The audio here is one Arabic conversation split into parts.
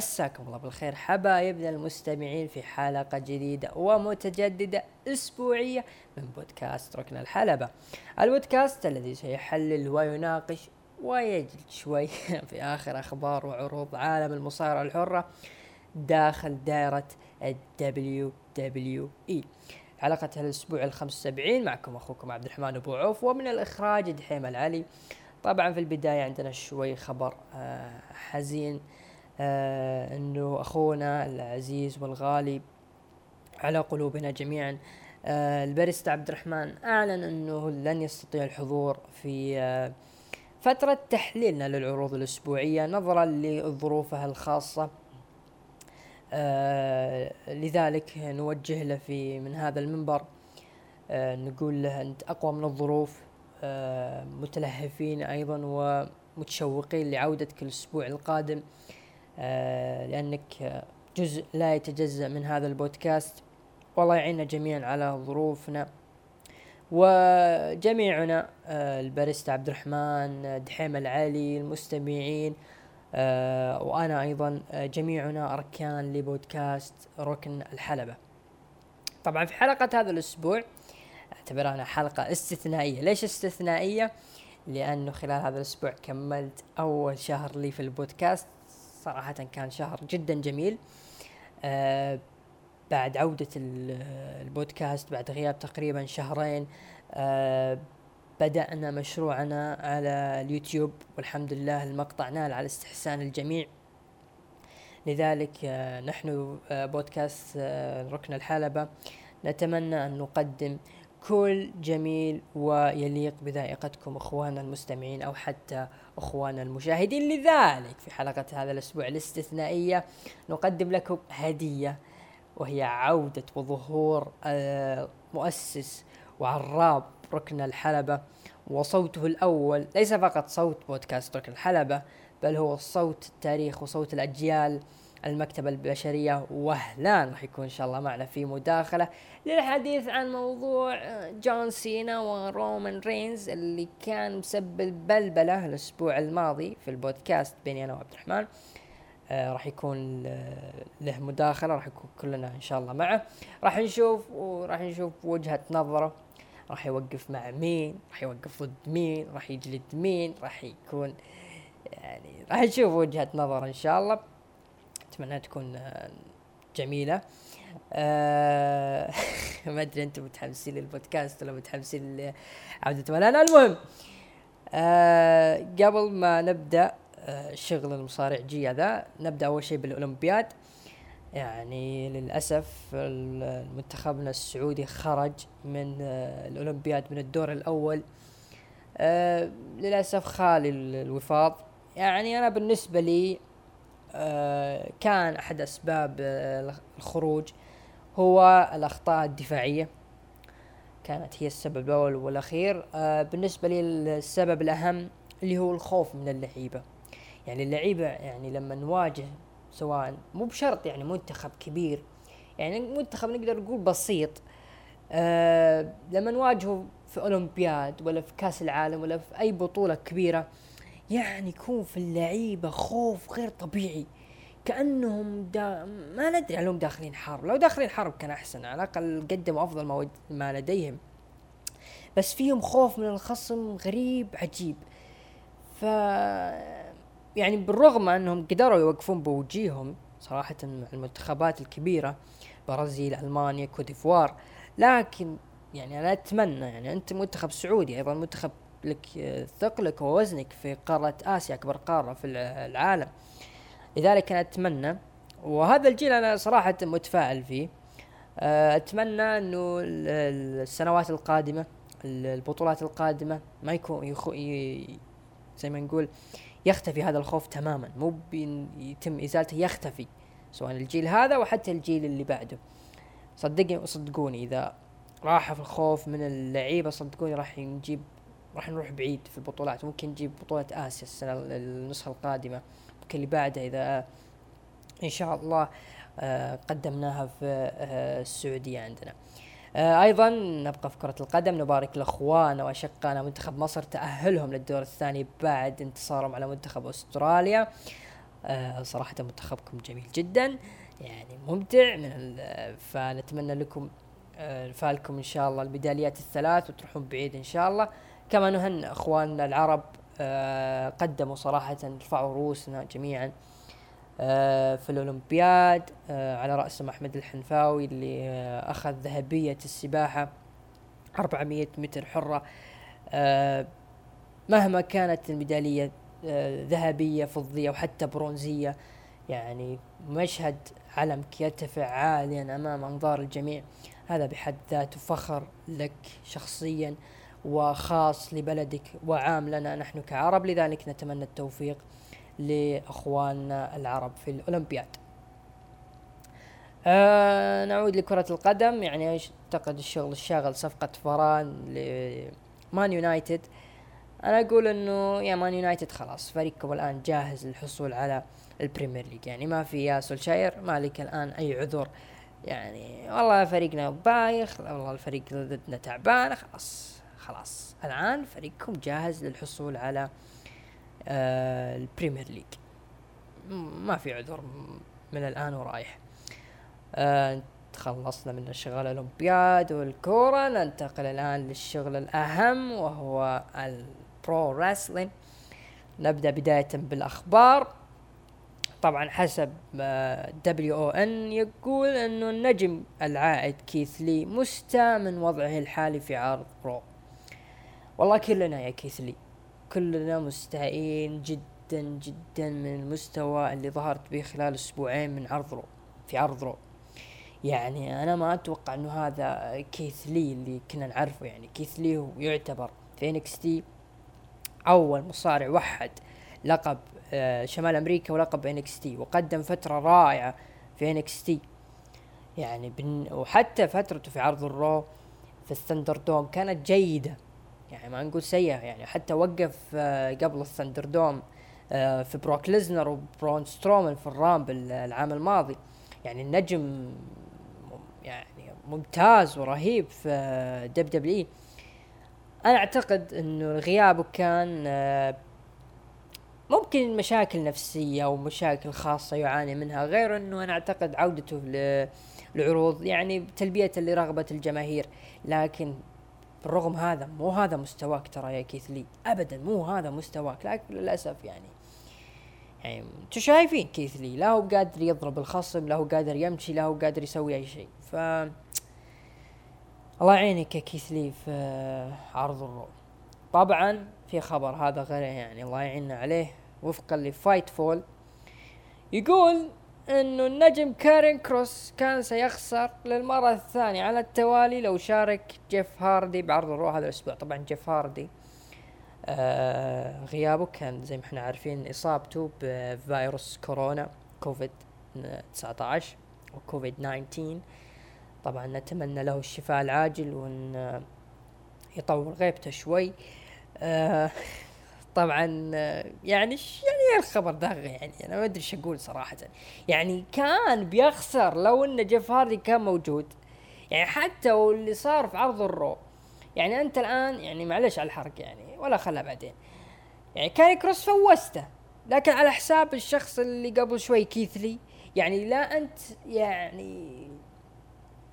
مساكم الله بالخير. حبايبنا المستمعين في حلقة جديدة ومتجددة أسبوعية من بودكاست ركن الحلبة. البودكاست الذي سيحلل ويناقش ويجل شوي في آخر أخبار وعروض عالم المصارعة الحرة داخل دائرة ال WWE حلقة الأسبوع ال 75 معكم أخوكم عبد الرحمن أبو عوف ومن الإخراج دحيم العلي. طبعا في البداية عندنا شوي خبر آه حزين. آه إنه أخونا العزيز والغالي على قلوبنا جميعا آه الباريستا عبد الرحمن أعلن إنه لن يستطيع الحضور في آه فترة تحليلنا للعروض الأسبوعية نظرا لظروفها الخاصة. لذلك نوجه له في من هذا المنبر نقول له أنت أقوى من الظروف متلهفين أيضا ومتشوقين لعودتك الأسبوع القادم. آه لأنك جزء لا يتجزأ من هذا البودكاست والله يعيننا جميعا على ظروفنا وجميعنا آه الباريستا عبد الرحمن دحيم العلي المستمعين آه وأنا أيضا آه جميعنا أركان لبودكاست ركن الحلبة. طبعا في حلقة هذا الأسبوع اعتبرها حلقة استثنائية، ليش استثنائية؟ لأنه خلال هذا الأسبوع كملت أول شهر لي في البودكاست صراحة كان شهر جدا جميل. آه بعد عودة البودكاست بعد غياب تقريبا شهرين آه بدأنا مشروعنا على اليوتيوب والحمد لله المقطع نال على استحسان الجميع لذلك آه نحن بودكاست ركن الحلبة نتمنى أن نقدم كل جميل ويليق بذائقتكم اخواننا المستمعين أو حتى اخواننا المشاهدين لذلك في حلقة هذا الأسبوع الاستثنائية نقدم لكم هدية وهي عودة وظهور مؤسس وعراب ركن الحلبة وصوته الأول ليس فقط صوت بودكاست ركن الحلبة بل هو صوت التاريخ وصوت الأجيال المكتبة البشرية وهلان راح يكون إن شاء الله معنا في مداخلة للحديث عن موضوع جون سينا ورومان رينز اللي كان مسبب بلبلة الأسبوع الماضي في البودكاست بيني أنا وعبد الرحمن. آه راح يكون له مداخلة راح يكون كلنا إن شاء الله معه. راح نشوف وراح نشوف وجهة نظره. راح يوقف مع مين؟ راح يوقف ضد مين؟ راح يجلد مين؟ راح يكون يعني راح نشوف وجهة نظر إن شاء الله. اتمنى تكون جميلة. آه ما أدري أنتم متحمسين للبودكاست ولا متحمسين لعودة ولا المهم آه قبل ما نبدأ شغل المصارع جي هذا نبدأ أول شيء بالأولمبياد. يعني للأسف منتخبنا السعودي خرج من الأولمبياد من الدور الأول. للأسف خالي الوفاض. يعني أنا بالنسبة لي كان أحد أسباب الخروج هو الأخطاء الدفاعية. كانت هي السبب الأول والأخير. بالنسبة لي السبب الأهم اللي هو الخوف من اللعيبة. يعني اللعيبة يعني لما نواجه سواء مو بشرط يعني منتخب كبير يعني منتخب نقدر نقول بسيط آه لما نواجهه في أولمبياد ولا في كأس العالم ولا في أي بطولة كبيرة يعني يكون في اللعيبة خوف غير طبيعي. كأنهم دا ما ندري عليهم داخلين حرب. لو داخلين حرب كان أحسن على الأقل قدموا أفضل ما, ما لديهم. بس فيهم خوف من الخصم غريب عجيب. ف يعني بالرغم أنهم قدروا يوقفون بوجيههم صراحة مع المنتخبات الكبيرة برازيل ألمانيا كوديفوار لكن يعني أنا أتمنى يعني أنت منتخب سعودي أيضا منتخب لك ثقلك ووزنك في قارة آسيا أكبر قارة في العالم. لذلك أنا أتمنى وهذا الجيل أنا صراحة متفائل فيه. أتمنى إنه السنوات القادمة البطولات القادمة ما يكون يخو زي ما نقول يختفي هذا الخوف تماما. مو يتم إزالته يختفي سواء الجيل هذا وحتى الجيل اللي بعده. صدقني صدقوني إذا راح في الخوف من اللعيبة صدقوني راح نجيب راح نروح بعيد في البطولات ممكن نجيب بطولة آسيا السنة النسخة القادمة. ممكن اللي بعدها إذا إن شاء الله قدمناها في السعودية عندنا. آه أيضا نبقى في كرة القدم نبارك لاخواننا وأشقائنا منتخب مصر تأهلهم للدور الثاني بعد انتصارهم على منتخب أستراليا. آه صراحة منتخبكم جميل جدا يعني ممتع من فنتمنى لكم آه فالكم إن شاء الله الميداليات الثلاث وتروحون بعيد إن شاء الله. كما نهنئ أخواننا العرب آه قدموا صراحة رفعوا رؤوسنا جميعا آه في الأولمبياد آه على رأسهم احمد الحنفاوي اللي آه أخذ ذهبية السباحة 400 متر حرة. آه مهما كانت الميدالية آه ذهبية فضية وحتى برونزية يعني مشهد علمك يرتفع عاليا أمام أنظار الجميع. هذا بحد ذاته فخر لك شخصيا. وخاص لبلدك وعام لنا نحن كعرب. لذلك نتمنى التوفيق لأخواننا العرب في الأولمبياد. آه نعود لكرة القدم. يعني أعتقد الشغل الشاغل صفقة فاران لمان يونايتد. أنا أقول إنه يا مان يونايتد خلاص فريقكم الآن جاهز للحصول على ال Premier League يعني ما في يا سولشاير ما لك الآن أي عذر. يعني والله فريقنا بايخ والله الفريق ضدنا تعبان خلاص. خلاص. الآن فريقكم جاهز للحصول على آه ال Premier League. ما في عذر من الآن ورايح. آه تخلصنا من الشغل الأولمبياد والكورة. ننتقل الآن للشغل الأهم وهو ال pro wrestling نبدأ بداية بالأخبار. طبعا حسب WON يقول إنه النجم العائد كيث لي مستاء من وضعه الحالي في عرض رو والله كلنا يا كيث لي كلنا مستائين جدا جدا من المستوى اللي ظهرت به خلال أسبوعين من عرض رو في عرض رو. يعني أنا ما أتوقع إنه هذا كيث لي اللي كنا نعرفه. يعني كيث لي هو يعتبر في NXT أول مصارع وحد لقب آه، شمال أمريكا ولقب NXT وقدم فترة رائعة في NXT. يعني بن وحتى فترته في عرض الرو في ال ThunderDome كانت جيدة. يعني ما نقول سيئة يعني حتى وقف آه، قبل ال ThunderDome آه، في بروك ليسنر وبرون سترومان في ال Rumble العام الماضي. يعني النجم يعني ممتاز ورهيب في دب WWE أنا أعتقد إنه غيابه كان ممكن مشاكل نفسية أو مشاكل خاصة يعاني منها. غير إنه أنا أعتقد عودته للعروض يعني تلبية لرغبة الجماهير. لكن بالرغم هذا مو هذا مستواك ترى يا كيث لي. ابدا مو هذا مستواك. لكن للأسف يعني. يعني أنتم شايفين كيث لي. لا هو قادر يضرب الخصم لا هو قادر يمشي لا هو قادر يسوي أي شيء. ف الله يعينك يا كيث لي في عرض الرو طبعا في خبر هذا غير يعني. الله يعيننا عليه. وفقا ل Fightful. يقول إنه النجم كاريون كروس كان سيخسر للمرة الثانية على التوالي لو شارك جيف هاردي بعرض الرو هذا الأسبوع. طبعا جيف هاردي آه غيابه كان زي ما إحنا عارفين إصابته بفيروس كورونا كوفيد 19 وكوفيد 19 طبعا نتمنى له الشفاء العاجل وان يطول غيبته شوي. آه طبعا يعني يعني الخبر ده يعني أنا ما أدري إيش أقول صراحة. يعني كان بيخسر لو إن جيف هاردي كان موجود. يعني حتى واللي صار في عرض الرو يعني أنت الآن يعني معلش على الحرق يعني ولا خلها بعدين. يعني كاري كروس فوزته لكن على حساب الشخص اللي قبل شوي كيث لي يعني لا أنت يعني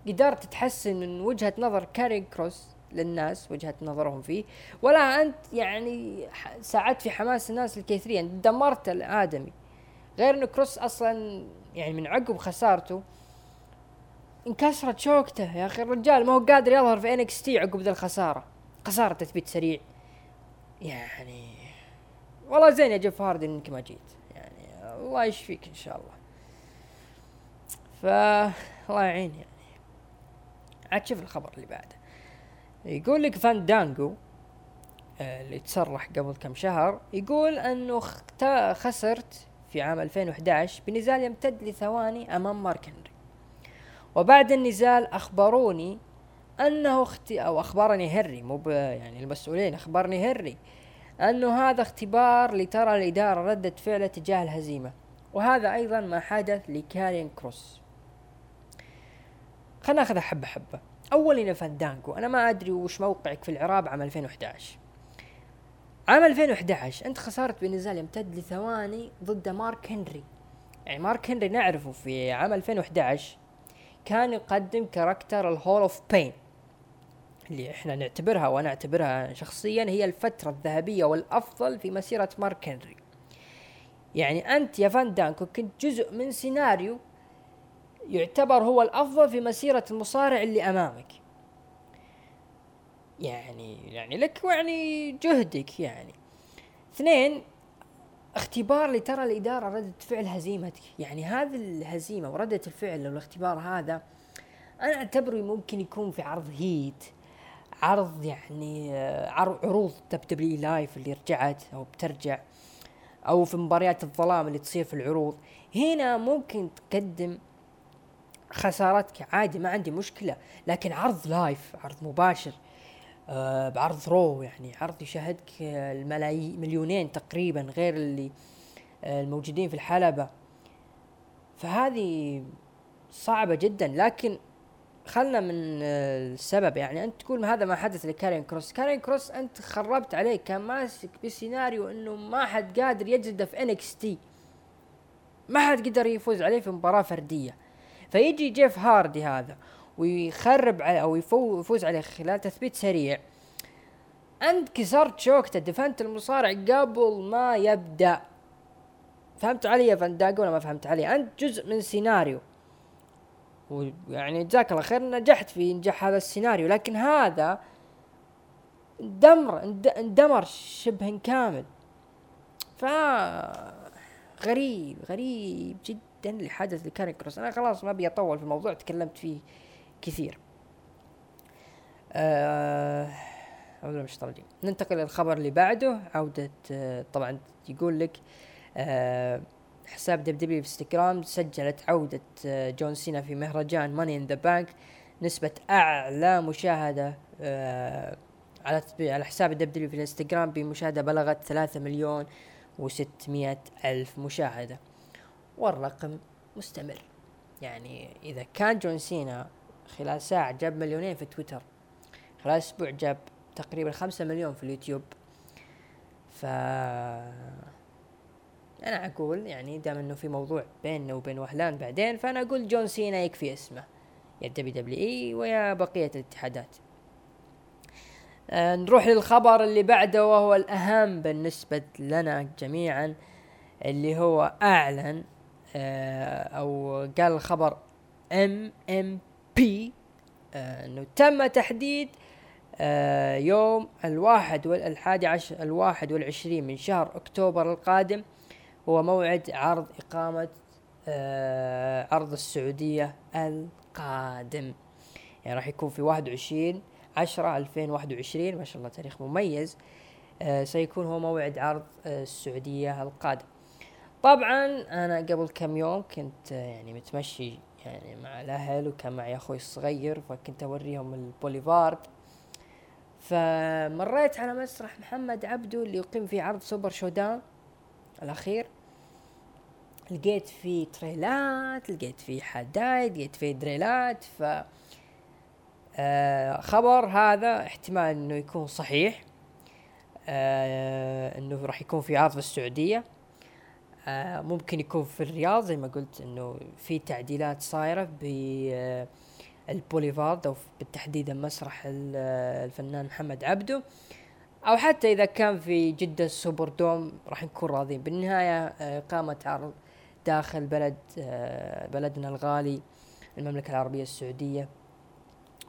قدرت تحسن من وجهة نظر كاري كروس للناس وجهة نظرهم فيه. ولا أنت يعني ساعدت في حماس الناس الكثيرين. يعني دمرت الآدمي. غير انه كروس أصلا يعني من عقب خسارته انكسرت شوكته. يا أخي الرجال ما هو قادر يظهر في NXT عقب ذا الخسارة. خسارة تثبيت سريع. يعني والله زين يا جيف هاردي إنك ما جيت. يعني الله يشفيك إن شاء الله. ف الله يعين يعني. عاد شوف الخبر اللي بعده. يقول لك فان دانجو آه، اللي تصرح قبل كم شهر يقول أنه خسرت في عام 2011 بنزال يمتد لثواني أمام مارك هنري. وبعد النزال أخبروني أنه أختي أو أخبرني هنري مو يعني المسؤولين أخبرني هنري أنه هذا اختبار لترى الإدارة ردة فعله تجاه الهزيمة. وهذا أيضا ما حدث لكارين كروس. خلينا ناخذها حبة حبة. أولا يا فاندانجو أنا ما أدري وش موقعك في العراب عام 2011 عام 2011 أنت خسرت بنزال يمتد لثواني ضد مارك هنري. يعني مارك هنري نعرفه في عام 2011 كان يقدم character ال Hall of Pain اللي إحنا نعتبرها وأنا اعتبرها شخصيا هي الفترة الذهبية والأفضل في مسيرة مارك هنري. يعني أنت يا فاندانجو كنت جزء من سيناريو يعتبر هو الأفضل في مسيرة المصارع اللي أمامك. يعني يعني لك يعني جهدك يعني. اثنين اختبار لترى الإدارة ردة فعل هزيمتك. يعني هذه الهزيمة وردة الفعل أو الاختبار هذا أنا أعتبره ممكن يكون في عرض هيت عرض يعني آه، عروض WWE live اللي رجعت أو بترجع أو في مباريات الظلام اللي تصير في العروض. هنا ممكن تقدم خسارتك عادي ما عندي مشكلة. لكن عرض live عرض مباشر آه بعرض Raw يعني عرض يشاهدك الملايين مليونين تقريبا غير اللي آه الموجودين في الحلبة. فهذه صعبة جدا. لكن خلنا من آه السبب. يعني أنت تقول هذا ما حدث لكاريون كروس. كاريون كروس أنت خربت عليه كان ماسك بسيناريو إنه ما حد قادر يجلده في NXT. ما حد قدر يفوز عليه في مباراة فردية. فيجي جيف هاردي هذا ويخرب عليه أو يفوز عليه خلال تثبيت سريع. انت كسرت شوكته دفنت المصارع قبل ما يبدأ. فهمت علي يا فنداق ولا ما فهمت علي؟ انت جزء من سيناريو ويعني جزاك الله خير نجحت في إنجاح هذا السيناريو. لكن هذا دمر اندمر شبه كامل. ف غريب غريب جدا. اللي حدث لكاريون كروس. أنا خلاص ما أبي أطول في الموضوع تكلمت فيه كثير. آه مش طالعين ننتقل للخبر اللي بعده. عودة آه طبعا يقول لك آه حساب WWE في إنستغرام سجلت عودة آه جون سينا في مهرجان Money in the Bank نسبة أعلى مشاهدة آه على على حساب WWE في الانستغرام بمشاهدة بلغت ثلاثة مليون وستمائة ألف مشاهدة. والرقم مستمر. يعني إذا كان جون سينا خلال ساعة جاب مليونين في تويتر خلال أسبوع جاب تقريبا خمسة مليون في اليوتيوب. ف أنا أقول يعني دام إنه في موضوع بيننا وبين وهلان بعدين فأنا أقول جون سينا يكفي اسمه يا WWE ويا بقية الاتحادات. آه نروح للخبر اللي بعده وهو الأهم بالنسبة لنا جميعا اللي هو أعلن أو قال الخبر ام ام بي آه إنه تم تحديد آه يوم الواحد والحادي عشر الواحد والعشرين من شهر أكتوبر القادم هو موعد عرض إقامة آه عرض السعودية القادم. يعني راح يكون في واحد وعشرين عشرة ألفين واحد وعشرين ما شاء الله تاريخ مميز آه سيكون هو موعد عرض آه السعودية القادم. طبعا أنا قبل كم يوم كنت يعني متمشي يعني مع الأهل وكان معي أخوي الصغير فكنت أوريهم البوليفارد. فمريت على مسرح محمد عبدو اللي يقيم فيه عرض سوبر شودان الأخير. لقيت فيه تريلات لقيت فيه حدايد لقيت فيه دريلات. ف آه خبر هذا احتمال إنه يكون صحيح آه إنه راح يكون في عرض في السعودية. ممكن يكون في الرياض زي ما قلت إنه في تعديلات صايرة بالبوليفارد أو بالتحديد مسرح الفنان محمد عبده. أو حتى إذا كان في جدة السوبر دوم راح نكون راضين بالنهاية آه، اقامه عرض داخل بلد آه، بلدنا الغالي المملكة العربية السعودية.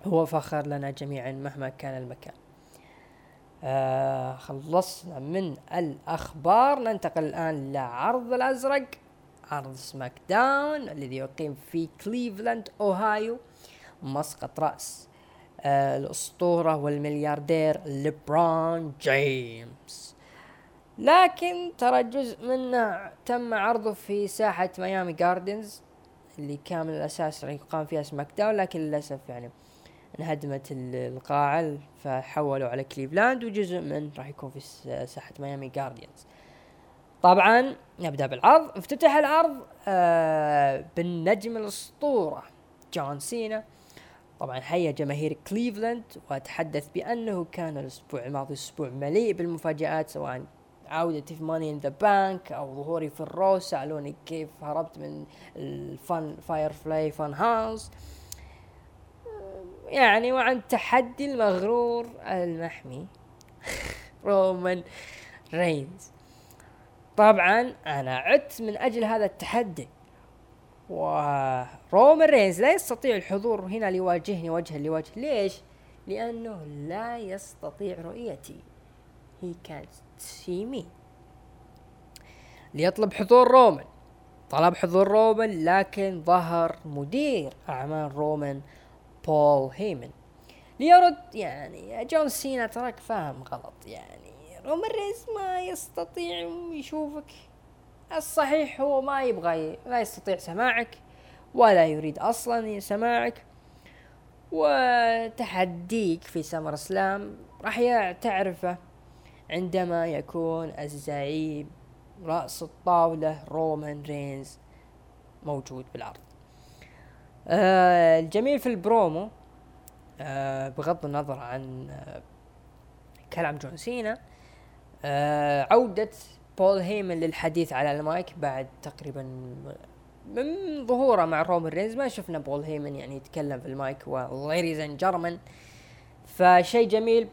هو فخر لنا جميعا مهما كان المكان. آه خلصنا من الأخبار. ننتقل الآن لعرض الأزرق عرض SmackDown الذي يقيم في كليفلاند أوهايو. مسقط رأس آه الأسطورة والملياردير ليبرون جيمس. لكن ترى جزء منه تم عرضه في ساحة ميامي جاردنز اللي كان من الاساس يقام فيها SmackDown لكن للأسف يعني انهدمت القاعة فحولوا على كليفلاند وجزء من راح يكون في ساحة ميامي جاردنز طبعا نبدأ بالعرض. افتتح العرض آه بالنجم الأسطورة جون سينا. طبعا حيا جماهير كليفلاند وتحدث بأنه كان الأسبوع الماضي أسبوع مليء بالمفاجآت سواء عودتي في Money in the Bank أو ظهوري في ال Raw سالوني كيف هربت من ال Fun Firefly Fun House يعني وعن تحدي المغرور المحمي. رومان رينز. طبعا أنا عدت من أجل هذا التحدي. ورومان رينز لا يستطيع الحضور هنا ليواجهني وجها لوجه. ليش؟ لأنه لا يستطيع رؤيتي. He can't see me. ليطلب حضور رومان طلب حضور رومان لكن ظهر مدير أعمال رومان بول هيمن. ليرد يعني جون سينا تراك فاهم غلط يعني. رومان رينز ما يستطيع يشوفك. الصحيح هو ما يبغى لا يستطيع سماعك ولا يريد أصلا سماعك. وتحديك في SummerSlam راح تعرفه عندما يكون الزعيم رأس الطاولة رومان رينز موجود بالعرض آه الجميل في البرومو آه بغض النظر عن آه كلام جون سينا آه عودة بول هيمن للحديث على المايك بعد تقريبا من ظهوره مع رومان رينز. ما شفنا بول هيمن يعني يتكلم في ال mic و ladies and gentlemen فشيء جميل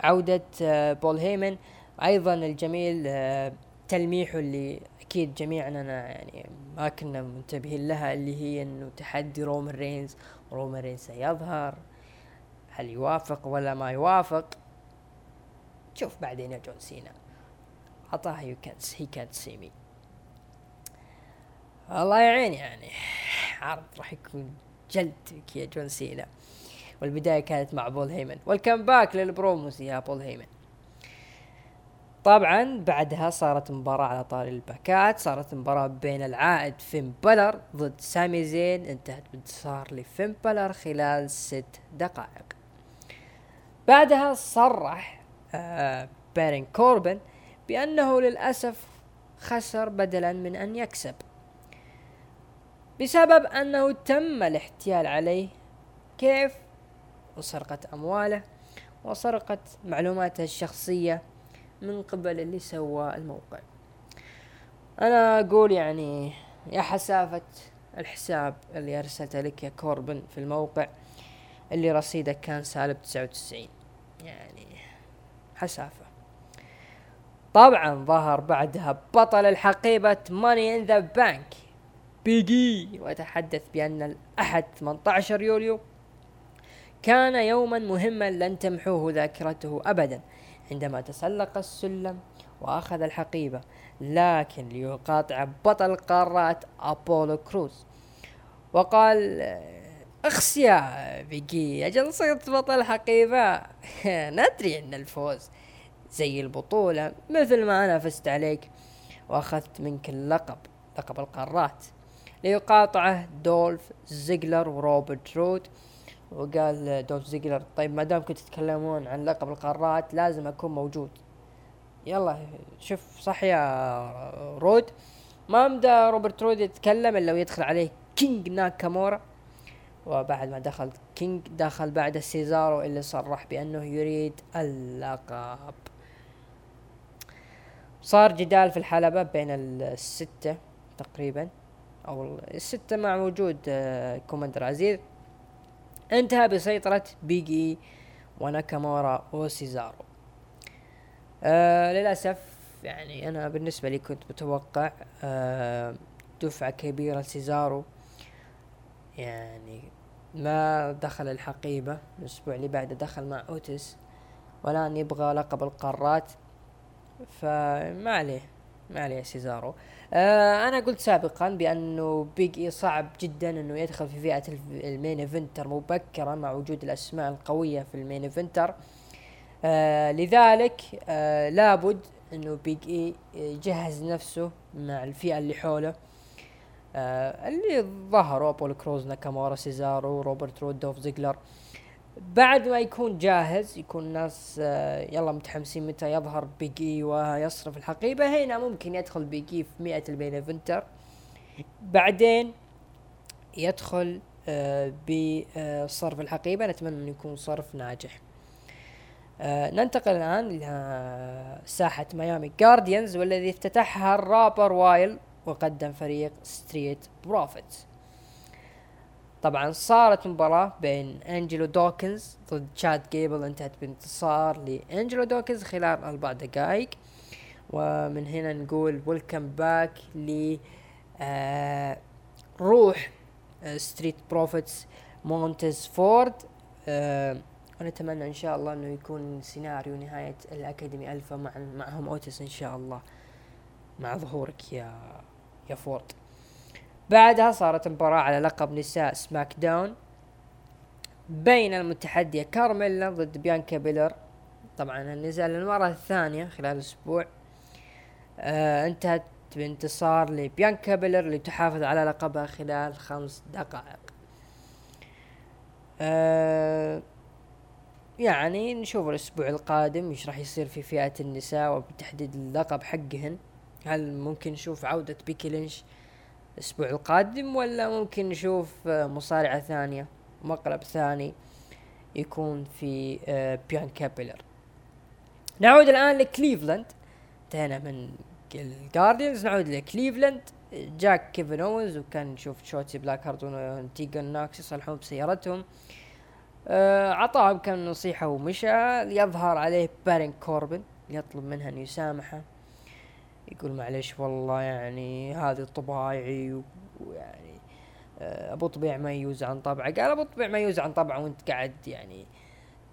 عودة آه بول هيمن. أيضا الجميل آه تلميحه اللي أكيد جميعنا يعني ما كنا منتبهين لها اللي هي إنه تحدي رومان رينز رومان رينز سيظهر هل يوافق ولا ما يوافق؟ شوف بعدين يا جون سينا. عطاها يو كانت هي كانت سي مي الله يعين يعني. عرض راح يكون جلدك يا جون سينا. والبداية كانت مع بول هيمن. و welcome back لل promos يا بول هيمن. طبعا بعدها صارت مباراة على طاري ال back ات صارت مباراة بين العائد فين بالور ضد سامي زين انتهت بانتصار لفين بالور خلال ست دقائق. بعدها صرح آه بارون كوربن بأنه للأسف خسر بدلا من أن يكسب بسبب أنه تم الاحتيال عليه كيف؟ وسرقة أمواله وسرقة معلوماته الشخصية من قبل اللي سوى الموقع. أنا أقول يعني يا حسافة الحساب اللي ارسلته لك يا كوربن في الموقع اللي رصيدك كان سالب تسعة وتسعين. يعني حسافة. طبعا ظهر بعدها بطل الحقيبة money in the bank بيج إي وتحدث بأن الأحد 18 يوليو كان يوما مهما لن تمحوه ذاكرته أبدا. عندما تسلق السلم وأخذ الحقيبة لكن ليقاطع بطل القارات أبولو كروز. وقال اخس يا بيجي أجل صرت بطل حقيبة. ندري أن الفوز زي البطولة مثل ما أنا فزت عليك. وأخذت منك اللقب لقب القارات. ليقاطعه دولف زيجلر وروبرت رود. وقال دولف زيجلر طيب ما دام كنتوا تتكلمون عن لقب القارات لازم أكون موجود. يلا شوف صح يا رود. ما مدى روبرت رود يتكلم إلا ويدخل عليه king ناكامورا؟ وبعد ما دخل king دخل بعد سيزارو اللي صرح بأنه يريد اللقب. صار جدال في الحلبة بين الستة تقريبا أو الستة مع وجود commander عزيز. انتهى بسيطرة بيج إي وناكامورا وسيزارو. آه للأسف يعني أنا بالنسبة لي كنت متوقع آه دفعة كبيرة لسيزارو. يعني ما دخل الحقيبة الأسبوع اللي بعده دخل مع أوتيس والآن يبغى لقب القارات. فما عليه ما عليه سيزارو. آه أنا قلت سابقا بأنه بيج اي صعب جدا أنه يدخل في فئة ال main eventer مبكرا مع وجود الأسماء القوية في ال main eventer آه لذلك آه لابد أنه بيج اي يجهز نفسه مع الفئة اللي حوله. آه اللي ظهروا أبولو كروز ناكامورا سيزارو روبرت رود دولف زيجلر. آه بعد ما يكون جاهز يكون الناس آه، يلا متحمسين متى يظهر بيج إي ويصرف الحقيبة. هنا ممكن يدخل بيج إي في فئة ال main eventer بعدين يدخل آه، بصرف الحقيبة. نتمنى إنه يكون صرف ناجح. آه، ننتقل الآن إلى ساحة ميامي جاردنز والذي افتتحها الرابر وايل وقدم فريق ستريت بروفيتس طبعا صارت مباراة بين انجلو دوكنز ضد تشاد جيبل انتهت بانتصار لانجلو دوكنز خلال أربع دقائق. ومن هنا نقول welcome back ل آه روح ستريت بروفيتس مونتيز فورد ونتمنى إن شاء الله إنه يكون سيناريو نهاية الأكاديمي ألفا مع معهم أوتيس إن شاء الله. مع ظهورك يا يا فورد. بعدها صارت مباراة على لقب نساء سماك داون بين المتحدية كارميلا ضد بيانكا بيلير. طبعا النزال للمرة الثانية خلال أسبوع. آه انتهت بانتصار لبيانكا بيلير اللي تحافظ على لقبها خلال خمس دقائق. آه يعني نشوف الأسبوع القادم إيش راح يصير في فئة النساء وبتحديد اللقب حقهن. هل ممكن نشوف عودة بيكي لينش الأسبوع القادم ولا ممكن نشوف مصارعة ثانية مقلب ثاني يكون في آه، بيانكا بيلر نعود الآن لكليفلاند. انتهينا من الجارديانز نعود لكليفلاند. جاك كيفن اوز وكان نشوف شوتي بلاك هارت وتيجن ناكس يصلحون بسيارتهم. آه عطاهم كم نصيحة ومشى يظهر عليه بارين كوربن يطلب منها أن يسامحه. يقول معلش والله يعني هذه طبايعي ويعني آه أبو طبيع ما يوز عن طبعه. قال أبو طبيع ما يوز عن طبعه وأنت قاعد يعني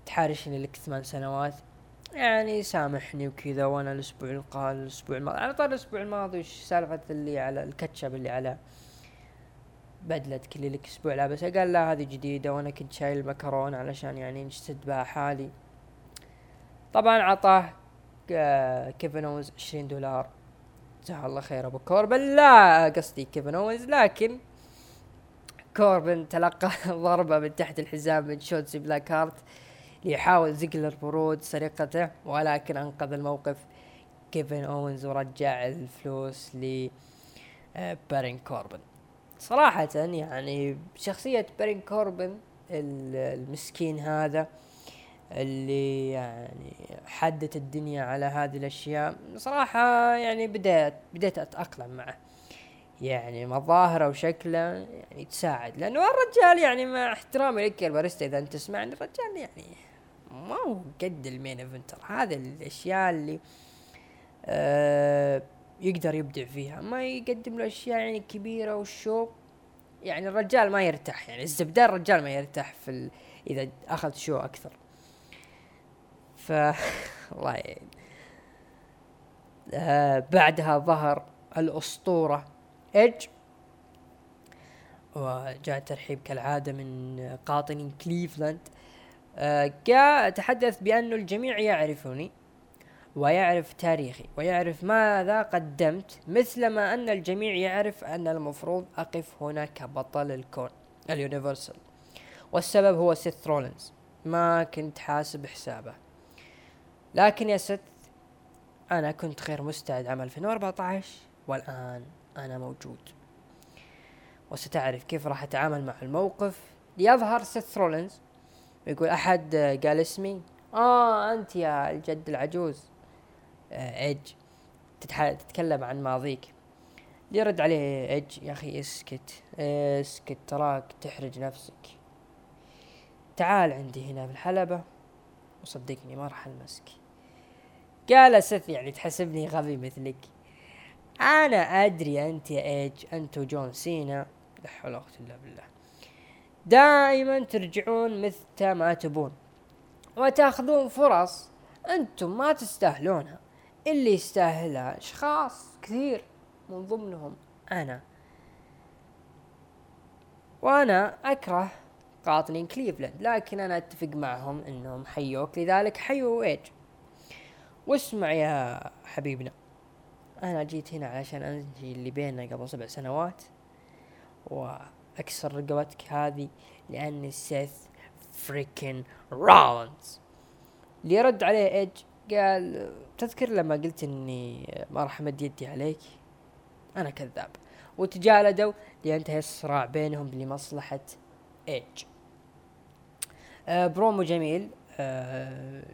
تحارشني لك ثمان سنوات. يعني سامحني وكذا وأنا الأسبوع القادم الأسبوع الماضي على طار الأسبوع الماضي وش سالفة اللي على الكاتشب اللي على بدلة كل لك أسبوع لابسها قال لا هذه جديدة وأنا كنت شايل المكرون علشان يعني نجسد بها حالي. طبعا عطاه آه، كيفن أونز عشرين دولار. جزاه الله خير أبو كوربن. لا قصدي كيفن أونز لكن كوربن تلقى ضربة من تحت الحزام من شوتسي بلاك هارت ليحاول زيجلر ورود سرقته ولكن أنقذ الموقف. كيفن اونز ورجع الفلوس ل آه، بارون كوربن. صراحة يعني شخصية بارون كوربن المسكين هذا اللي يعني حدت الدنيا على هذه الأشياء. صراحة يعني بدأت بديت أتأقلم معه. يعني مظاهره وشكله يعني تساعد. لأنه الرجال يعني مع احترامي لك يا الباريستا إذا أنت تسمعني الرجال يعني ما هو قد المين إيفنتر. هذا الأشياء اللي آه يقدر يبدع فيها. ما يقدم له أشياء يعني كبيرة والشو يعني الرجال ما يرتاح. يعني الزبدان الرجال ما يرتاح في. إذا أخذ شو أكثر. ف الله يعني. آه بعدها ظهر الأسطورة ايدج وجاء ترحيب كالعادة من قاطني كليفلاند. آه تحدث بأن الجميع يعرفني ويعرف تاريخي ويعرف ماذا قدمت مثلما أن الجميع يعرف أن المفروض أقف هنا كبطل الكون ال universal والسبب هو سيث رولينز ما كنت حاسب حسابه. لكن يا سيث أنا كنت غير مستعد عام 2014 والآن أنا موجود. وستعرف كيف راح أتعامل مع الموقف. ليظهر سيث رولينز يقول أحد قال اسمي؟ آه أنت يا الجد العجوز. آه إيدج تتكلم عن ماضيك. يرد عليه إيج يا أخي اسكت اسكت تراك تحرج نفسك. تعال عندي هنا في الحلبة وصدقني ما راح ألمسك. قال سث يعني تحسبني غبي مثلك. أنا أدري أنت يا إيج انت وجون سينا. لا حول ولا قوة إلا بالله. دائما ترجعون متى ما تبون. وتأخذون فرص أنتم ما تستاهلونها. اللي يستاهلها أشخاص كثير من ضمنهم أنا. وأنا أكره قاطنين كليفلاند لكن أنا أتفق معهم إنهم حيوك لذلك حيوا إيدج. واسمع يا حبيبنا. أنا جيت هنا علشان انهي اللي بيننا قبل سبع سنوات و اكسر رقبتك هذه لأني سيث freakin رولنز اللي رد عليه إيج قال تذكر لما قلت إني ما راح أمد يدي عليك؟ أنا كذاب. وتجالدوا لينتهي الصراع بينهم لمصلحة إيج. آه برومو جميل.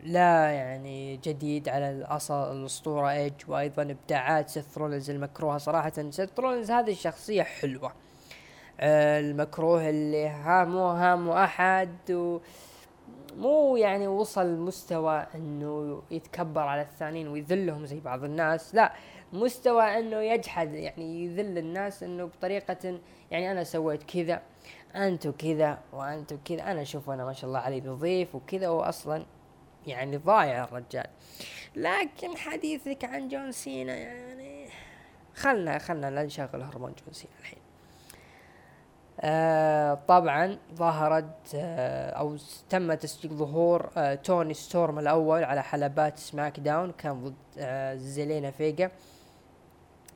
لا يعني جديد على الأصل الأسطورة ايج وأيضا إبداعات سيث رولنز المكروهة. صراحة سيث رولنز هذه الشخصية حلوة. آه المكروه اللي هامو هامو أحد و مو يعني وصل مستوى إنه يتكبر على الثانيين ويذلهم زي بعض الناس. لا مستوى إنه يجحد يعني يذل الناس إنه بطريقة يعني أنا سويت كذا. انتو كذا وانتو كذا. أنا شوف أنا ما شاء الله علي نظيف وكذا واصلا يعني ضايع الرجال. لكن حديثك عن جون سينا يعني خلنا خلنا لا نشغل هرمون جون سينا الحين. آه طبعا ظهرت آه أو تم تسجيل ظهور آه توني ستورم الأول على حلبات SmackDown. كان ضد آه زيلينا فيجا.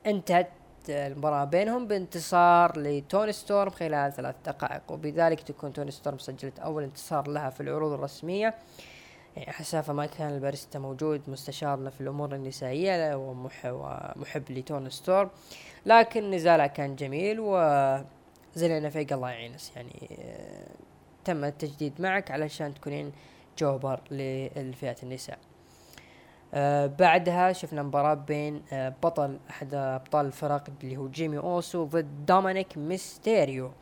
انتهت المباراة بينهم بانتصار لتوني ستورم خلال ثلاث دقائق وبذلك تكون توني ستورم سجلت أول انتصار لها في العروض الرسمية. يعني حسافة ما كان الباريستا موجود مستشارنا في الأمور النسائية ومحب لتوني ستورم لكن نزالها كان جميل و فيق الله يعينس يعني آه، تم التجديد معك علشان تكونين jobber للفئة النساء. آه بعدها شفنا مباراة بين آه بطل أحد أبطال الفرق اللي هو جيمي أوسو ضد دومينيك ميستيريو.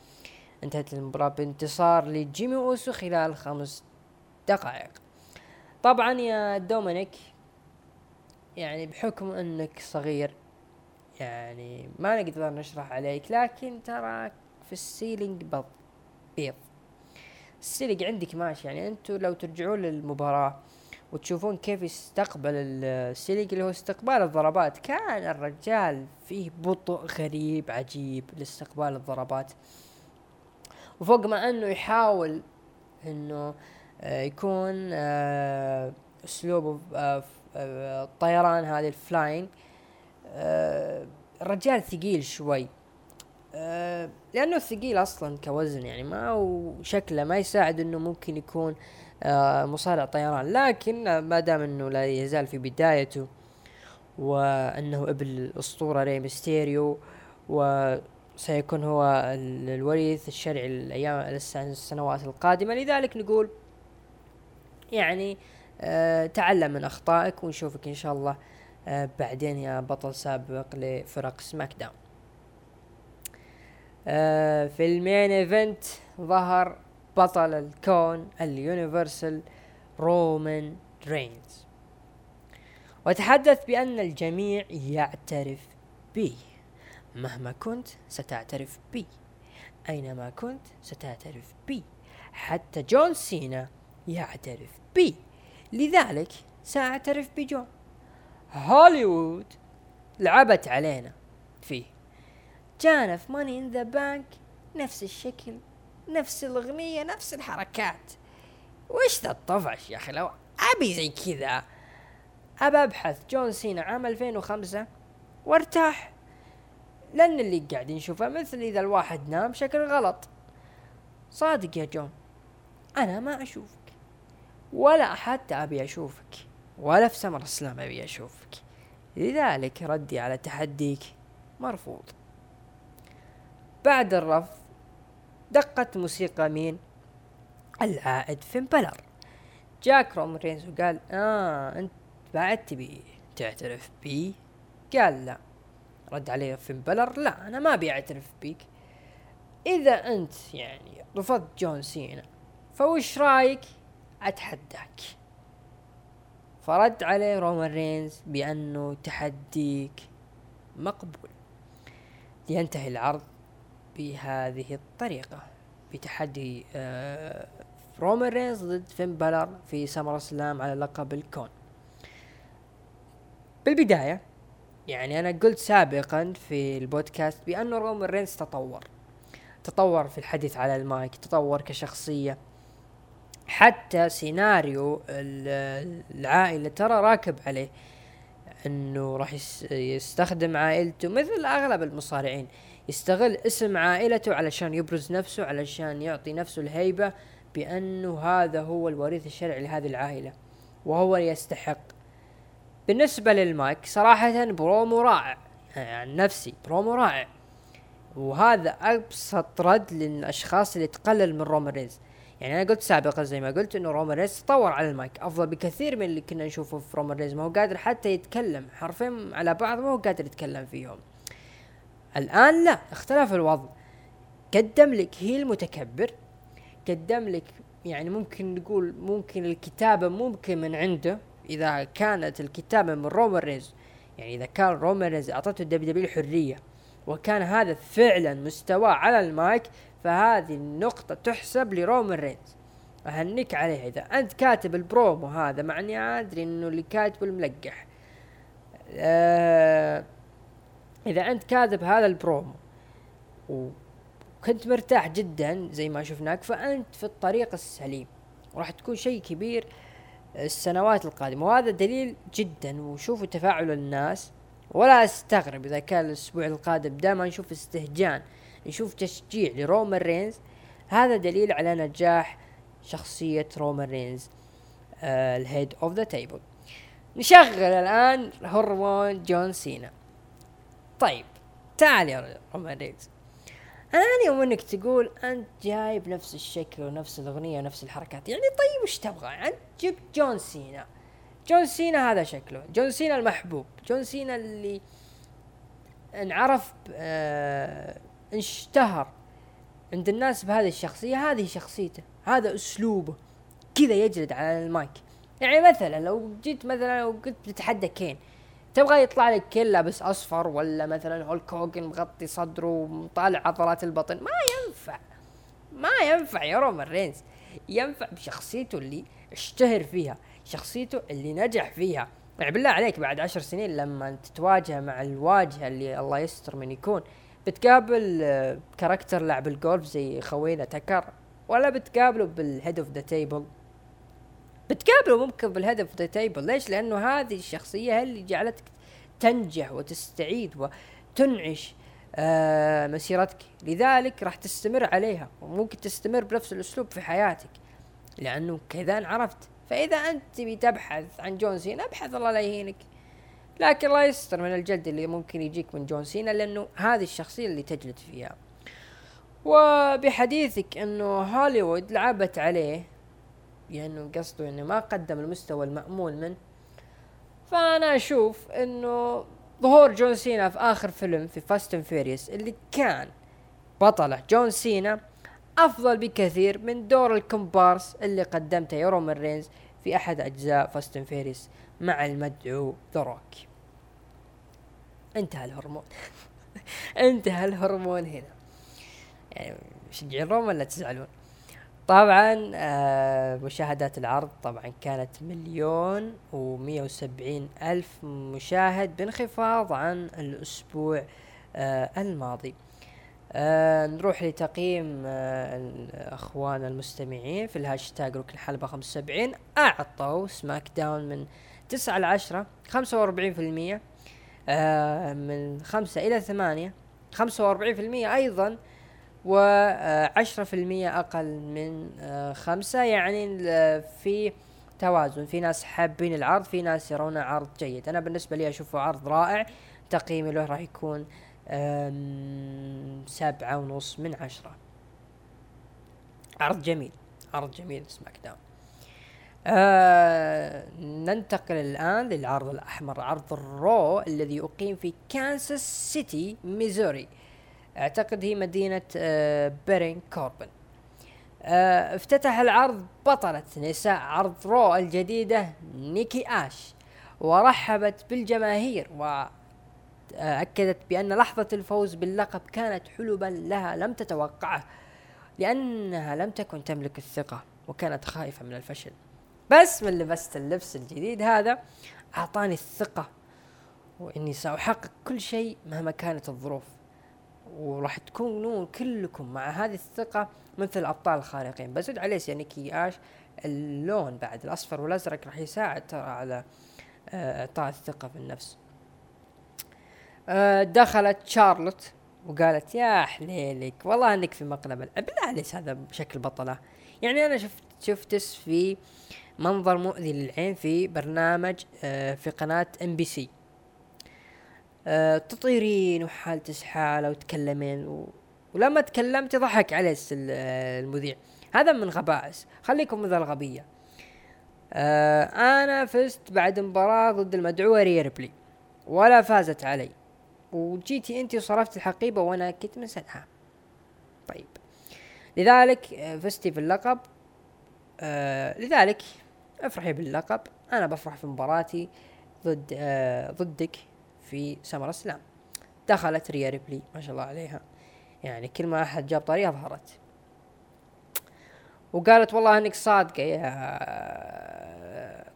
انتهت المباراة بانتصار لجيمي أوسو خلال خمس دقائق. طبعا يا دومينيك يعني بحكم إنك صغير يعني ما نقدر نشرح عليك لكن تراك في ال selling بيض. ال selling عندك ماشي يعني أنتوا لو ترجعون للمباراة وتشوفون كيف يستقبل ال selling اللي هو استقبال الضربات. كان الرجال فيه بطء غريب عجيب لاستقبال الضربات. وفوق ما أنه يحاول إنه آه، يكون آه، أسلوبه آه، الطيران هذه ال flying الرجال ثقيل شوي. لأنه ثقيل أصلا كوزن يعني ما هو شكله ما يساعد إنه ممكن يكون آه، مصارع طيران. لكن ما دام إنه لا يزال في بدايته وإنه ابن الأسطورة ري ميستيريو وسيكون هو الوريث الشرعي الأيام السنوات القادمة لذلك نقول يعني آه تعلم من أخطائك ونشوفك إن شاء الله آه بعدين يا بطل سابق لفرق SmackDown. آه في ال main event ظهر بطل الكون ال universal رومان رينز. وتحدث بأن الجميع يعترف بي. مهما كنت ستعترف بي. أينما كنت ستعترف بي. حتى جون سينا يعترف بي. لذلك سأعترف بجون. هوليوود لعبت علينا. فيه. جانا في Money in the Bank نفس الشكل. نفس الأغنية نفس الحركات. وش ذا الطفش يا أخي؟ لو أبي زي كذا ابى أبحث. جون سينا عام 2005 وارتاح. لأن اللي قاعدين نشوفه مثل إذا الواحد نام شكل غلط. صادق يا جون أنا ما أشوفك. ولا حتى أبي أشوفك. ولا في SummerSlam أبي أشوفك. لذلك ردي على تحديك مرفوض. بعد الرفض دقت موسيقى مين؟ العائد فين بالر جاك رومان رينز وقال آه أنت بعد تبي تعترف بي؟ قال لا. رد عليه فين بالر لا أنا ما أبي أعترف بيك. إذا أنت يعني رفضت جون سينا فوش رأيك؟ أتحداك. فرد عليه رومان رينز بأنه تحديك مقبول. لينتهي العرض. بهذه الطريقة بتحدي آه رومان رينز ضد فين بالر في SummerSlam على لقب الكون. بالبداية يعني أنا قلت سابقا في البودكاست بأنه رومان رينز تطور. تطور في الحديث على المايك تطور كشخصية. حتى سيناريو العائلة ترى راكب عليه إنه راح يستخدم عائلته مثل أغلب المصارعين. يستغل اسم عائلته علشان يبرز نفسه علشان يعطي نفسه الهيبة بأنه هذا هو الوريث الشرعي لهذه العائلة وهو يستحق. بالنسبة للمايك صراحة برومو رائع يعني عن نفسي برومو رائع. وهذا أبسط رد للأشخاص اللي تقلل من رومان رينز يعني أنا قلت سابقا زي ما قلت إنه رومان رينز تطور على المايك. أفضل بكثير من اللي كنا نشوفه في رومان رينز ما هو قادر حتى يتكلم حرفين على بعض ما هو قادر يتكلم فيهم الآن لا اختلف الوضع. قدم لك heel متكبر قدم لك يعني ممكن نقول ممكن الكتابة ممكن من عنده. إذا كانت الكتابة من رومان رينز يعني إذا كان رومان رينز أعطته ال WW الحرية وكان هذا فعلا مستواه على المايك فهذه النقطة تحسب لرومان رينز. أهنيك عليها. إذا أنت كاتب البرومو هذا مع إني أدري إنه اللي كاتبه الملقح. آه إذا أنت كاتب هذا البرومو وكنت مرتاح جدا زي ما شفناك فأنت في الطريق السليم. وراح تكون شيء كبير السنوات القادمة وهذا دليل جدا. وشوفوا تفاعل الناس. ولا أستغرب إذا كان الأسبوع القادم دائما نشوف استهجان نشوف تشجيع لرومان رينز. هذا دليل على نجاح شخصية رومان رينز ال head of the table نشغل الآن هرمون جون سينا. طيب تعال يا رومان رينز أنا يوم إنك تقول أنت جايب نفس الشكل ونفس الأغنية ونفس الحركات يعني طيب وش تبغى؟ أنت جبت جون سينا. جون سينا هذا شكله جون سينا المحبوب جون سينا اللي انعرف آه انشتهر عند الناس بهذه الشخصية هذه شخصيته هذا أسلوبه كذا يجلد على المايك. يعني مثلا لو جيت مثلا لو قلت بتتحدى كين تبغى يطلع لك كين لابس أصفر ولا مثلا هولك هوجن مغطي صدره ومطالع عضلات البطن؟ ما ينفع. ما ينفع يا رومان رينز. ينفع بشخصيته اللي اشتهر فيها شخصيته اللي نجح فيها. يعني بالله عليك بعد عشر سنين لما تتواجه مع الواجهة اللي الله يستر من يكون بتقابل آه، character لعب الجولف زي خوينا تكر ولا بتقابله بال head of the table بتقابله ممكن بال head of the table ليش؟ لأنه هذه الشخصية اللي جعلتك تنجح وتستعيد وتنعش آه مسيرتك. لذلك راح تستمر عليها وممكن تستمر بنفس الأسلوب في حياتك. لأنه كذا عرفت فإذا أنت تبي تبحث عن جون سينا ابحث الله لا يهينك. لكن الله يستر من الجلد اللي ممكن يجيك من جون سينا لأنه هذه الشخصية اللي تجلد فيها. وبحديثك إنه هوليوود لعبت عليه يعني قصده إنه ما قدم المستوى المأمول منه فأنا أشوف إنه ظهور جون سينا في آخر فيلم في Fast and Furious اللي كان بطلة. جون سينا أفضل بكثير من دور الكومبارس اللي قدمته يا رومان رينز في أحد أجزاء Fast and Furious مع المدعو ذا انتهى الهرمون. انتهى الهرمون هنا. يعني مشجعين رومان ولا تزعلون. طبعا آه مشاهدات العرض طبعا كانت مليون ومية وسبعين ألف مشاهد بانخفاض عن الأسبوع آه الماضي. آه نروح لتقييم آه الأخوان المستمعين في الهاشتاج ركن حلبة خمسة وسبعين. أعطوا SmackDown من تسعة لعشرة خمسة وأربعين في المية آه من خمسة إلى ثمانية خمسة وأربعين في المية أيضا. في المية أقل من آه خمسة يعني في توازن. في ناس حابين العرض في ناس يرونه عرض جيد. أنا بالنسبة لي أشوفه عرض رائع. تقييمي له راح يكون سبعة ونص من عشرة. عرض جميل. عرض جميل SmackDown. آه ننتقل الآن للعرض الأحمر. عرض ال Raw الذي أقيم في كانساس سيتي ميزوري. أعتقد هي مدينة آه بيرين كوربن آه افتتح العرض بطلة نساء عرض رو الجديدة نيكي آش ورحبت بالجماهير وأكدت بأن لحظة الفوز باللقب كانت حلبا لها لم تتوقعه لأنها لم تكن تملك الثقة وكانت خائفة من الفشل. بس من لبست اللبس الجديد هذا أعطاني الثقة وإني سأحقق كل شيء مهما كانت الظروف. وراح تكونون كلكم مع هذه الثقة مثل الابطال الخارقين. بزود عليه نيكي اش اللون بعد الأصفر والأزرق راح يساعد ترى على آه، إعطاء الثقة في النفس. آه، دخلت شارلوت وقالت يا حليلك والله إنك في مقلب بالله ليش هذا بشكل بطلة؟ يعني أنا شفت شفتس في منظر مؤذي للعين في برنامج آه، في قناة ام بي سي تطيرين وحالتش حالة وتكلمين و... ولما تكلمت ضحك عليه المذيع. هذا من غبائس. خليكم مثل الغبية. آه أنا فزت بعد مباراة ضد المدعوة ريربلي ولا فازت علي. وجيتي انت وصرفت الحقيبة وأنا كنت مسدها طيب. لذلك آه، فزتي في اللقب آه لذلك افرحي باللقب. أنا بفرح في مباراتي ضد آه ضدك. في سمر سلام دخلت ريا ريبلي ما شاء الله عليها. يعني كل ما أحد جاب طريقة ظهرت. وقالت والله أنك صادقة يا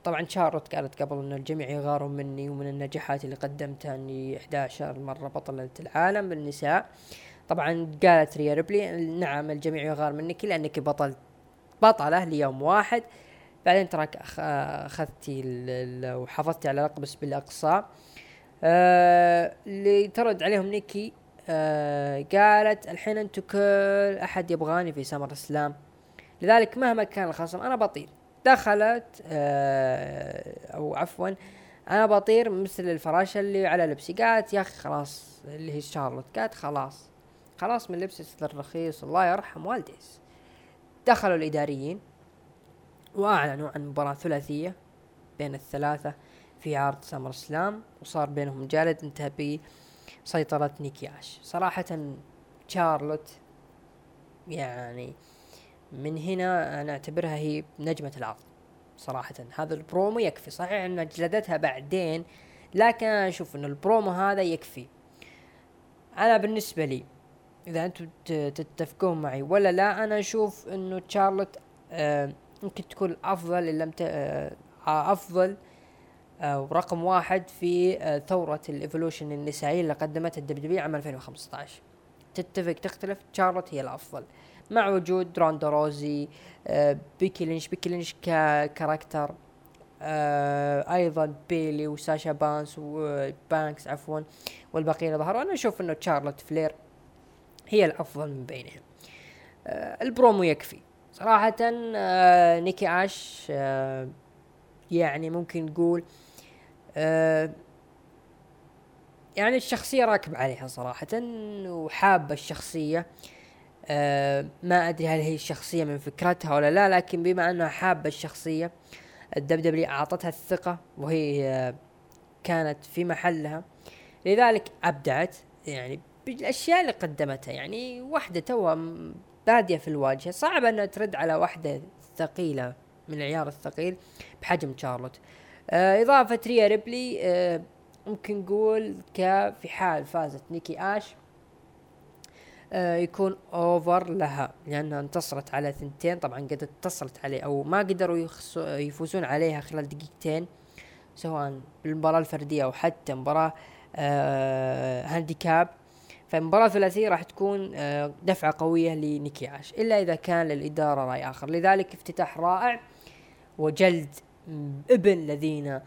طبعا شارلوت قالت قبل إن الجميع يغارون مني ومن النجاحات اللي قدمتها إني 11 مرة بطلة العالم بالنساء طبعا قالت ريا ريبلي نعم الجميع يغار منك لأنك بطل بطلة ليوم واحد. بعدين تراك أخذتي وحافظتي على لقب بالاقصى آه اللي ترد عليهم نيكي آه قالت الحين انتو كل أحد يبغاني في سمر إسلام. لذلك مهما كان الخصم أنا بطير. دخلت آه أو عفوا أنا بطير مثل الفراشة اللي على لبسي. قالت يا أخي خلاص اللي هي شارلوت. قالت خلاص خلاص من لبسي يصير رخيص الله يرحم والديس. دخلوا الإداريين وأعلنوا عن مباراة ثلاثية بين الثلاثة. في عرض سمر سلام وصار بينهم جالد انتهى بسيطرة نيكياش صراحة شارلوت يعني من هنا أنا أعتبرها هي نجمة العرض صراحة. هذا البرومو يكفي. صحيح ان جلدتها بعدين لكن أنا أشوف ان البرومو هذا يكفي. أنا بالنسبة لي إذا أنتم تتفقون معي ولا لا أنا أشوف إنه شارلوت آه ممكن تكون أفضل إن لم آه أفضل ورقم واحد في آه ثورة ال evolution النسائية اللي قدمتها ال WWE عام 2015 تتفق تختلف. شارلوت هي الأفضل. مع وجود روندا روزي آه بيكي لينش بيكي لينش ك character آه أيضا بيلي وساشا بانس وبانكس عفوا والبقيه اللي ظهروا. أنا أشوف إنه تشارلوت فلير هي الأفضل من بينهم. آه البرومو يكفي. صراحة آه نيكي آش آه يعني ممكن نقول آه يعني الشخصية راكب عليها صراحة وحابة الشخصية. آه ما أدري هل هي الشخصية من فكرتها ولا لا لكن بما أنها حابة الشخصية ال WWE أعطتها الثقة وهي آه كانت في محلها. لذلك أبدعت يعني بالأشياء اللي قدمتها. يعني واحدة توها بادية في الواجهة. صعب أنها ترد على واحدة ثقيلة من العيار الثقيل بحجم شارلوت. آه إضافة ريا ريبلي آه ممكن نقول في حال فازت نيكي آش آه يكون أوفر لها لأنها انتصرت على ثنتين طبعا قد اتصلت عليه أو ما قدروا يفوزون عليها خلال دقيقتين سواء بالمباراة الفردية أو حتى مباراة آه handicap. فمباراة ثلاثية راح تكون آه دفعة قوية لنيكي آش إلا إذا كان للإدارة رأي آخر. لذلك افتتاح رائع وجلد ابن الذين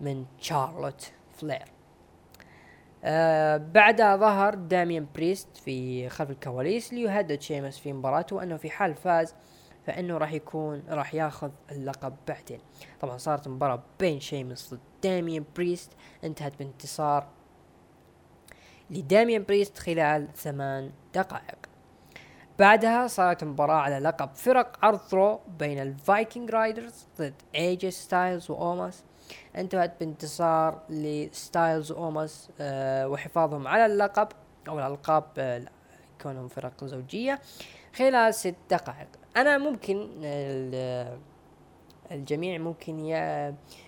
من شارلوت فلير. آه بعدها ظهر داميان بريست في خلف الكواليس ليهدد شيمس في مباراته وأنه في حال فاز فإنه راح يكون راح ياخذ اللقب بعدين. طبعا صارت مباراة بين شيمس ضد داميان بريست. انتهت بانتصار لداميان بريست خلال ثمان دقائق. بعدها صارت مباراة على لقب فرق عرض رو بين الفايكنج رايدرز ضد اي جي ستايلز واوماس انتهت بانتصار لستايلز واوماس أه وحفاظهم على اللقب أو الألقاب أه كونهم فرق زوجية خلال ست دقائق. أنا ممكن الجميع ممكن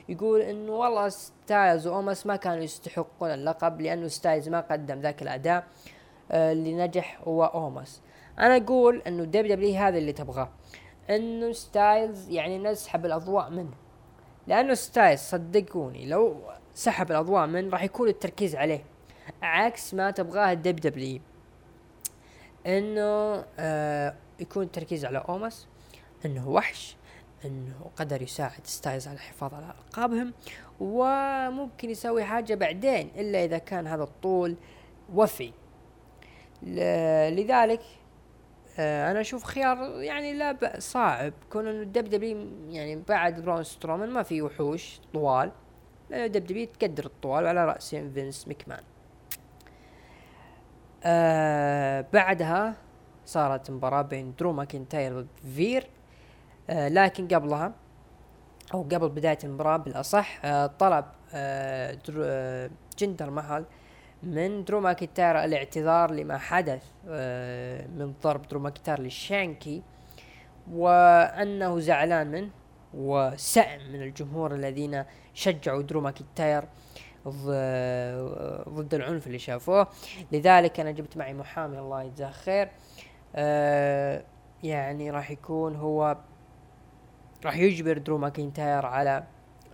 يقول انه والله ستايلز واوماس ما كانوا يستحقون اللقب لأنه ستايلز ما قدم ذاك الأداء اللي نجح هو اوماس أنا أقول إنه دبليو دبليو هذا اللي تبغاه. إنه ستايلز يعني نسحب الأضواء منه. لأنه ستايلز صدقوني لو سحب الأضواء منه راح يكون التركيز عليه. عكس ما تبغاه الدب دبليو إنه آه يكون التركيز على اومس إنه وحش. إنه قدر يساعد ستايلز على الحفاظ على ألقابهم. وممكن يسوي حاجة بعدين إلا إذا كان هذا الطول وفي. لذلك أنا أشوف خيار يعني لا بأس صعب. كون إنه الدب دبليو يعني بعد برون سترومان ما في وحوش طوال. الدب دبليو تقدر الطوال وعلى راسهم فينس مكمان آه بعدها صارت مباراة بين درو ماكنتاير ضد فير. آه لكن قبلها أو قبل بداية المباراة بالأصح آه طلب آه آه جندر مهال من درو ماكنتاير الاعتذار لما حدث آه من ضرب درو ماكنتاير لشانكي وأنه زعلان منه وسأم من الجمهور الذين شجعوا درو ماكنتاير ضد العنف اللي شافوه. لذلك أنا جبت معي محامي الله يجزاه خير آه يعني راح يكون هو راح يجبر درو ماكنتاير على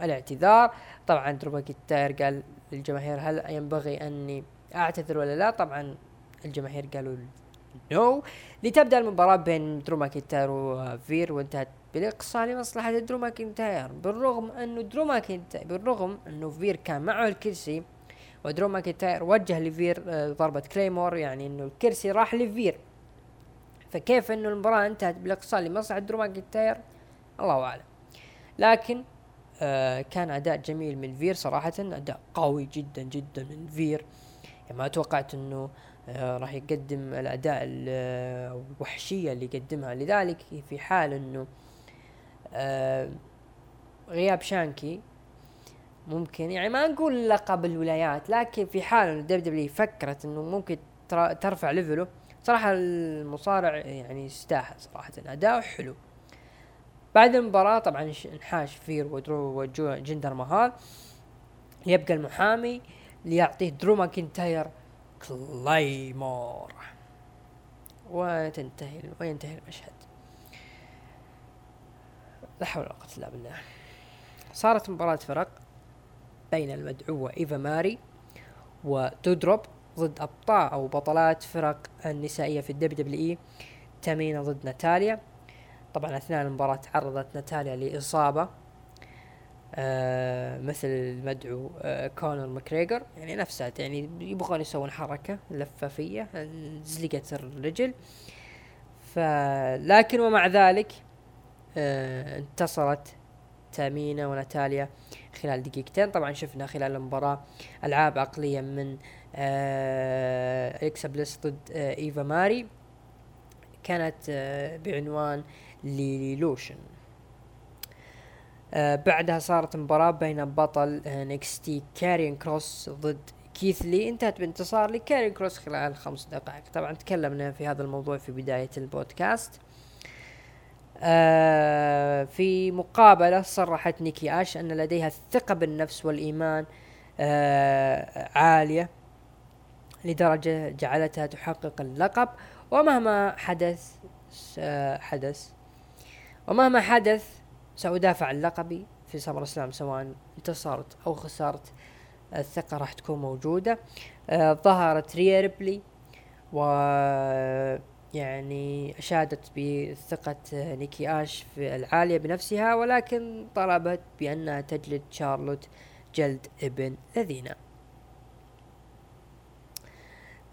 الاعتذار. طبعا درو ماكنتاير قال للجماهير هل ينبغي أني أعتذر ولا لا؟ طبعا الجماهير قالوا no لتبدأ المباراة بين درو ماكنتاير وفير وانتهت بالاقصاء لمصلحة درو ماكنتاير. بالرغم انه درو ماكنتاير بالرغم انه فير كان معه الكرسي ودرو ماكنتاير وجه لفير آه، ضربة كليمور يعني إنه الكرسي راح لفير. فكيف إنه المباراة انتهت بالاقصاء لمصلحة درو ماكنتاير؟ الله أعلم. لكن آه كان أداء جميل من فير صراحة أداء قوي جدا جدا من فير. يعني ما توقعت إنه آه راح يقدم الأداء الوحشية اللي يقدمها. لذلك في حال إنه آه غياب شانكي ممكن يعني ما نقول لقب الولايات لكن في حال إنه دب دبليو فكرت إنه ممكن ترفع level ه صراحة المصارع يعني يستاهل صراحة. اداؤه حلو. بعد المباراة طبعا انحاش فير ودرو وجندر مهال. يبقى المحامي ليعطيه درو ماكنتاير كلايمور. وتنتهي وينتهي المشهد. لا حول ولا قوة إلا بالله. صارت مباراة فرق بين المدعوة ايفا ماري ودودروب ضد أبطال أو بطلات فرق النسائية في الدب دبليو إي تامينا ضد ناتاليا. طبعا أثناء المباراة تعرضت ناتاليا لإصابة آه مثل المدعو آه كونر ماكريجر يعني نفسها يعني يبغون يسوون حركة لفافية زلقت الرجل. فلكن ومع ذلك آه انتصرت تامينا وناتاليا خلال دقيقتين. طبعا شفنا خلال المباراة ألعاب عقلية من آه اليكسا بليس ضد آه إيفا ماري. كانت آه بعنوان ليلوشن آه بعدها صارت مباراة بين بطل NXT كارين كروس ضد كيث لي انتهت بانتصار لكارين كروس خلال خمس دقائق. طبعا تكلمنا في هذا الموضوع في بداية البودكاست. آه في مقابلة صرحت نيكي آش أن لديها الثقة بالنفس والإيمان آه عالية لدرجة جعلتها تحقق اللقب. ومهما حدث آه حدث ومهما حدث سأدافع عن لقبي في سمر اسلام سواء انتصرت أو خسرت الثقة راح تكون موجودة. آه ظهرت ريا ريبلي و يعني أشادت بثقة نيكي آش في العالية بنفسها ولكن طلبت بأنها تجلد شارلوت جلد ابن لذينة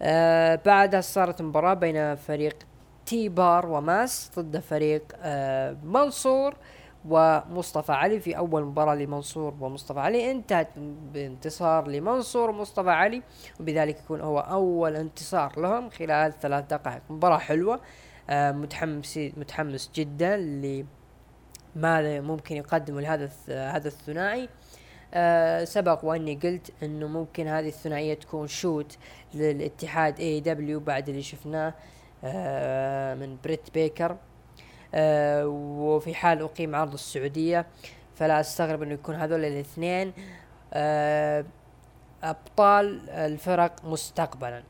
آه بعدها صارت مباراة بين فريق تي بار وماس ضد فريق آه منصور ومصطفى علي في أول مباراة لمنصور ومصطفى علي. انتهت بانتصار لمنصور ومصطفى علي وبذلك يكون هو أول انتصار لهم خلال ثلاث دقائق. مباراة حلوة آه متحمس متحمس جدا لماذا ممكن يقدموا لهذا هذا الثنائي آه سبق وأني قلت إنه ممكن هذه الثنائية تكون shoot للاتحاد AEW بعد اللي شفناه. من بريت بيكر. آه وفي حال أقيم عرض السعودية فلا أستغرب أنه يكون هذول الاثنين آه أبطال الفرق مستقبلا.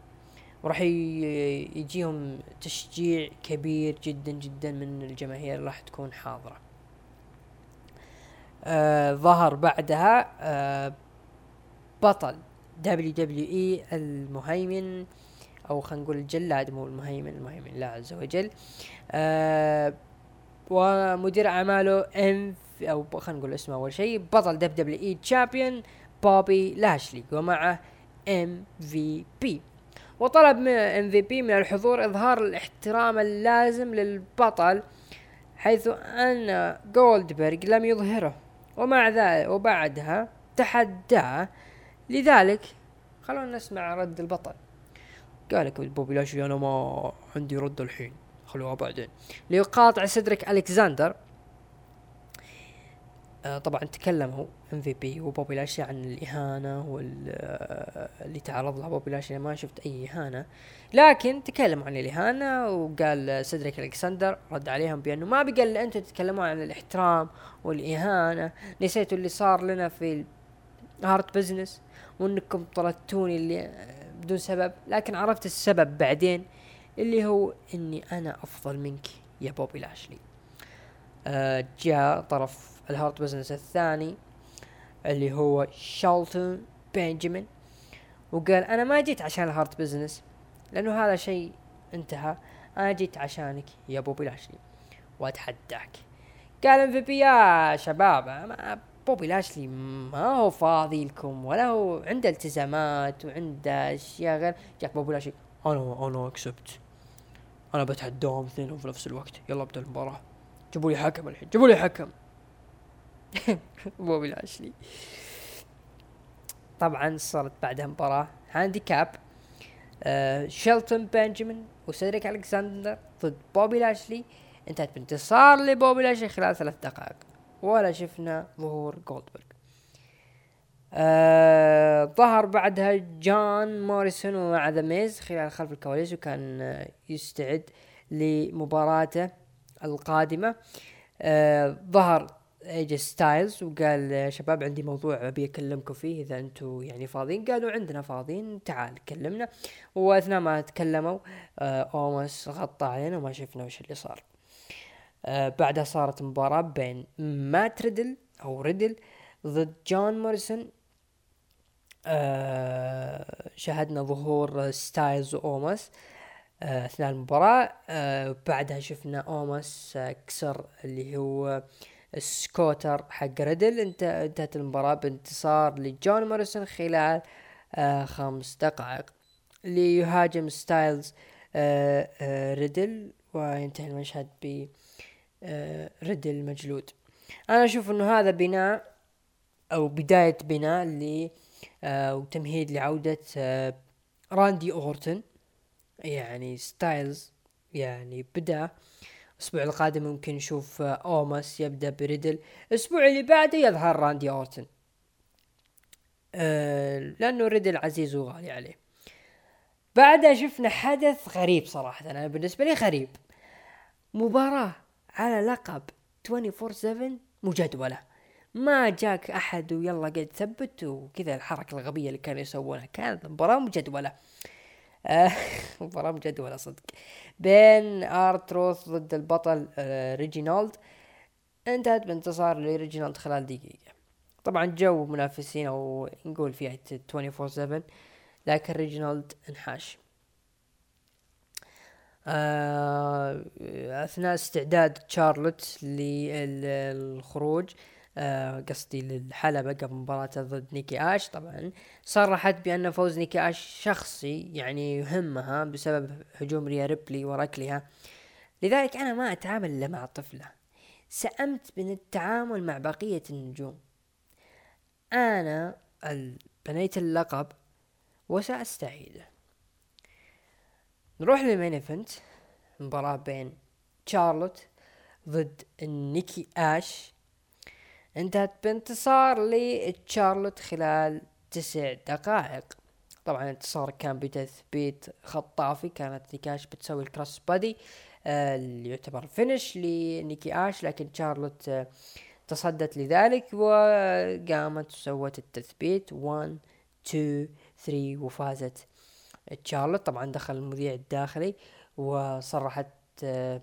وراح يجيهم تشجيع كبير جدا جدا من الجماهير راح تكون حاضرة. آه ظهر بعدها آه بطل دبليو دبليو اي المهيمن أو خلينا نقول الجلاد مو المهيمن المهيمن الله عز وجل. آه ومدير أعماله ام أو خلينا نقول اسمه أول شيء بطل دب دبليو إي champion بوبي لاشلي ومعه إم في بي. وطلب من إم في بي من الحضور إظهار الاحترام اللازم للبطل حيث أن جولدبرغ لم يظهره. ومع ذلك وبعدها تحداه لذلك خلونا نسمع رد البطل. قال لك بوبي لاشلي أنا ما عندي رد الحين. خلوها بعدين. ليقاطع سيدريك ألكساندر. آه طبعا تكلم هو MVP وبوبي لاشلي عن الإهانة واللي تعرض لها بوبي لاشلي ما شفت أي إهانة. لكن تكلم عن الإهانة وقال سيدريك الكسندر رد عليهم بأنه ما بقى إلا أنتم تتكلمون عن الاحترام والإهانة. نسيتوا اللي صار لنا في Hurt Business وإنكم طردتوني اللي بدون سبب لكن عرفت السبب بعدين اللي هو إني أنا أفضل منك يا بوبي لاشلي. آه جاء طرف ال Hurt Business الثاني اللي هو شيلتون بنجامين وقال أنا ما جيت عشان ال Hurt Business لأنه هذا شيء انتهى أنا جيت عشانك يا بوبي لاشلي وأتحداك. قال MVP يا شباب بوبي لاشلي ما هو فاضي لكم ولا هو عنده التزامات وعنده أشياء غير. جاك بوبي لاشلي أنا أنا accept. أنا بتحداهم اثنينهم في نفس الوقت. يلا أبدأ المباراة. جيبوا لي حكم الحين. جيبوا لي حكم. بوبي لاشلي طبعا صارت بعدها مباراة. handicap آه شيلتون بنجامين وسيدريك الكساندر ضد بوبي لاشلي انتهت بانتصار لبوبي لاشلي خلال ثلاث دقائق. ولا شفنا ظهور جولدبرغ آه ظهر بعدها جون موريسون مع ذا ميز خلال خلف الكواليس وكان يستعد لمباراته القادمة. آه ظهر ايه جي ستايلز وقال يا شباب عندي موضوع أبي أكلمكم فيه إذا أنتم يعني فاضيين. قالوا عندنا فاضيين تعال كلمنا. وأثناء ما تكلموا آه أومس غطى علينا وما شفنا وش اللي صار. بعدها صارت مباراة بين مات ريدل أو ريدل ضد جون موريسون. آه شاهدنا ظهور ستايلز واومس آه أثناء المباراة. آه بعدها شفنا اومس آه كسر اللي هو آه سكوتر حق ريدل. انت انتهت المباراة بانتصار لجون موريسون خلال آه خمس دقائق. ليهاجم ستايلز آه آه ريدل وينتهي المشهد ب آه ريدل مجلود أنا أشوف إنه هذا بناء أو بداية بناء ل آه وتمهيد لعودة آه راندي اورتن يعني ستايلز يعني بدأ. الأسبوع القادم ممكن نشوف أوماس يبدأ بريدل. الأسبوع اللي بعده يظهر راندي اورتن أه لأنه ريدل عزيز وغالي عليه. بعدها شفنا حدث غريب صراحة. أنا بالنسبة لي غريب. مباراة على لقب 24/7 مجدولة. ما جاك أحد ويلا قد ثبت وكذا الحركة الغبية اللي كانوا يسوونها. كانت مباراة مجدولة. آه مباراة مجدولة صدق. بين أرتروث ضد البطل آه ريجينالد انتهت بانتصار لريجينالد خلال دقيقة. طبعا جو منافسين أو نقول فيها 24 7 لكن ريجينالد انحاش. أثناء استعداد تشارلوت للخروج آه قصدي للحلبة قبل مباراة ضد نيكي آش. طبعا صرحت بأن فوز نيكي آش شخصي يعني يهمها بسبب هجوم ريا ريبلي وركلها. لذلك أنا ما أتعامل إلا مع طفلة. سأمت من التعامل مع بقية النجوم. أنا بنيت اللقب وسأستعيده. نروح لل main event مباراة بين تشارلوت ضد نيكي آش. انتهت بانتصار لتشارلوت خلال تسع دقائق. طبعا الانتصار كان بتثبيت خطافي. كانت نيكي آش بتسوي ال cross body آه اللي يعتبر finish لنيكي آش لكن تشارلوت آه تصدت لذلك وقامت وسوت التثبيت. 1 2 3 وفازت تشارلوت طبعا دخل المذيع الداخلي وصرحت آه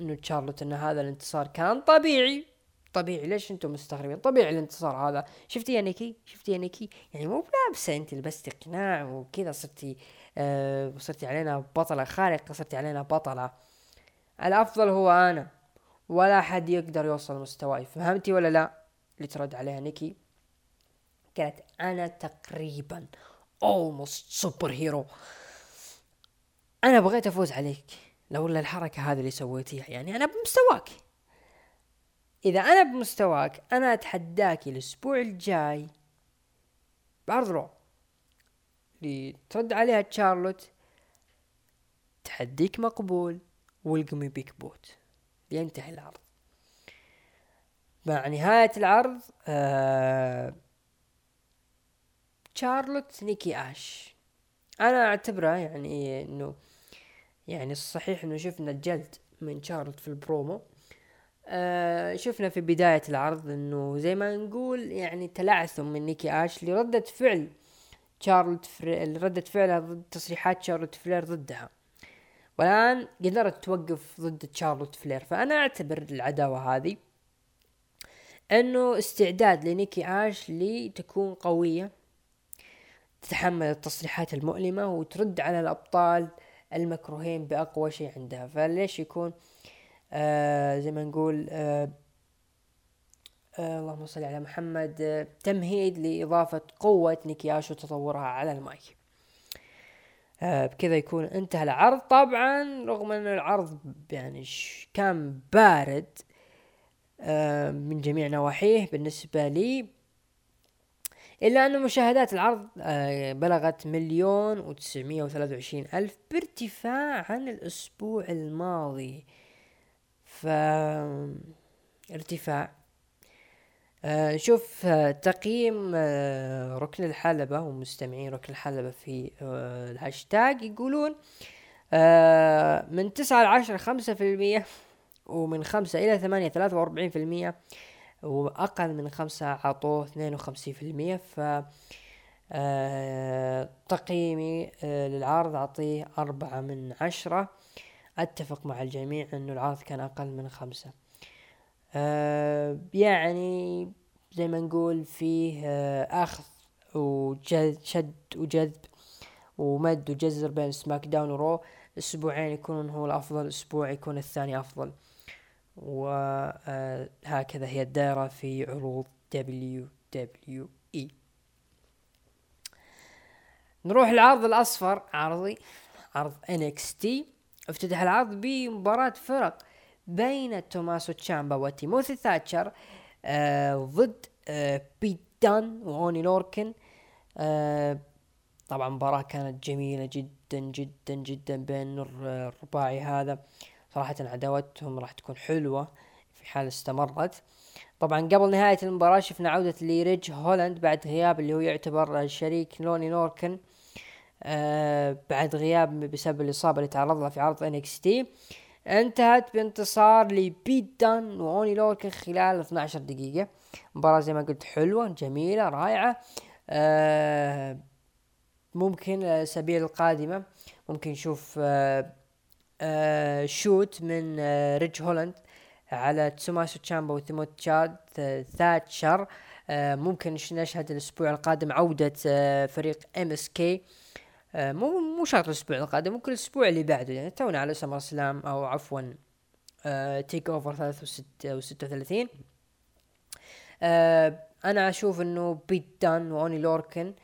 إنه تشارلوت إن هذا الانتصار كان طبيعي. طبيعي. ليش أنتم مستغربين؟ طبيعي الانتصار هذا. شفتي يا نيكي؟ شفتي يا نيكي؟ يعني مو بلابسه انت لبستي قناع وكذا صرتي آه صرتي علينا بطلة خارقة صرتي علينا بطلة. الأفضل هو أنا. ولا حد يقدر يوصل مستواي. فهمتي ولا لا؟ اللي ترد عليها نيكي. قالت أنا تقريبا. Almost super hero أنا بغيت أفوز عليك. لولا الحركة هذه اللي سويتيها يعني أنا بمستواك. إذا أنا بمستواك أنا أتحداك الأسبوع الجاي بعرض Raw. ترد عليها تشارلوت تحديك مقبول والقمي big boot. ينتهي العرض. مع نهاية العرض آه شارلوت نيكي آش. أنا أعتبره يعني إنه يعني الصحيح إنه شفنا الجلد من شارلوت في البرومو. آه شفنا في بداية العرض إنه زي ما نقول يعني تلعثم من نيكي آش لردة فعل شارلوت فلير ردة فعلها ضد تصريحات شارلوت فلير ضدها. والآن قدرت توقف ضد شارلوت فلير. فأنا أعتبر العداوة هذه إنه استعداد لنيكي آش لتكون قوية تتحمل التصريحات المؤلمة وترد على الأبطال المكروهين بأقوى شيء عندها. فليش يكون آه زي ما نقول آه آه اللهم صل على محمد آه تمهيد لإضافة قوة نيكياش وتطورها على المايك. آه بكذا يكون انتهى العرض. طبعا رغم أن العرض يعني كان بارد آه من جميع نواحيه بالنسبة لي إلا أن مشاهدات العرض آه بلغت مليون وتسعمية وثلاثة وعشرين ألف بارتفاع عن الأسبوع الماضي. ف ارتفاع. آه شوف آه تقييم آه ركن الحلبة ومستمعين ركن الحلبة في آه الهاشتاج يقولون آه من تسعة لعشرة خمسة في المية ومن خمسة إلى ثمانية ثلاثة وأربعين في المية وأقل من خمسة عطوه اثنين وخمسين في المية ف آه تقييمي آه للعرض أعطيه أربعة من عشرة. أتفق مع الجميع أنه العرض كان أقل من خمسة. آه يعني زي ما نقول فيه أخذ وشد وجذب ومد وجزر بين سماك داون ورو. أسبوعين يكون هو الأفضل أسبوع يكون الثاني أفضل. وهكذا هي الدائرة في عروض WWE نروح العرض الأصفر عرضي عرض NXT افتتح العرض بمباراة فرق بين توماسو تشامبا وتيموثي ثاتشر آه ضد آه بيت دان وأوني لوركن. آه طبعا مباراة كانت جميلة جدا جدا جدا بين الرباعي هذا صراحة عداوتهم راح تكون حلوة في حال استمرت. طبعا قبل نهاية المباراة شفنا عودة لريج هولاند بعد غياب اللي هو يعتبر شريك لاوني لوركن آه بعد غياب بسبب الإصابة اللي تعرض لها في عرض NXT. انتهت بانتصار لبيت دان واوني لوركن خلال 12 دقيقة. مباراة زي ما قلت حلوة جميلة رائعة. آه ممكن الأسابيع القادمة ممكن نشوف آه آه shoot من آه ريج هولاند على توماسو تشامبا وتيموثي تشاد آه ثاتشر. آه ممكن نشهد الأسبوع القادم عودة آه فريق MSK آه مو مو شرط الأسبوع القادم ممكن الأسبوع اللي بعده يعني تونا على SummerSlam أو عفوا آه TakeOver 36 آه أنا أشوف إنه بيت دان وأوني لوركن. آه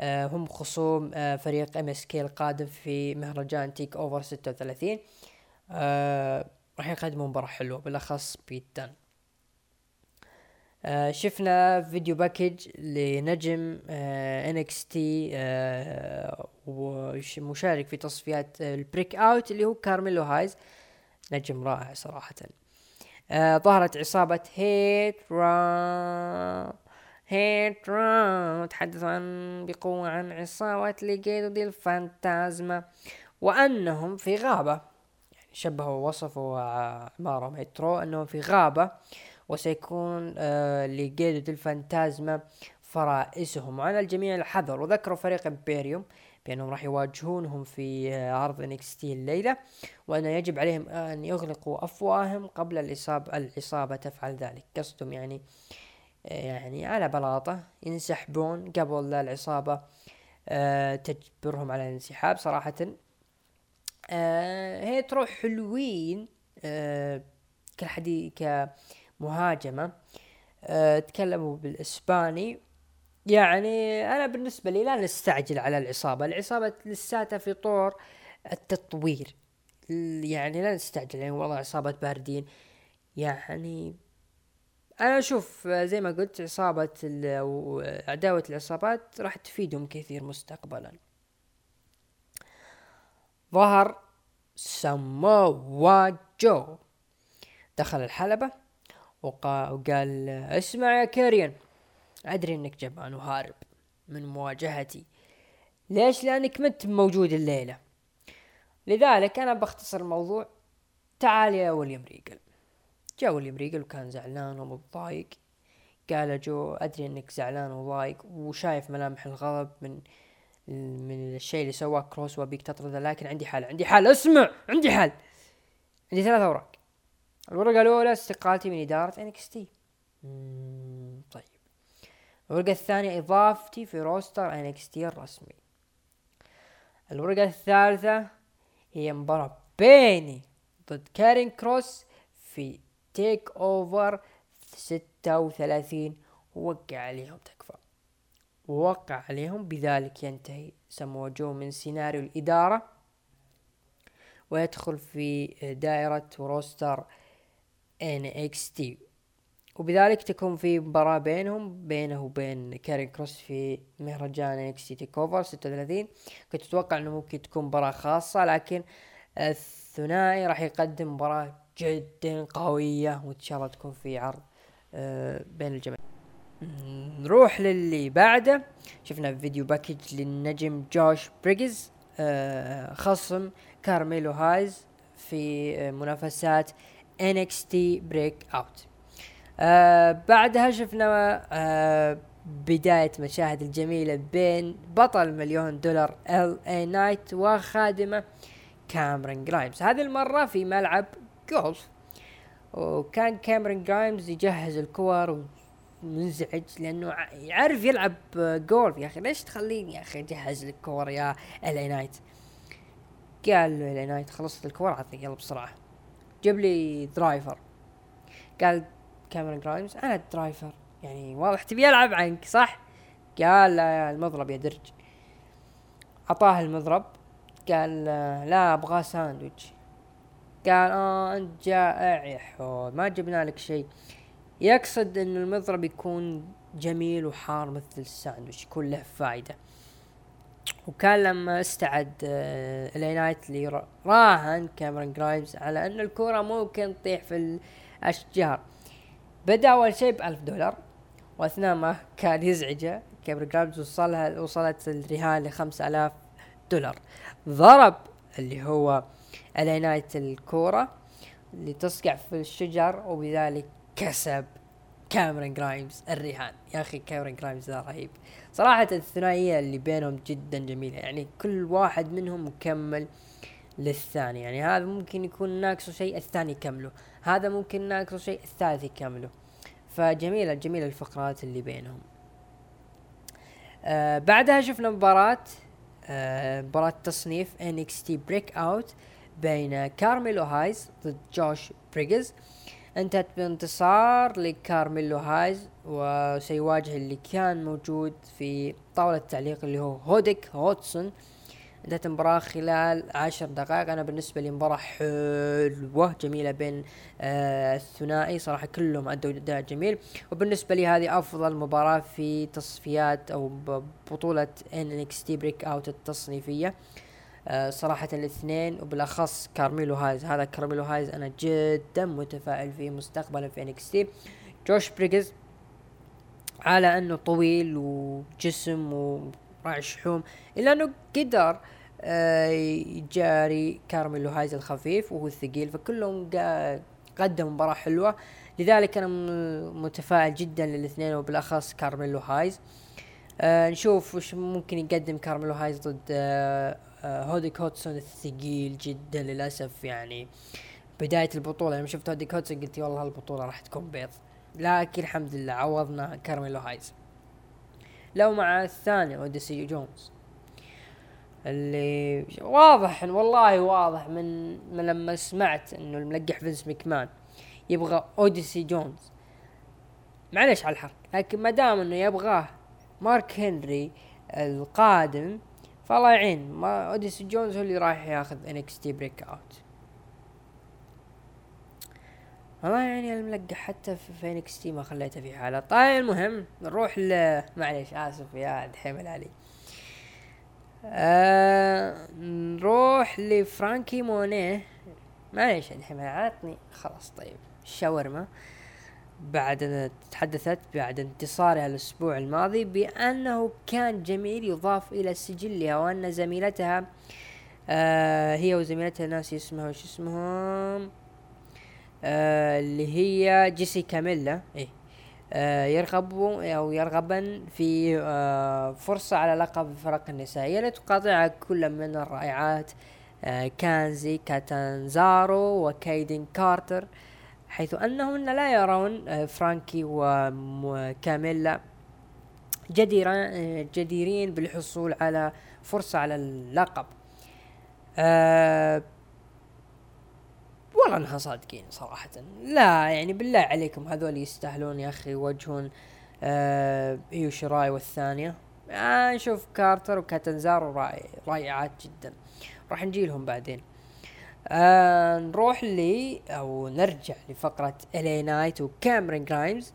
هم خصوم آه فريق MSK القادم في مهرجان TakeOver 36 آه راح يقدموا مباراة حلوة بالأخص بيت دان آه شفنا video package لنجم آه NXT آه ومشارك في تصفيات ال Breakout اللي هو كارميلو هايز. نجم رائع صراحة. آه ظهرت عصابة Hit Row Hit Row تحدث عن بقوة عن عصابة Legado del Fantasma وأنهم في غابة. يعني شبهوا وصفوا عمارهم Hit Row أنهم في غابة وسيكون آه Legado del Fantasma فرائسهم. وعلى الجميع الحذر وذكروا فريق Imperium بأنهم راح يواجهونهم في عرض إنكس تي الليلة وأن يجب عليهم أن يغلقوا أفواههم قبل الإصابة العصابه تفعل ذلك. قصدهم يعني يعني على بلاطة ينسحبون قبل العصابة أه تجبرهم على الانسحاب صراحة. أه هي تروح حلوين كالحديث كمهاجمة. أه تكلموا بالإسباني. يعني أنا بالنسبة لي لا نستعجل على العصابة. العصابة لساتها في طور التطوير. يعني لا نستعجل يعني والله عصابة باردين. يعني أنا أشوف زي ما قلت عصابة عداوة العصابات راح تفيدهم كثير مستقبلا. ظهر سموا جو دخل الحلبة وقا وقال اسمع يا كاريان أدري إنك جبان وهارب من مواجهتي. ليش؟ لأنك منت موجود الليلة. لذلك أنا بختصر الموضوع تعال يا ويليام ريجل جاء ويليام ريجل وكان زعلان ومتضايق. قال جو أدري إنك زعلان وضايق وشايف ملامح الغضب من من الشيء اللي سواه كروس وابيك تطرده لكن عندي حل عندي حل اسمع عندي حل عندي ثلاث أوراق. الورقة الأولى استقالتي من إدارة NXT طيب. الورقة الثانية إضافتي في roster NXT الرسمي. الورقة الثالثة هي مباراة بيني ضد كارين كروس في TakeOver ستة وثلاثين. ووقع عليهم تكفى. ووقع عليهم بذلك ينتهي سمو جو من سيناريو الإدارة ويدخل في دائرة roster NXT وبذلك تكون في مباراة بينهم بينه وبين كارين كروس في مهرجان NXT TakeOver 36 كنت أتوقع إنه ممكن تكون مباراة خاصة لكن الثنائي راح يقدم مباراة جدا قوية وإن شاء الله تكون في عرض آه، بين الجميع. نروح للي بعده. شفنا video package للنجم جوش بريجز آه، خصم كارميلو هايز في آه، منافسات NXT Breakout بعدها شفنا بداية مشاهد الجميلة بين بطل مليون دولار LA Knight وخادمة كامرون جرايمز هذه المرة في ملعب جولف. وكان كامرون جرايمز يجهز الكور منزعج لأنه يعرف يلعب جولف. يا أخي ليش تخليني يا أخي أجهز لك كور يا ال نايت قال له ال نايت خلصت الكور عطني يلا بسرعة. جيب لي درايفر. قال كاميرون جرايمز أنا الدرايفر يعني واضح تبي ألعب عنك صح؟ قال لا المضرب يا درج أعطاه المضرب قال لا أبغاه ساندويتش. قال آه أنت جائع يا حود ما جبنا لك شيء. يقصد إن المضرب يكون جميل وحار مثل الساندويتش يكون له فايدة. وكان لما استعد آه LA Knight اللي راهن كاميرون جرايمز على إن الكرة ممكن تطيح في الأشجار. بدأ أول شيء بألف دولار وأثناء ما كان يزعجه كاميرون جرايمز وصلها وصلت الرهان لخمس آلاف دولار. ضرب اللي هو LA Knight الكورة اللي تصقع في الشجر وبذلك كسب كاميرون جرايمز الرهان يا أخي كاميرون جرايمز ذا رهيب. صراحة الثنائية اللي بينهم جدا جميلة. يعني كل واحد منهم مكمل للثاني. يعني هذا ممكن يكون ناقصه شيء الثاني يكمله. هذا ممكن ناقصه شيء الثالث يكمله. فجميلة جميلة الفقرات اللي بينهم. آه بعدها شفنا مباراة آه مباراة تصنيف NXT Breakout بين كارميلو هايز ضد جوش بريجز انتهت بانتصار لكارميلو هايز وسيواجه اللي كان موجود في طاولة التعليق اللي هو ديوك هدسون انتهت المباراة خلال عشر دقائق. أنا بالنسبة لي مباراة حلوة جميلة بين آه الثنائي. صراحة كلهم أدوا أداء جميل. وبالنسبة لي هذه أفضل مباراة في تصفيات أو بطولة NXT Breakout التصنيفية. آه صراحة الاثنين وبالأخص كارميلو هايز. هذا كارميلو هايز أنا جدا متفائل فيه مستقبلا في NXT جوش بريجز على أنه طويل وجسم وراعي شحوم إلا أنه قدر آه يجاري كارميلو هايز الخفيف وهو الثقيل فكلهم قدموا مباراة حلوة. لذلك أنا متفائل جدا للاثنين وبالأخص كارميلو هايز. آه نشوف وش ممكن يقدم كارميلو هايز ضد آه آه ديوك هدسون الثقيل جدا للأسف يعني. بداية البطولة لما شفت هودي كوتسون قلت والله هالبطولة راح تكون بيض. لكن الحمد لله عوضنا كارميلو هايز. لو مع الثاني اوديسي جونز. اللي واضح والله واضح من, من لما سمعت إنه الملقح فينس مكمان يبغى اوديسي جونز. معلش على الحرق لكن ما دام إنه يبغاه مارك هنري القادم فالله يعين. ما اوديسي جونز هو اللي رايح ياخذ NXT Breakout والله يعني الملقح حتى في فينيكس تي ما خليته في حالة. طيب المهم نروح ل معليش آسف يا دحيم العلي آه نروح لفرانكي مونيه. معليش الحين عطني. خلاص طيب. الشاورما بعد أن تحدثت بعد انتصارها الأسبوع الماضي بأنه كان جميل يضاف إلى سجلها وأن زميلتها آه هي وزميلتها ناسي اسمها وش اسمهم؟ آه اللي هي جيسيكا ميلا. إيه. آه يرغبوا أو يرغبن في آه فرصة على لقب الفرق النسائية. لتقاطعها كل من الرائعات آه كانزي كاتانزارو وكايدن كارتر. حيث أنهن لا يرون آه، فرانكي وكاميلا آه، جديرين بالحصول على فرصة على اللقب. أه والله إنها صادقين صراحة. لا يعني بالله عليكم هذول يستاهلون يا أخي وجهون آه ايو شراي والثانية. آه نشوف كارتر وكاتنزارو رائعات جدا. راح نجيلهم بعدين. آه نروح لي أو نرجع لفقرة الي نايت وكاميرون جرايمز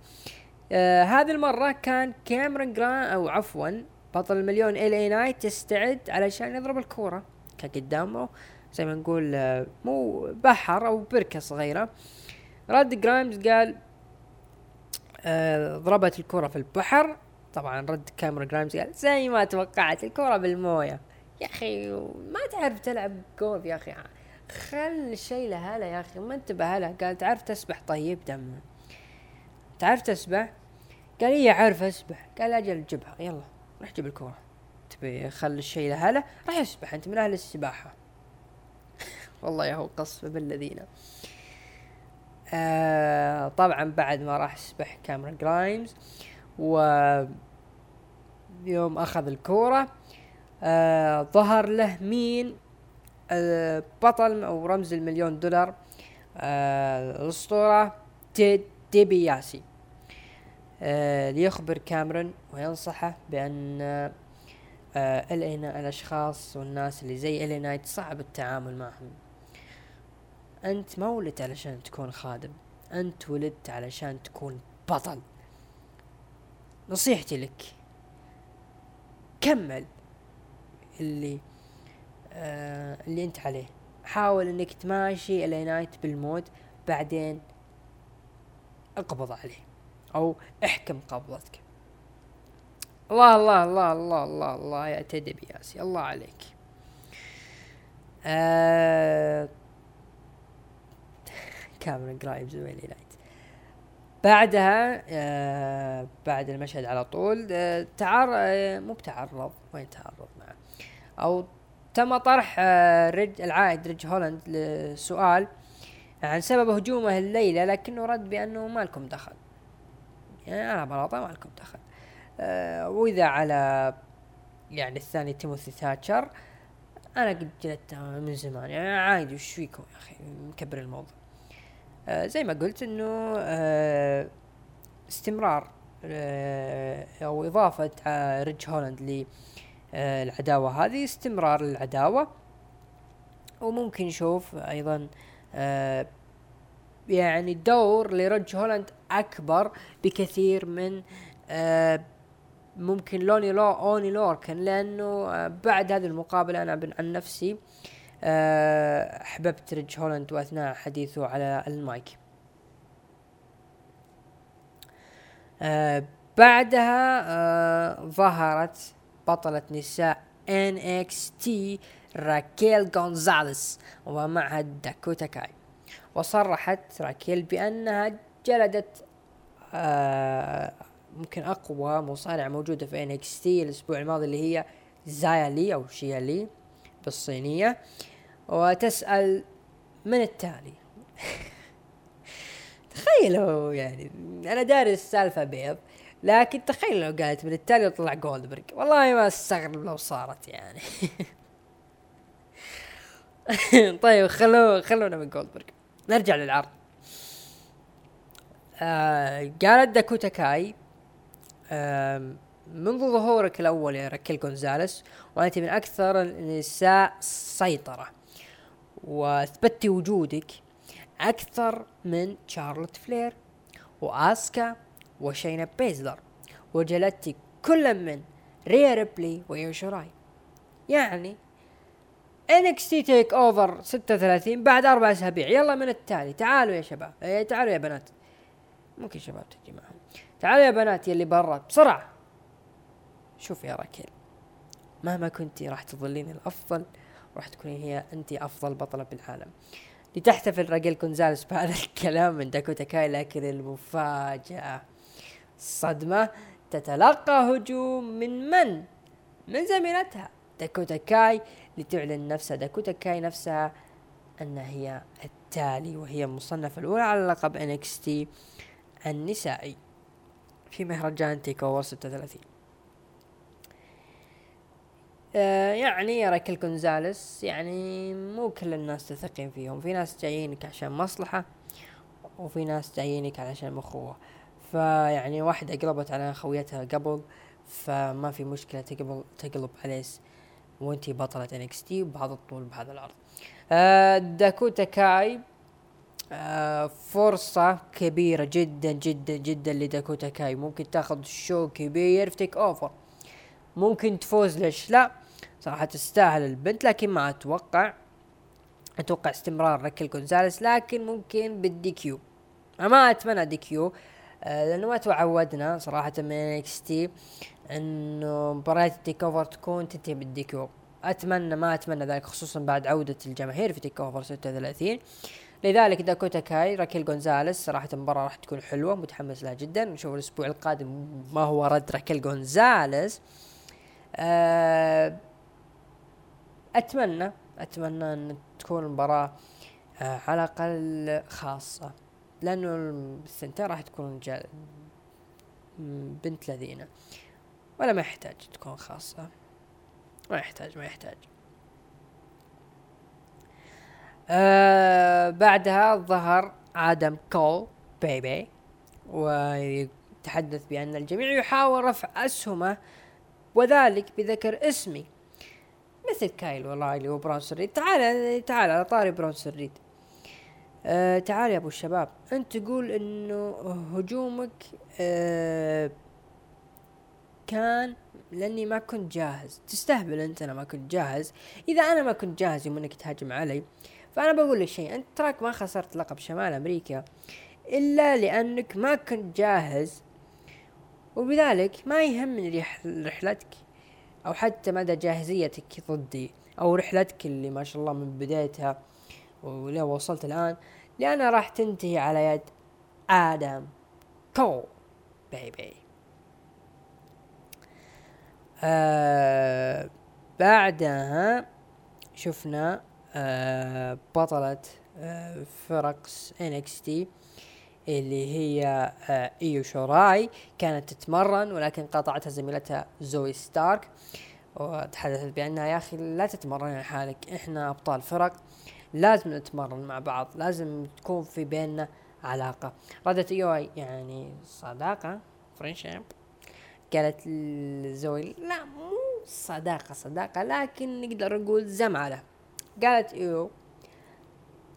آه هذه المرة كان كاميرون جرايم أو عفوا بطل المليون الي نايت يستعد علشان يضرب الكورة كان قدامه زي ما نقول آه مو بحر أو بركة صغيرة. رد جرايمز قال آه ضربت الكرة في البحر. طبعا رد كاميرون جرايمز قال زي ما توقعت الكرة بالموية. يا أخي ما تعرف تلعب جولف يا أخي. خل الشيء لأهله يا أخي ما انت بأهله قال تعرف تسبح؟ طيب دم تعرف تسبح؟ قال إيه عارف أسبح. قال أجل جبها يلا روح جيب الكورة. تبي خل الشيء لهلا راح أسبح أنت من أهل السباحة. والله يا هو قصف بالذين آه طبعا بعد ما راح سبح كاميرون جرايمز و يوم أخذ الكورة آه ظهر له مين؟ بطل أو رمز المليون دولار آه، الأسطورة تيد ديبياسي آه، ليخبر كاميرون وينصحه بأن آه، الأشخاص والناس اللي زي الي نايت صعب التعامل معهم. أنت ما ولدت علشان تكون خادم أنت ولدت علشان تكون بطل. نصيحتي لك كمل اللي اللي أنت عليه. حاول إنك تماشي إلى بالمود بعدين اقبض عليه أو احكم قبضتك. الله الله الله الله الله الله يا تدب ياسي الله عليك. آه كاميرون جرايمز نايت. بعدها آه بعد المشهد على طول آه تعر آه مو بتعرض وين تعرض معه أو تم طرح آه، رج العائد ريج هولاند لسؤال عن سبب هجومه الليلة لكنه رد بأنه ما لكم دخل. يعني عالبلاطة ما لكم دخل. أه وإذا على يعني الثاني تيموثي ثاتشر أنا قد جلدت من زمان. يعني عادي وش فيكم يا أخي؟ مكبر الموضوع. أه زي ما قلت إنه أه استمرار أه أو إضافة آه، ريج هولاند آه، العداوة هذه استمرار للعداوة وممكن نشوف أيضا آه، يعني دور لرج هولاند أكبر بكثير من آه، ممكن لوني لو أوني لوركن لأنه بعد هذه المقابلة أنا عن نفسي أحببت ريج هولاند وأثناء حديثه على المايك. بعدها ظهرت بطلة نساء NXT راكيل غونزاليس ومعها داكوتا كاي. وصرحت راكيل بأنها جلدت آه ممكن أقوى مصارعة موجودة في NXT الأسبوع الماضي اللي هي زايا لي أو شيا لي بالصينية. وتسأل من التالي؟ تخيلوا يعني أنا دارس سالفة بيض. لكن تخيل لو قالت من التالي وطلع جولدبرغ والله ما استغرب لو صارت يعني. طيب خلو خلونا من جولدبرغ نرجع للعرض. آه قالت داكوتا كاي آه منذ ظهورك الأول يا راكيل جونزاليس وأنت من أكثر النساء سيطره وأثبتي وجودك أكثر من شارلوت فلير وأسكا وشينا بيزلر وجلدت كل من ريا ريبلي ويوشوراي يعني NXT Takeover 36 بعد أربع أسابيع. يلا من التالي. تعالوا يا شباب. إيه تعالوا يا بنات. ممكن شباب تجي معهم. تعالوا يا بنات يلي برا. بسرعة. شوف يا راكيل. مهما كنتي راح تظلين الأفضل راح تكونين هي انت أفضل بطلة بالعالم. لتحتفل راجيل كونزاليس بهذا الكلام من داكوتا كاي لكن المفاجأة. صدمة تتلقى هجوم من من؟ من زميلتها داكوتا كاي لتعلن نفسها داكوتا كاي نفسها أن هي التالي وهي المصنفة الأولى على لقب NXT النسائي في مهرجان Takeover 36 آه يعني راكل كونزاليس يعني مو كل الناس تثقين فيهم في ناس جايينك عشان مصلحة وفي ناس جايينك علشان مخوة فيعني واحدة قلبت على خويتها قبل فما في مشكلة تقبل تقلب عليه وانتي بطلة NXT بهذا الطول بهذا العرض. آه داكوتا كاي آه فرصة كبيرة جدا جدا جدا لداكوتا كاي. ممكن تاخذ show كبير في Takeover ممكن تفوز ليش لا؟ صراحة تستاهل البنت لكن ما أتوقع. أتوقع استمرار ركل جونزاليس لكن ممكن بال DQ. ما أتمنى DQ. لأنه ما تعودنا صراحة من NXT إنه مباريات ال Takeover تكون تنتهي بال DQ أتمنى ما أتمنى ذلك خصوصا بعد عودة الجماهير في Takeover 36 لذلك داكوتا كاي راكيل جونزاليس صراحة المباراة راح تكون حلوة متحمس لها جدا. نشوف الأسبوع القادم ما هو رد راكيل جونزاليس آه أتمنى أتمنى أن تكون المباراة آه على الأقل خاصة. لأنه الثنتين راح تكون جا بنت لذينة. ولا ما يحتاج تكون خاصة. ما يحتاج ما يحتاج. آه بعدها ظهر آدم كول بيبي ويتحدث بأن الجميع يحاول رفع أسهمه وذلك بذكر اسمي. مثل كايل ورايلي وبرونسون ريد. تعال تعال على طاري برونسون ريد. آه تعال يا أبو الشباب. أنت تقول إنه هجومك آه كان لأني ما كنت جاهز. تستهبل أنت أنا ما كنت جاهز. إذا أنا ما كنت جاهز يوم إنك تهاجم علي فأنا بقول لك شيء. أنت تراك ما خسرت لقب شمال أمريكا إلا لأنك ما كنت جاهز وبذلك ما يهمني رحلتك أو حتى مدى جاهزيتك ضدي أو رحلتك اللي ما شاء الله من بدايتها. ولو وصلت الآن لانها راح تنتهي على يد آدم. كول بيبي آه بعدها شفنا آه بطلة آه فرق NXT اللي هي آه إيو شوراي. كانت تتمرن ولكن قاطعتها زميلتها زوي ستارك. وتحدثت بأنها يا أخي لا تتمرن لحالك. إحنا أبطال فرق. لازم نتمرن مع بعض لازم تكون في بيننا علاقة. ردت ايو يعني صداقة friendship قالت زوي لا مو صداقة صداقة لكن نقدر نقول زمالة قالت ايو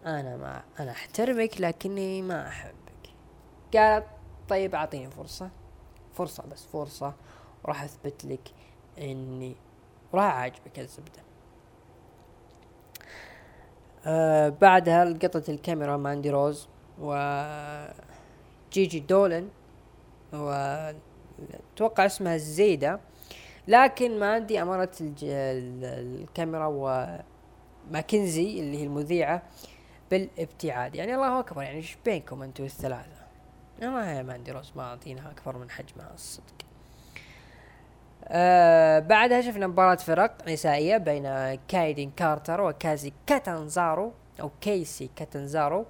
أنا ما أنا أحترمك لكني ما أحبك. قالت طيب أعطيني فرصة فرصة بس فرصة وراح أثبت لك إني راح أعجبك الزبدة. آه بعدها لقطت الكاميرا ماندي روز و جيجي دولن و أتوقع اسمها الزبدة. لكن ماندي أمرت الج... الكاميرا وماكنزي اللي هي المذيعة بالابتعاد. يعني الله أكبر يعني إيش بينكم أنتم الثلاثة؟ ما هي ماندي روز ما أعطيناها أكبر من حجمها الصدق آه بعدها شفنا مباراة فرق نسائية بين كايدين كارتر وكازي كاتانزارو أو كيسي كاتانزارو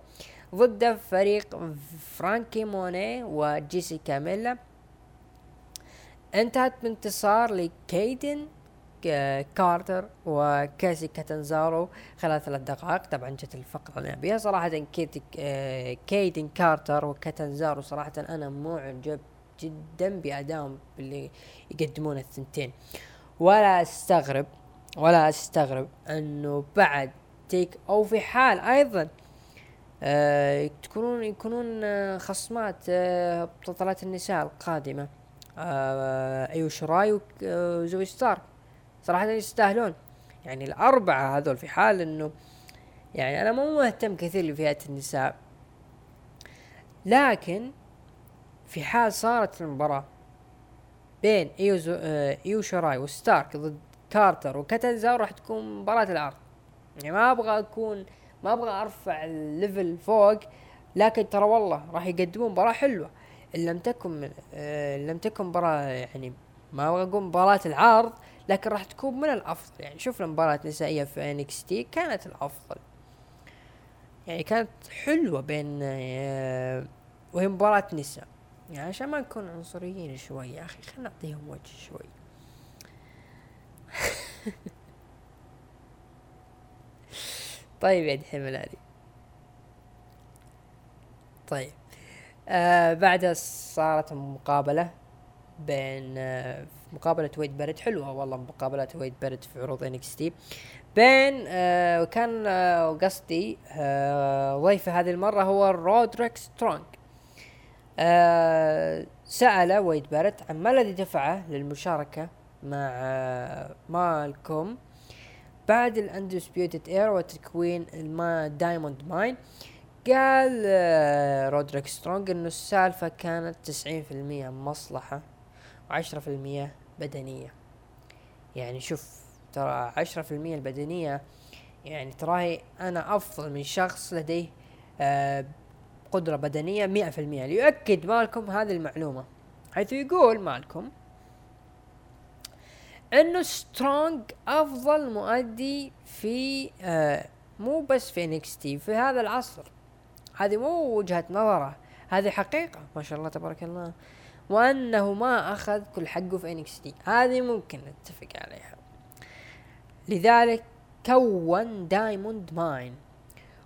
ضد فريق فرانكي موني وجيسيكا ميلا. انتهت بانتصار لكيدن كارتر وكاسي كاتنزارو خلال ثلاث دقائق. طبعا جت الفقرة اللي صراحة. كيت كيدن كارتر وكاتنزارو صراحة أنا معجب جدا بأدائهم اللي يقدمون الثنتين. ولا أستغرب ولا أستغرب أنه بعد تيك أو في حال أيضا آه تكونون يكونون آه خصمات آه بطولات النساء القادمة. آه ايو شراي وزوي ستار. صراحة يستاهلون. يعني الأربعة هذول في حال إنه يعني أنا مو مهتم كثير لفئة النساء. لكن في حال صارت المباراة بين ايو آه إيو شراي وستارك ضد كارتر وكتنزا راح تكون مباراة العرض. يعني ما أبغى اكون ما أبغى أرفع ال level فوق لكن ترى والله راح يقدمون مباراة حلوة. إن لم تكن آه لم تكن مباراة يعني ما أبغى أقول مباراة العرض لكن راح تكون من الأفضل. يعني شوف مباراة نسائية في NXT كانت الأفضل. يعني كانت حلوة بين آه وهي مباراة نساء. يعني عشان ما نكون عنصريين شوي يا أخي خلينا نعطيهم وجه شوي. طيب يا ملالي طيب. آه بعدها صارت مقابلة بين آه مقابلة ويد بارد حلوة والله مقابلات ويد بارد في عروض NXT بين آه وكان آه قصدي آه ضيفه هذه المرة هو رودريك سترونج. آه سأل ويد بارت عن ما الذي دفعه للمشاركة مع آه مالكوم بعد ال Undisputed Era وتكوين الما Diamond Mine قال آه رودريك سترونج إنه السالفة كانت تسعين في المية مصلحة وعشرة في المية بدنية. يعني شوف ترى عشرة في المية البدنية يعني تراهي أنا أفضل من شخص لديه قدرة بدنية مئة في المئة. ليؤكد مالكم هذه المعلومة حيث يقول مالكم إنه سترونج أفضل مؤدي في آه مو بس في NXT في هذا العصر. هذه مو وجهة نظره هذه حقيقة ما شاء الله تبارك الله وأنه ما أخذ كل حقه في NXT هذه ممكن نتفق عليها. لذلك كون Diamond Mine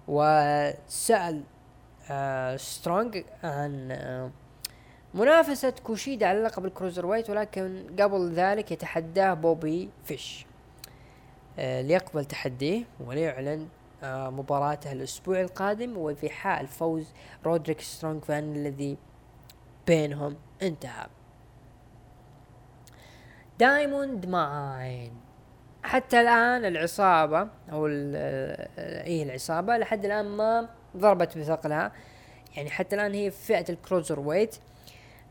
وسأل سترونج عن آه منافسة كوشيدا على لقب ال cruiserweight ولكن قبل ذلك يتحداه بوبي فيش. آه ليقبل تحديه وليعلن آه مباراته الأسبوع القادم وفي حال فوز رودريك سترونج فان الذي بينهم انتهى. Diamond Mine حتى الآن العصابة أو إيه العصابة لحد الآن ما ضربت بثقلها. يعني حتى الآن هي في فئة ال cruiserweight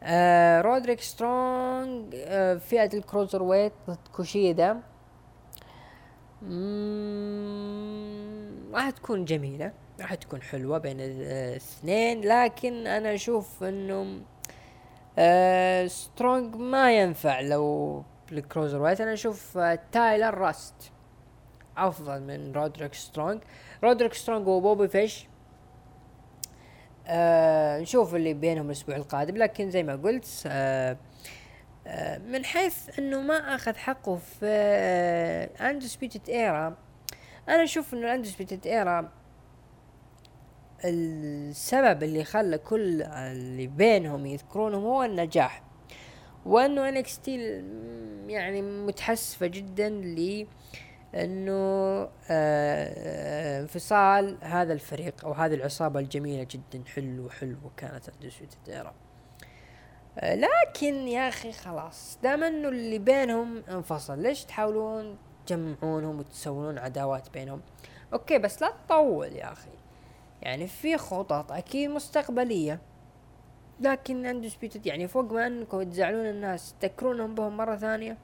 آه رودريك سترونج آه فئة ال cruiserweight ضد كوشيدا راح تكون جميلة راح تكون حلوة بين الاثنين لكن أنا أشوف إنه آه سترونج ما ينفع لو بال cruiserweight أنا أشوف آه تايلر راست أفضل من رودريك سترونج رودريك سترونج وبوبي فيش آه نشوف اللي بينهم الأسبوع القادم. لكن زي ما قلت آه آه من حيث إنه ما أخذ حقه في آه Undisputed Era أنا أشوف إنه ال Undisputed Era السبب اللي خلى كل اللي بينهم يذكرونهم هو النجاح. وإنه NXT يعني متحسفة جدا ل آه، آه، انفصال هذا الفريق أو هذه العصابة الجميلة جدا حلو حلو كانت الدائرة آه، لكن يا أخي خلاص دام إنه اللي بينهم انفصل ليش تحاولون تجمعونهم وتسوون عداوات بينهم؟ أوكي بس لا تطول يا أخي. يعني في خطط أكيد مستقبلية. لكن Undisputed يعني فوق ما إنكم تزعلون الناس تذكرونهم بهم مرة ثانية؟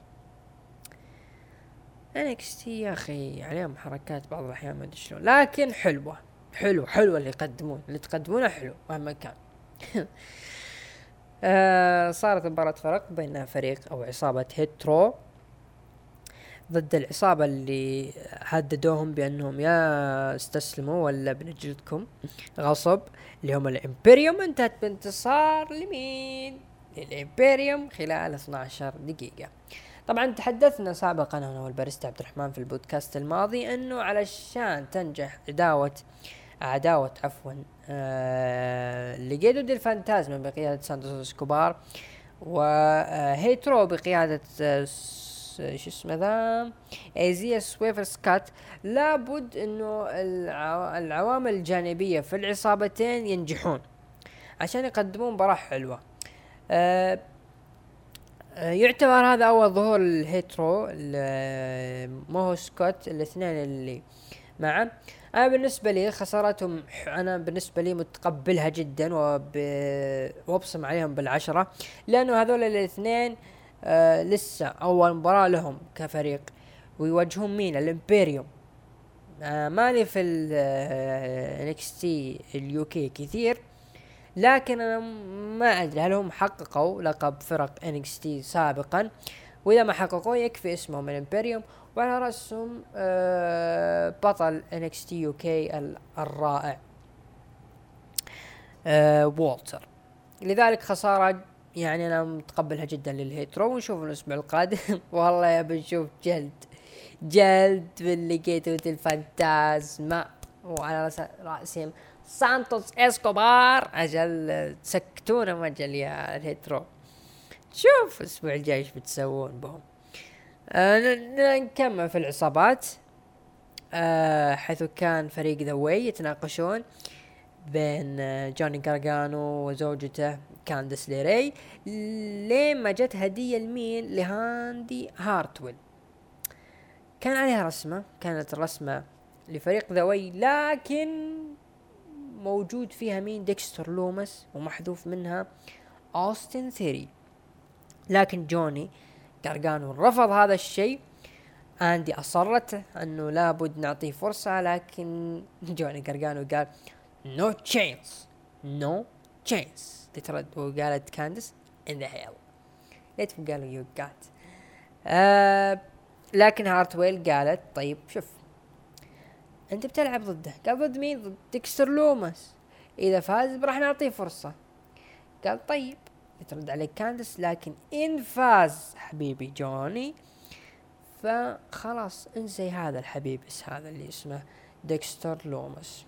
تي يا أخي عليهم حركات بعض الأحيان ما أدري شلون لكن حلوة حلو حلوة اللي يقدمون اللي تقدمونه حلو مهما كان آه صارت مباراة فرق بين فريق أو عصابة Hit Row ضد العصابة اللي هددوهم بأنهم يا استسلموا ولا بنجلدكم غصب اللي هم ال Imperium انتهت بانتصار لمين؟ لل Imperium خلال 12 دقيقة. طبعا تحدثنا سابقا أنا والباريستا عبد الرحمن في البودكاست الماضي أنه علشان تنجح عداوة عداوة عفوا آه ل Legado del Fantasma بقيادة سانتوس اسكوبار و Hit Row بقيادة آه شو اسمه ذا؟ Isaiah Swerve Scott لابد أنه العوامل الجانبية في العصابتين ينجحون عشان يقدمون مباراة حلوة. آه آه، يعتبر هذا أول ظهور ال Hit Row مو سكوت الاثنين اللي معه. أنا بالنسبة لي خسارتهم أنا بالنسبة لي متقبلها جدا. وأبصم عليهم بالعشرة لأنه هذول الاثنين آه لسه أول مباراة لهم كفريق ويواجهون مين؟ ال Imperium. آه ماني في ال NXT ال UK كثير. لكن أنا ما أدري هل هم حققوا لقب فرق NXT سابقا. وإذا ما حققوا يكفي اسمهم ال Imperium وعلى رأسهم آه بطل NXT UK الرائع آه وولتر لذلك خسارة يعني أنا متقبلها جدا لل Hit Row. ونشوف الأسبوع القادم. والله يا بنشوف جلد جلد من Legado del Fantasma. وعلى رأسهم سانتوس اسكوبار أجل تسكتونا مجل يا ال Hit Row. شوف الأسبوع الجاي إيش بتسوون بهم. آه نكمل في العصابات. آه حيث كان فريق The Way يتناقشون بين آه جوني جارجانو وزوجته كاندس ليري لين ما جت هدية لمين؟ لإندي هارتويل. كان عليها رسمة كانت الرسمة لفريق The Way لكن موجود فيها مين؟ ديكستر لومس ومحذوف منها أوستن ثيري. لكن جوني قرقانو رفض هذا الشيء. أندي أصرت أنه لابد نعطيه فرصة لكن جوني قرقانو قال no chance no chance ترد وقالت كاندس in the hell ليتهم قالوا you got آه لكن هارتويل قالت طيب شوف أنت بتلعب ضده. قال ضد مين؟ ضد ديكستر لوماس. إذا فاز راح نعطيه فرصة. قال طيب. ترد عليك كاندس لكن إن فاز حبيبي جوني فخلاص انسي هذا الحبيب بس هذا اللي اسمه ديكستر لوماس.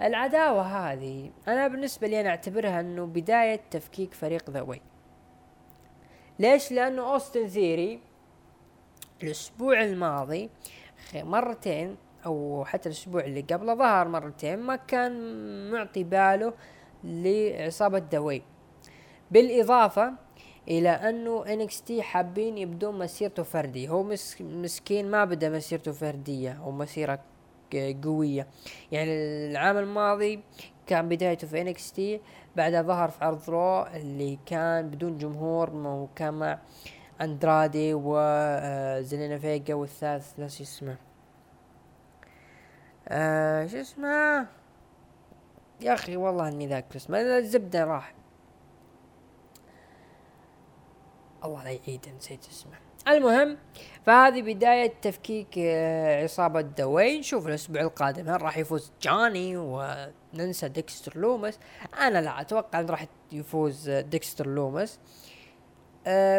العداوة هذه أنا بالنسبة لي أنا أعتبرها أنه بداية تفكيك فريق The Way ليش؟ لأنه أوستن ثيري الأسبوع الماضي مرتين أو حتى الأسبوع اللي قبله ظهر مرتين ما كان معطي باله لعصابة The Way بالإضافة إلى أنه NXT حابين يبدون مسيرته فردي هو مسكين ما بدا مسيرته فردية أو مسيرة قوية. يعني العام الماضي كان بدايته في NXT بعدها ظهر في عرض Raw اللي كان بدون جمهور وكان مع أندرادي وزلينا فيجا والثالث ناسي اسمه. آه شو اسمه؟ يا أخي والله إني ذاك اسمه الزبدة راح. الله لا يعيد نسيت اسمه. المهم فهذه بداية تفكيك آه، عصابة The Way. نشوف الأسبوع القادم هل راح يفوز جاني وننسى ديكستر لومس؟ أنا لا أتوقع أن راح يفوز ديكستر لومس. آه،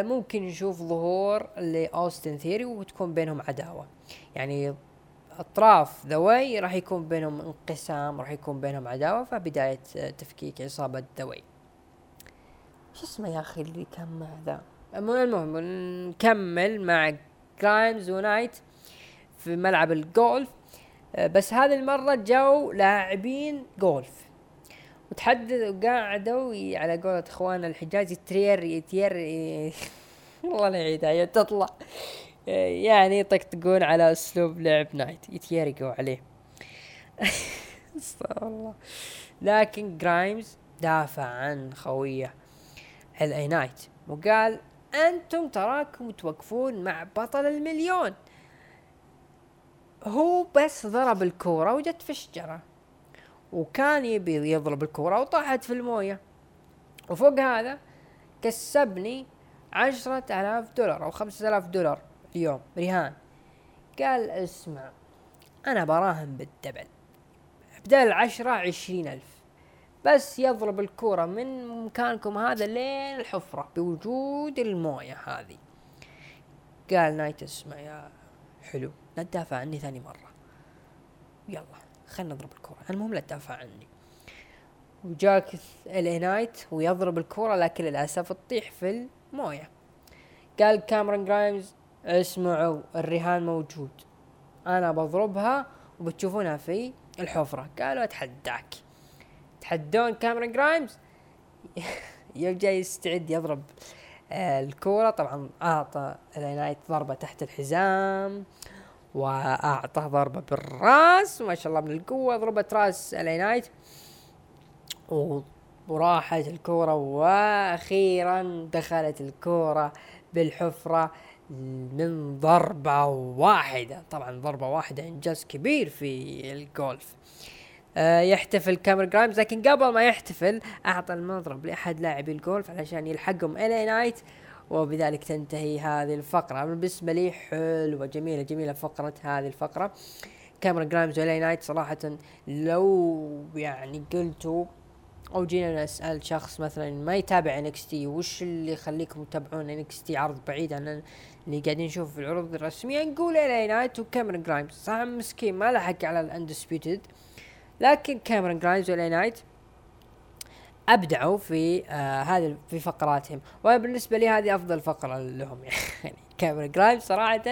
ممكن نشوف ظهور لأوستن ثيري وتكون بينهم عداوة. يعني أطراف The Way راح يكون بينهم انقسام راح يكون بينهم عداوة فبداية تفكيك عصابة The Way. شو اسمه يا أخي اللي كان مع ذا؟ المهم نكمل مع جرايمز ونايت في ملعب الجولف. آه، بس هذه المرة جو لاعبين جولف. وتحدث وقعدوا على قولة اخواننا الحجاز يترير يتير والله لا يعيدها تطلع. يعني يطقطقون على أسلوب لعب نايت يتيرقوا عليه. استغفر الله. لكن جرايمز دافع عن خوية الاي نايت وقال أنتم تراكم توقفون مع بطل المليون. هو بس ضرب الكورة وجت في الشجرة. وكان يبي يضرب الكرة وطاحت في الموية. وفوق هذا كسبني عشرة آلاف دولار أو خمسة آلاف دولار اليوم رهان قال اسمع أنا براهن بال double. بدل العشرة عشرين ألف. بس يضرب الكرة من مكانكم هذا لين الحفرة بوجود الموية هذه. قال نايت اسمع يا حلو لا تدافع عني ثاني مرة. يلا. خلنا نضرب الكرة المهم لا تدافع عني. وجاك إل اي نايت ويضرب الكرة لكن للأسف تطيح في الموية. قال كاميرون جرايمز اسمعوا الرهان موجود. أنا بضربها وبتشوفونها في الحفرة. قالوا أتحداك. تحدون كاميرون جرايمز؟ يوم جاي يستعد يضرب آه الكورة. طبعا أعطى نايت ضربة تحت الحزام. واعطاه ضربة بالراس. ما شاء الله من القوة ضربت راس نايت وراحت الكورة وأخيرا دخلت الكورة بالحفرة من ضربة واحدة. طبعا ضربة واحدة إنجاز كبير في الجولف. آه يحتفل كاميرون جرايمز لكن قبل ما يحتفل أعطى المضرب لأحد لاعبي الجولف علشان يلحقهم الي نايت وبذلك تنتهي هذه الفقرة. بالنسبة لي حلوة جميلة جميلة فقرة هذه الفقرة. كاميرون جرايمز والي نايت صراحة لو يعني قلتوا أو جينا نسأل شخص مثلا ما يتابع NXT وش اللي يخليكم تتابعون NXT عرض بعيد؟ عن اللي قاعدين نشوف في العروض الرسمية نقول الي نايت وكاميرون جرايمز صح مسكين ما لحق على ال undisputed لكن كاميرون جرايمز والي نايت أبدعوا في آه هذه في فقراتهم. وبالنسبة لي هذه أفضل فقرة لهم يعني كاميرون جرايمز صراحة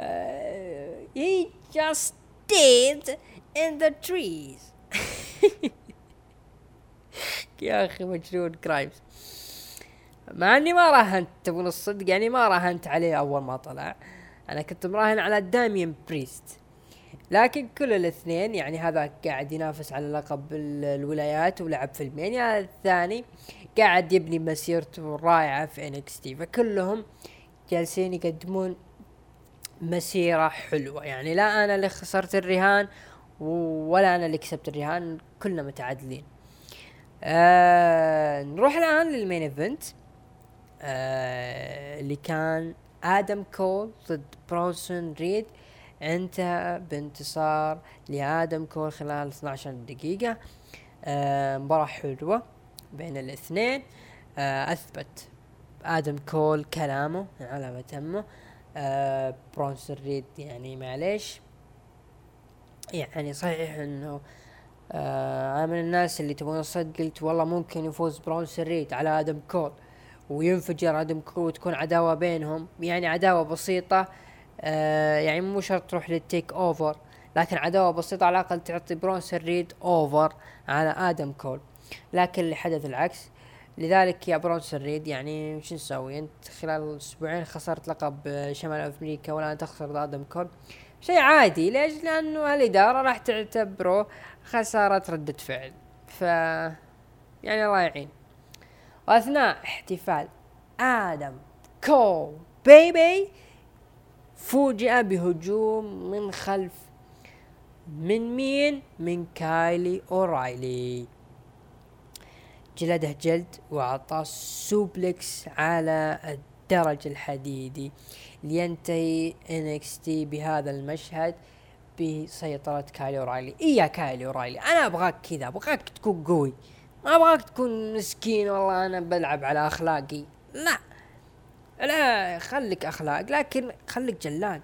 آه he just did in the trees. يا أخي مجنون كرايمز مع إني ما راهنت تبون الصدق يعني ما راهنت عليه أول ما طلع. أنا كنت مراهن على داميان بريست. لكن كل الاثنين يعني هذا قاعد ينافس على لقب الولايات ولعب في ال Mania الثاني قاعد يبني مسيرته الرائعة في NXT فكلهم جالسين يقدمون مسيرة حلوة. يعني لا أنا اللي خسرت الرهان ولا أنا اللي كسبت الرهان كلنا متعادلين. آه نروح الآن لل main event آه اللي كان آدم كول ضد برونسون ريد. انتهى بانتصار لآدم كول خلال 12 دقيقة. آه مباراة حلوة بين الاثنين. آه أثبت آدم كول كلامه على ما تمه آه برونسون ريد يعني معليش. يعني صحيح إنه آه أنا من الناس اللي تبون الصدق قلت والله ممكن يفوز برونسون ريد على آدم كول وينفجر آدم كول وتكون عداوة بينهم. يعني عداوة بسيطة آه يعني مو شرط تروح لل TakeOver لكن عداوة بسيطة على الأقل تعطي برونسون ريد over على آدم كول. لكن اللي حدث العكس لذلك يا برونسون ريد يعني وش نسوي؟ أنت خلال أسبوعين خسرت لقب شمال أمريكا والان تخسر آدم كول. شيء عادي ليش؟ لأنه الإدارة راح تعتبره خسارة ردة فعل. ف يعني الله يعين. وأثناء احتفال آدم كول baby فوجئ بهجوم من خلف. من مين؟ من كايلي أورايلي. جلده جلد واعطاه suplex على الدرج الحديدي لينتهي NXT بهذا المشهد بسيطرة كايلي أورايلي. اي يا كايلي أورايلي أنا أبغاك كذا أبغاك تكون قوي. ما أبغاك تكون مسكين والله أنا بلعب على أخلاقي. لا. لا خليك أخلاق لكن خليك جلاد.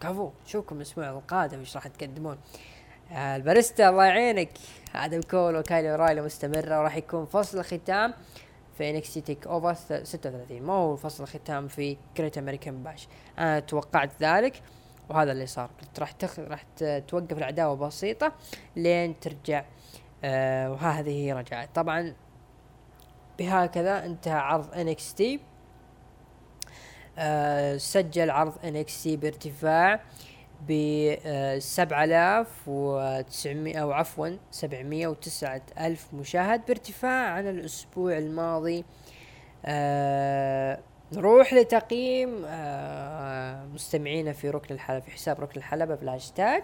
كفو شوفكم الأسبوع القادم إيش راح تقدمون. آه الباريستا الله يعينك. آدم كول وكايلي اورايلي مستمرة وراح يكون فصل الختام في NXT TakeOver 36 ما هو فصل الختام في Great American Bash أنا توقعت ذلك وهذا اللي صار. قلت راح تخ... راح توقف العداوه بسيطة لين ترجع. آه وهذه هي رجعت. طبعا بهكذا انتهى عرض NXT سجل عرض تي بارتفاع ب 7900 أو عفوا 709 الف مشاهد بارتفاع عن الأسبوع الماضي. آه نروح لتقييم آه مستمعينا في ركن الحلبة في حساب ركن الحلبة بالهاشتاج.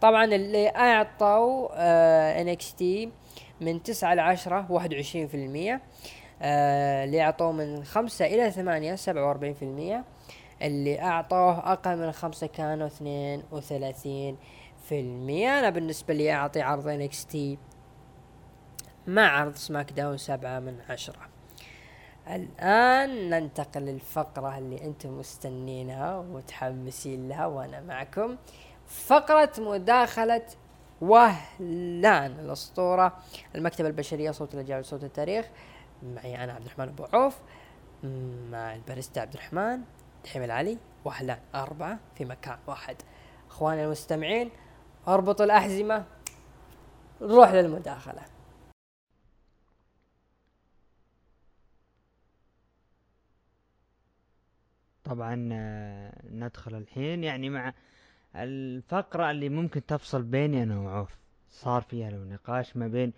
طبعا اللي أعطوا آه تي من تسعة لعشرة واحد وعشرين في المية. آه، اللي أعطوه من خمسة إلى ثمانية سبعة وأربعين في المية. اللي أعطوه أقل من خمسة كانوا اثنين وثلاثين في المية. أنا بالنسبة لي أعطي عرض NXT مع عرض سماك داون سبعة من عشرة. الآن ننتقل للفقرة اللي أنتم مستنينها ومتحمسين لها وأنا معكم. فقرة مداخلة وهلان الأسطورة المكتبة البشرية صوت الأجيال صوت التاريخ. معي أنا عبد الرحمن أبو عوف مع الباريستا عبد الرحمن دحيم العلي واهلان أربعة في مكان واحد. إخواني المستمعين اربطوا الأحزمة نروح للمداخلة. طبعا آه، ندخل الحين. يعني مع الفقرة اللي ممكن تفصل بيني أنا وعوف صار فيها نقاش ما بين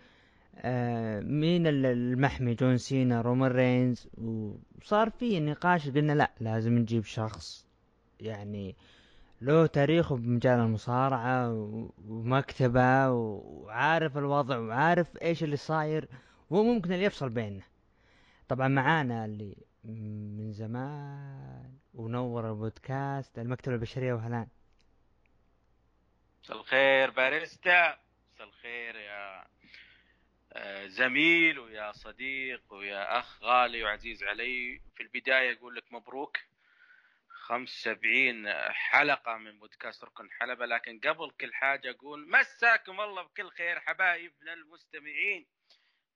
مين المحمي جون سينا رومان رينز. وصار في نقاش قلنا لا لازم نجيب شخص يعني له تاريخه بمجال المصارعة ومكتبة وعارف الوضع وعارف إيش اللي صاير وممكن اللي يفصل بيننا. طبعا معانا اللي من زمان ونور البودكاست المكتبة البشرية وهلان. مساء الخير باريستا مساء الخير يا آه، زميل ويا صديق ويا أخ غالي وعزيز علي في البداية أقول لك مبروك. 75 حلقة من بودكاست ركن حلبة لكن قبل كل حاجة أقول مساكم الله بكل خير حبايبنا المستمعين.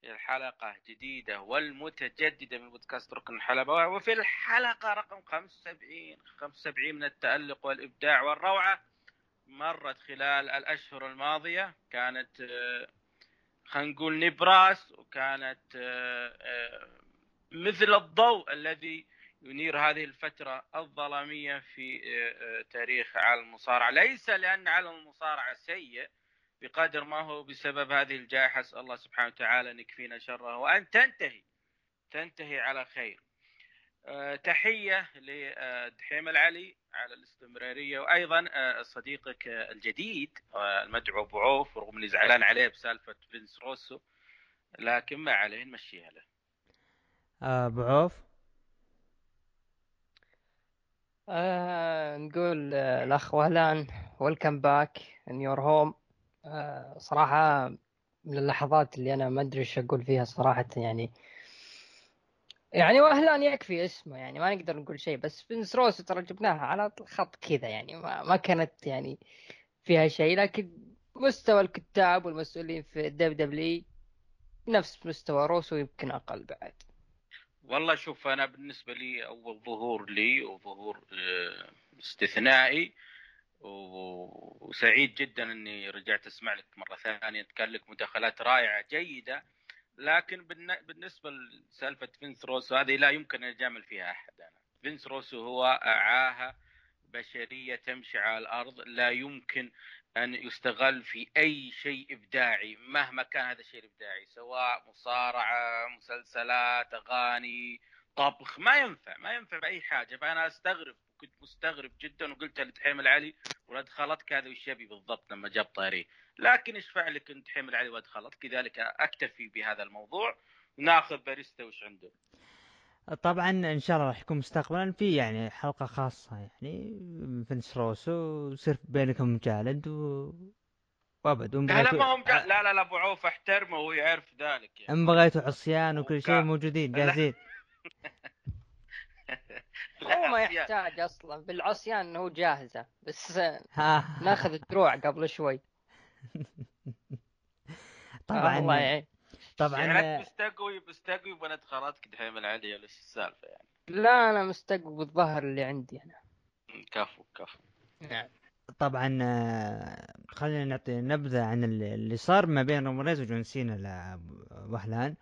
الحلقة جديدة والمتجددة من بودكاست ركن حلبة وفي الحلقة رقم 75 75 من التألق والإبداع والروعة مرت خلال الأشهر الماضية كانت آه، خلينا نقول نبراس وكانت آه، آه، مثل الضوء الذي ينير هذه الفترة الظلامية في تاريخ عالم المصارعة. ليس لأن عالم المصارعة سيء بقدر ما هو بسبب هذه الجائحة أسأل الله سبحانه وتعالى أن يكفينا شرها وأن تنتهي تنتهي على خير. أه تحية لدحيم العلي على الاستمرارية وأيضا أه صديقك الجديد المدعو أبو عوف رغم أني زعلان عليه بسالفة فينس روسو لكن ما عليه نمشيها له. أبو عوف؟ آه نقول آه الأخ وهلان welcome back in your home آه، صراحة من اللحظات اللي أنا ما أدري إيش أقول فيها صراحة يعني يعني وهلان يكفي اسمه يعني ما نقدر نقول شيء بس فينس روسو ترى جبناها على خط كذا يعني ما, ما كانت يعني فيها شيء لكن مستوى الكتاب والمسؤولين في ال WWE نفس مستوى روسو يمكن أقل بعد. والله شوف أنا بالنسبة لي أول ظهور لي وظهور آه، استثنائي وسعيد جدا إني رجعت أسمع لك مرة ثانية كان لك مداخلات رائعة جيدة. لكن بالنسبة لسالفة فينس روسو هذه لا يمكن أن اجامل فيها أحد أنا. فينس روسو هو عاهه بشرية تمشي على الأرض لا يمكن أن يستغل في أي شيء إبداعي مهما كان هذا الشيء الإبداعي سواء مصارعة مسلسلات أغاني طبخ ما ينفع ما ينفع بأي حاجة. فأنا أستغرب كنت مستغرب جدا وقلت لدحيم العلي ولد خلطك هذا وش يبي بالضبط لما جاب طاري لكن إيش فعل كنت دحيم العلي ولد خلط كذلك أكتفي بهذا الموضوع وناخذ باريستا وش عنده. طبعا إن شاء الله راح يكون مستقبلا في يعني حلقة خاصة يعني فينس روسو ويصير بينكم مجالد و وأبد. لا لا ما هم لا لا لا أبو عوف أحترمه وهو يعرف ذلك يعني. إن بغيتوا عصيان وكل شيء موجودين جاهزين. هو ما يحتاج أصلا بالعصيان إنه جاهزة بس ناخذ الدروع قبل شوي. طبعا الله يعني طبعا يعني مستقوي مستقوي بنت خالتك دحين العالية ولا السالفة يعني؟ لا أنا مستقوي بالظهر اللي عندي أنا. كفو كفو. نعم. طبعا آه، خلينا نعطي نبذة عن اللي صار ما بين رومريز وجون سينا وهلان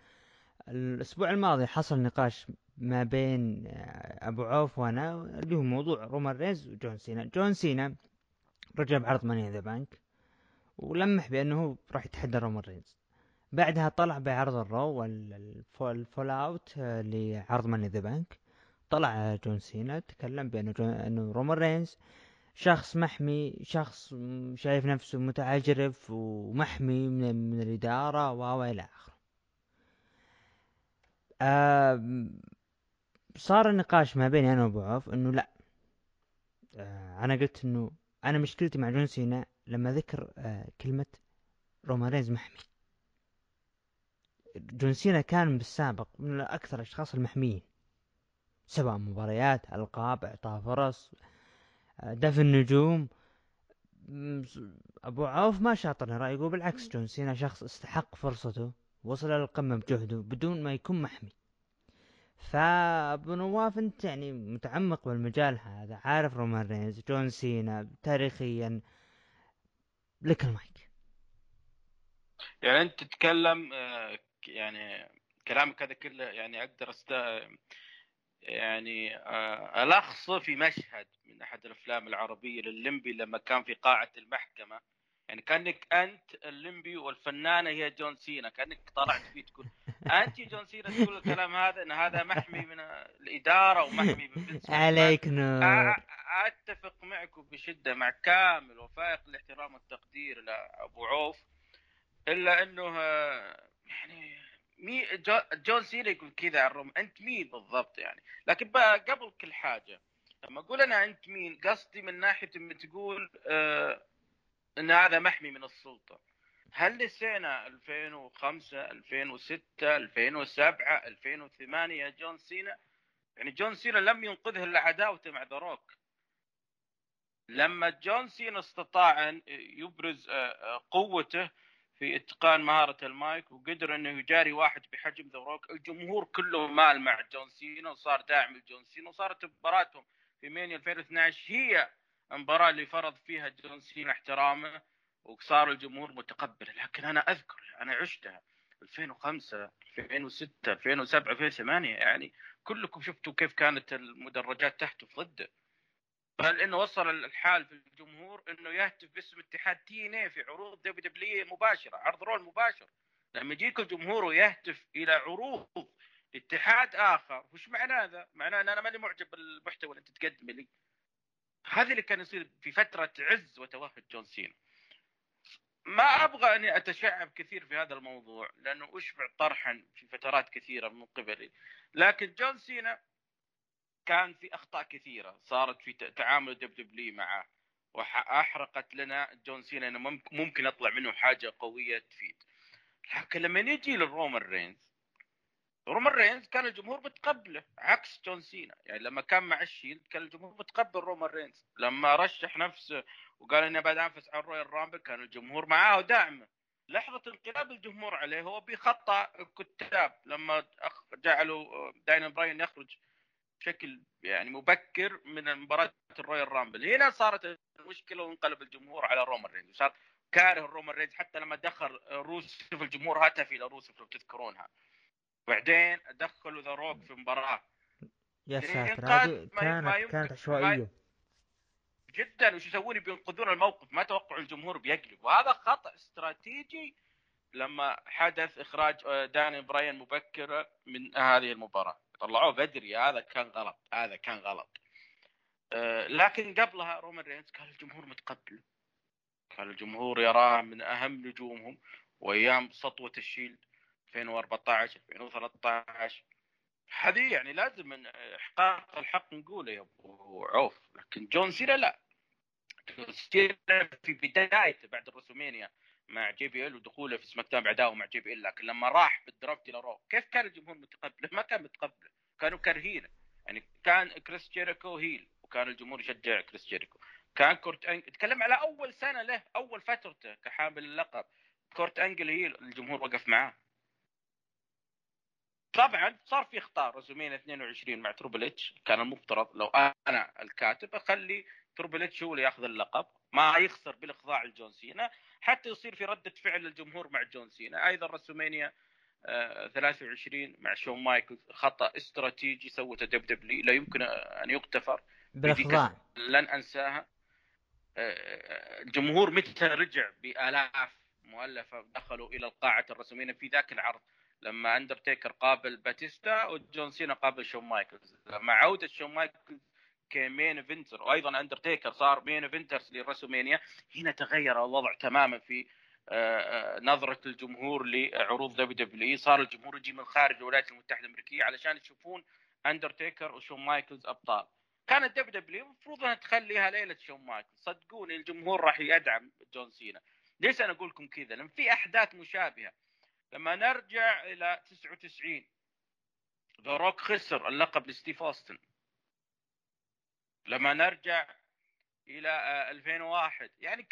الأسبوع الماضي حصل نقاش ما بين آه، أبو عوف وأنا اللي هو موضوع رومان ريز وجون سينا. جون سينا رجع بعرض Money in the Bank. ولمح بأنه راح يتحدى رومان رينز بعدها طلع بعرض ال Raw وال fallout آه، لعرض Money in the Bank طلع جون سينا تكلم بأنه جون أنه رومان رينز شخص محمي شخص شايف نفسه متعجرف ومحمي من, من الإدارة و إلى آخره. صار النقاش ما بيني أنا وأبو عوف إنه لا. آه أنا قلت إنه أنا مشكلتي مع جون سينا لما ذكر آه كلمة رومان رينز محمي. جون سينا كان بالسابق من أكثر الأشخاص المحميين سواء مباريات ألقاب إعطاء فرص آه دفن نجوم أبو عوف ما شاطرني رأي يقول بالعكس جون سينا شخص استحق فرصته وصل للقمة بجهده بدون ما يكون محمي. فأبو نواف أنت يعني متعمق بالمجال هذا عارف رومان رينز جون سينا تاريخيا لك المايك. يعني أنت تتكلم آه، يعني كلامك هذا كله يعني أقدر است يعني آه الخص في مشهد من أحد الأفلام العربية لللمبي لما كان في قاعة المحكمة. يعني كأنك أنت الليمبي والفنانة هي جون سينا كأنك طلعت فيه تقول. أنت جون سينا تقول الكلام هذا؟ إن هذا محمي من الإدارة ومحمي من عليك نور. أتفق معكم بشدة مع كامل وفائق الاحترام والتقدير لابو عوف. إلا إنه يعني مي جون سينا يقول كذا على الروم أنت مين بالضبط يعني؟ لكن بقى قبل كل حاجة لما أقول أنا أنت مين قصدي من ناحية إنك تقول آه إن هذا محمي من السلطة. هل نسينا 2005 2006 2007 2008 جون سينا؟ يعني جون سينا لم ينقذه إلا عداوته مع ذا روك. لما جون سينا استطاع أن يبرز آه، آه، قوته في إتقان مهارة المايك وقدر أنه يجاري واحد بحجم ذا روك الجمهور كله مال مع جون سينا وصار داعم لجون سينا وصارت مباراتهم في Mania 2012 هي المباراه اللي فرض فيها جون سينا احترامه وصار الجمهور متقبل لكن أنا أذكر أنا عشتها 2005 2006 2007 2008 يعني كلكم شفتوا كيف كانت المدرجات تهتف ضده بل إنه وصل الحال في الجمهور إنه يهتف باسم اتحاد TNA في عروض WWE مباشرة عرض Raw مباشر؟ لما يجيك الجمهور ويهتف إلى عروض اتحاد آخر وش معنى هذا؟ معناه إن أنا ماني معجب بالمحتوى اللي أنت تقدمه لي. هذا اللي كان يصير في فترة عز وتوهج جون سينا. ما أبغى أني أتشعب كثير في هذا الموضوع لأنه أشبع طرحا في فترات كثيرة من قبلي لكن جون سينا كان في أخطاء كثيرة صارت في تعامل WWE معه وأحرقت لنا جون سينا إنه ممكن يطلع منه حاجة قوية تفيد. لكن لما نجي للرومان رينز رومان رينز كان الجمهور متقبله عكس جون سينا. يعني لما كان مع ال Shield كان الجمهور متقبل رومان رينز. لما رشح نفسه وقال اني بنافس على ال Royal Rumble كان الجمهور معاه وداعمه لحظة انقلاب الجمهور عليه هو بخطأ الكتاب لما جعلوا دانيال براين يخرج بشكل يعني مبكر من مباراة ال Royal Rumble. هنا صارت المشكلة وانقلب الجمهور على رومان رينز. وصار كاره الرومان رينز حتى لما دخل روسف الجمهور هتف إلى روسف لو تذكرونها. بعدين دخلوا ذا روك في مباراة. يا ساتر هذه كانت كانت عشوائية. جدا وش يسوون؟ بينقذون الموقف. ما توقعوا الجمهور بيقلب. وهذا خطأ استراتيجي لما حدث إخراج آه، داني براين مبكرا من هذه المباراة. طلعوه بدري. هذا كان غلط. هذا كان غلط. آه، لكن قبلها رومان رينز كان الجمهور متقبل. كان الجمهور يراه من أهم نجومهم وأيام سطوة الشيلد. 2014 2013 هذه يعني لازم من إحقاق الحق نقوله يا أبو عوف لكن جون سينا لا. جون سينا في بدايته بعد ال WrestleMania مع JBL ودخوله في SmackDown بعداه مع JBL لكن لما راح بال draft إلى Raw كيف كان الجمهور متقبله؟ ما كان متقبله كانوا كارهينه يعني كان كريس جيريكو heel وكان الجمهور يشجع كريس جيريكو. كان كورت انجل تكلم على أول سنة له أول فترته كحامل اللقب. كورت إنجل heel الجمهور وقف معاه. طبعا صار في اخطاء WrestleMania 22 مع تربل اتش. كان المفترض لو أنا الكاتب أخلي تربل اتش هو اللي يأخذ اللقب. ما يخسر بالاخضاع لجون سينا. حتى يصير في ردة فعل للجمهور مع جون سينا. أيضا WrestleMania آه 23 مع شون مايكلز خطأ استراتيجي سوته WWE لا يمكن أن يغتفر بالاخضاع لن أنساها. آه الجمهور متى رجع بآلاف مؤلفة دخلوا إلى القاعة ال WrestleMania في ذاك العرض؟ لما اندرتيكر قابل باتيستا وجون سينا قابل شون مايكلز. لما عوده شون مايكلز ك main eventer وأيضا اندرتيكر صار main eventers ل WrestleMania هنا تغير الوضع تماما في آه، آه، نظرة الجمهور لعروض WWE صار الجمهور يجي من خارج الولايات المتحدة الأمريكية علشان يشوفون اندرتيكر وشون مايكلز أبطال. كانت WWE المفروض أنها تخليها ليلة شون مايكلز. صدقوني الجمهور راح يدعم جون سينا. ليش أنا أقول لكم كذا؟ لأن في أحداث مشابهة. لما نرجع إلى 99 The Rock خسر اللقب لستيف أوستن. لما نرجع إلى 2001 يعني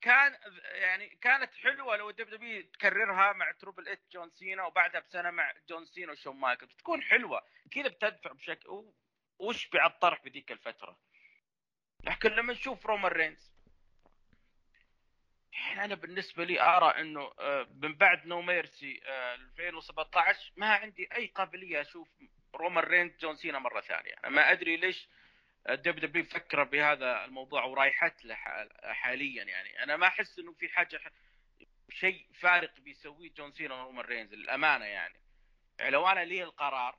كان يعني كانت حلوة لو WWE تكررها مع Triple H جون سينا وبعدها بسنة مع جون سينا وشون مايكل. بتكون حلوة. كذا بتدفع بشكل واشبع الطرح في ذيك الفترة؟ لكن لما نشوف رومان رينز يعني أنا بالنسبة لي أرى إنه آه، من بعد نو ميرسي 2017 ما عندي أي قابلية أشوف رومان رينز جون سينا مرة ثانية أنا ما أدري ليش الدب دبليو فكر بهذا الموضوع ورايحت له حاليا يعني أنا ما أحس إنه في حاجة شيء فارق بيسويه جون سينا ورومان رينز للأمانة يعني. يعني لو أنا لي القرار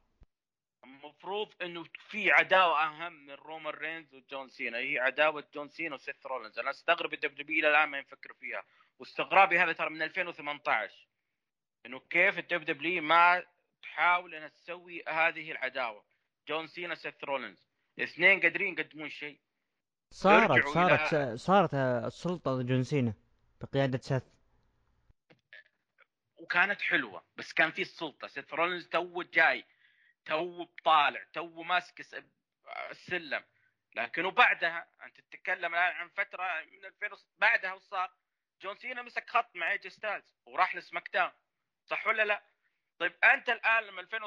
المفروض إنه في عداوة أهم من رومان رينز وجون سينا. هي عداوة جون سينا وسيث رولنز أنا أستغرب ال WWE إلى الآن ما يفكر فيها. واستغرابي هذا ترى من 2018 إنه كيف ال WWE ما تحاول إنها تسوي هذه العداوة. جون سينا سيث رولنز الاثنين قادرين يقدمون شيء. صارت صارت إلى... صارت السلطة جون سينا بقياده سيث. وكانت حلوة بس كان في السلطة. سيث رولنز تو جاي تو طالع تو ماسك السلم لكن وبعدها أنت تتكلم الآن عن فترة من 2000 بعدها وصار صار؟ جون سينا مسك خط مع AJ Styles وراح ل SmackDown صح ولا لا؟ طيب أنت الآن لما 2000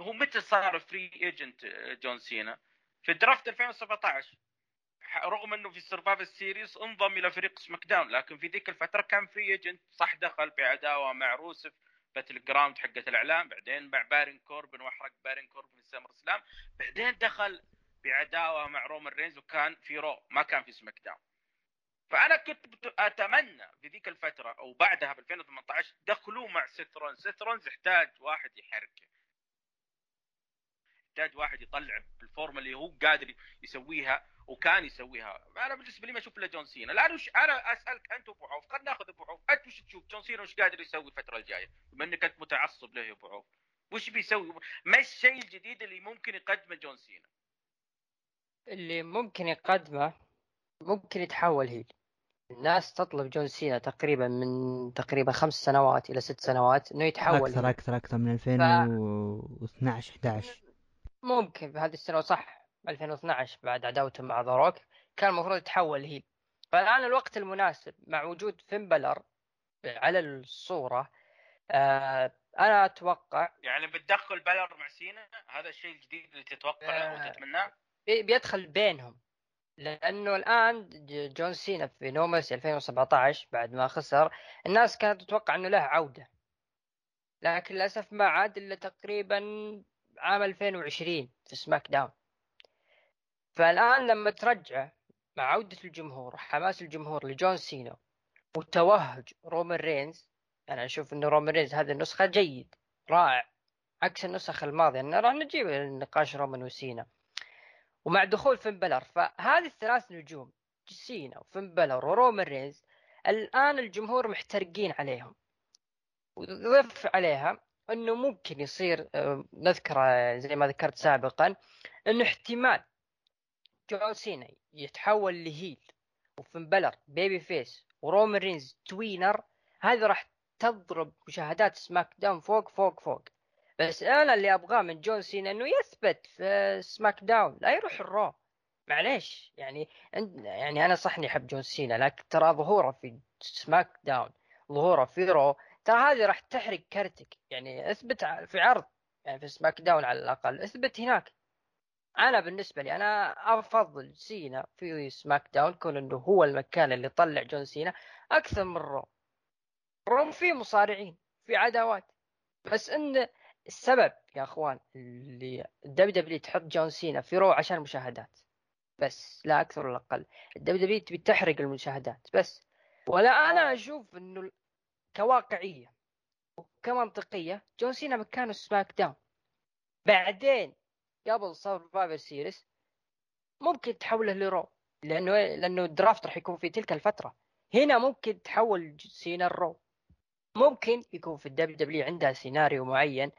هو متى صار free agent جون سينا؟ في draft 2017 رغم إنه في ال Survivor Series انضم إلى فريق SmackDown لكن في ذيك الفترة كان free agent صح دخل بعداوة مع روسف Battleground حقت الأعلام بعدين مع بارون كوربن وأحرق بارون كوربن في SummerSlam بعدين دخل بعداوة مع رومان رينز وكان في Raw ما كان في SmackDown فأنا كنت أتمنى في ذيك الفترة أو بعدها ب 2018 دخلوه مع سيث رولنز سيث رولنز يحتاج واحد يحركه. يحتاج واحد يطلع بالفورمة اللي هو قادر يسويها. وكان يسويها. أنا بالنسبة لي ما أشوف إلا جون سينا. لأنه أنا أسألك أنت أبو عوف خلينا ناخذ أبو عوف؟ أنت وش تشوف؟ جون سينا وش قادر يسوي الفترة الجاية؟ بما إنك أنت متعصب له يا أبو عوف. وش بيسوي؟ ما الشيء الجديد اللي ممكن يقدمه جون سينا؟ اللي ممكن يقدمه ممكن يتحول heel. الناس تطلب جون سينا تقريبا من تقريبا خمس سنوات إلى ست سنوات إنه يتحول أكثر أكثر أكثر من 2012 ف... 11 ممكن بهذه السنة صح 2012 بعد عداوته مع ذا كان المفروض يتحول heel فالآن الوقت المناسب مع وجود فين بلر على الصورة آه أنا أتوقع يعني بتدخل بلر مع سينا؟ هذا الشيء الجديد اللي تتوقعه آه وتتمناه بيدخل بينهم لأنه الآن جون سينا في No Mercy 2017 بعد ما خسر الناس كانت تتوقع إنه له عودة. لكن للأسف ما عاد إلا تقريبا عام 2020 في SmackDown. فالآن لما ترجع مع عودة الجمهور وحماس الجمهور لجون سينا وتوهج رومان رينز أنا أشوف انه رومان رينز هذه النسخة جيد رائع عكس النسخ الماضية أنا راح نجيب النقاش رومان وسينا. ومع دخول فين بلر فهذه الثلاث نجوم سينا وفين بلر ورومان رينز الآن الجمهور محترقين عليهم. وضف عليها إنه ممكن يصير آه، نذكر زي ما ذكرت سابقا إنه احتمال جون سينا يتحول ل heel وفين بلر baby face ورومان رينز tweener هذه راح تضرب مشاهدات SmackDown فوق فوق فوق. بس أنا اللي أبغاه من جون سينا إنه يثبت في SmackDown لا يروح ال Raw. معليش يعني يعني أنا صح إني أحب جون سينا لكن ترى ظهوره في SmackDown ظهوره في Raw. ترى هذه راح تحرق كرتك. يعني أثبت في عرض يعني في SmackDown على الأقل أثبت هناك. أنا بالنسبة لي أنا أفضل سينا في SmackDown كون إنه هو المكان اللي طلع جون سينا أكثر من Raw Raw فيه مصارعين في عداوات. بس إن السبب يا أخوان اللي ال WWE تحط جون سينا في Raw عشان المشاهدات. بس لا أكثر ولا أقل. ال WWE تبي تحرق المشاهدات بس. ولا أنا أشوف إنه كواقعية وكمنطقية جون سينا مكانه SmackDown. بعدين قبل Survivor Series ممكن تحوله ل Raw لأنه لأنه ال draft راح يكون في تلك الفترة. هنا ممكن تحول سينا ال Raw ممكن يكون في ال WWE عندها سيناريو معين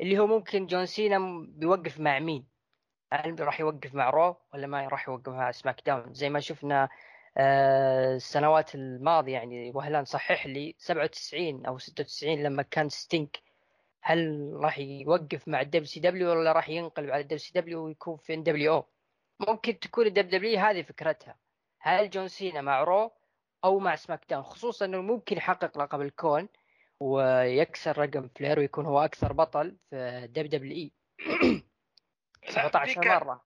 اللي هو ممكن جون سينا بيوقف مع مين؟ هل راح يوقف مع Raw ولا ما راح يوقف مع SmackDown؟ زي ما شفنا آه، السنوات الماضية يعني وهلان صحح لي 97 أو 96 لما كان ستينج هل راح يوقف مع ال WCW ولا راح ينقلب على ال WCW ويكون في ان دبليو أو؟ ممكن تكون ال WW هذه فكرتها. هل جون سينا مع Raw أو مع SmackDown خصوصا إنه ممكن يحقق لقب الكون ويكسر رقم فلير ويكون هو أكثر بطل في WWE 17 مرة.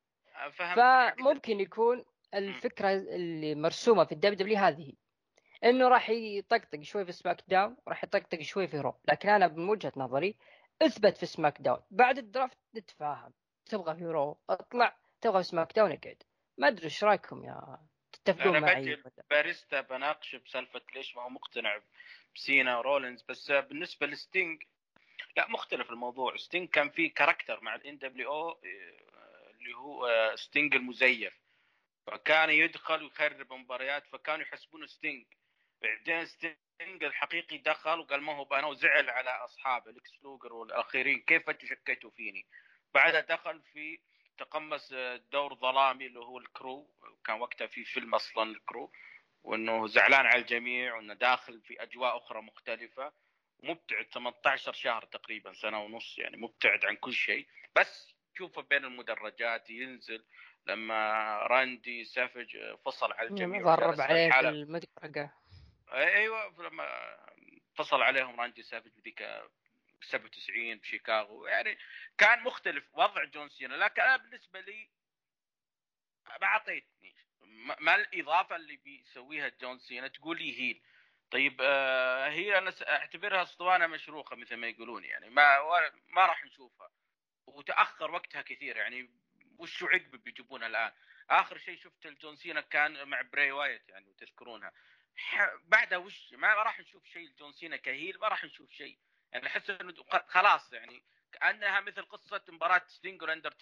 فممكن يكون الفكرة اللي مرسومة في ال WW هذه. إنه راح يطقطق شوي في SmackDown وراح يطقطق شوي في Raw لكن أنا من وجهة نظري أثبت في SmackDown بعد ال draft نتفاهم. تبغى في Raw اطلع. تبغى في SmackDown اقعد. ما أدري إيش رأيكم يا تتفقون أنا معي باريستا بناقشه بسالفة ليش ما هو مقتنع بسينا ورولينز. بس بالنسبة لستينج لا مختلف الموضوع. ستينج كان في character مع ال NWO اللي هو آه، ستينج المزيف. فكان يدخل ويخرب مباريات فكانوا يحسبونه ستينج بعدين ستينج الحقيقي دخل وقال ما هو أنا وزعل على أصحابه ليكس لوجر والآخرين كيف أنتم شكيتوا فيني؟ بعدها دخل في تقمص دور ظلامي اللي هو ال Crow كان وقتها في فيلم أصلا ال Crow وإنه زعلان على الجميع وإنه داخل في أجواء أخرى مختلفة. مبتعد 18 شهر تقريبا سنة ونص يعني مبتعد عن كل شيء. بس تشوفه بين المدرجات ينزل لما راندي سافج فصل على الجميع في عليه. المدرقه أيوه لما فصل عليهم راندي سافج بذيك 97 بشيكاغو يعني كان مختلف وضع جون سينا لكن أنا بالنسبة لي ما أعطيتني ما الإضافة اللي بيسويها جون سينا تقول لي heel. طيب آه هي أنا أعتبرها أسطوانة مشروخة مثل ما يقولون يعني ما ما راح نشوفها. وتأخر وقتها كثير يعني وش عقب بيجيبونها الآن؟ آخر شيء شفت الجون سينا كان مع بري وايت يعني تذكرونها. بعدها وش ما راح نشوف شيء جون سينا ك heel ما راح نشوف شيء. يعني أحس إنه خلاص يعني كأنها مثل قصة مباراة ستينج والاندر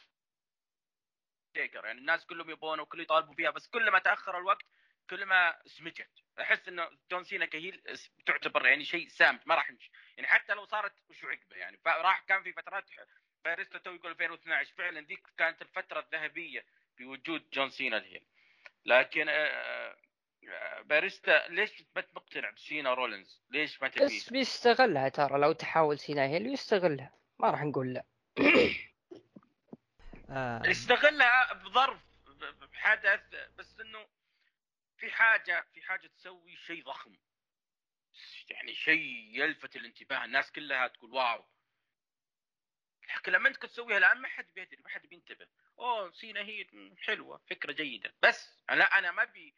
تيكر. يعني الناس كلهم يبونه وكل يطالبوا فيها بس كل ما تأخر الوقت كل ما سمجت. أحس إنه جون سينا ك heel تعتبر يعني شيء سامج ما راح نش... يعني حتى لو صارت وش عقبة يعني فراح كان في فترات باريستا تو يقول 2012 فعلا ذيك كانت الفترة الذهبية في وجود جون سينا ال heel. لكن آه، آه، باريستا ليش ما مقتنع بسينا رولينز؟ ليش ما تبيه؟ بس بيستغلها ترى لو تحاول سينا heel يستغلها. ما راح نقول لا. آه. استغلها بظرف ب- بحدث بس إنه في حاجة في حاجة تسوي شيء ضخم. يعني شيء يلفت الانتباه الناس كلها تقول واو. لكن لما أنت تسويها الآن ما حد بيدري ما حد بينتبه. أوه سينا هي حلوة فكرة جيدة. بس لا أنا ما أبي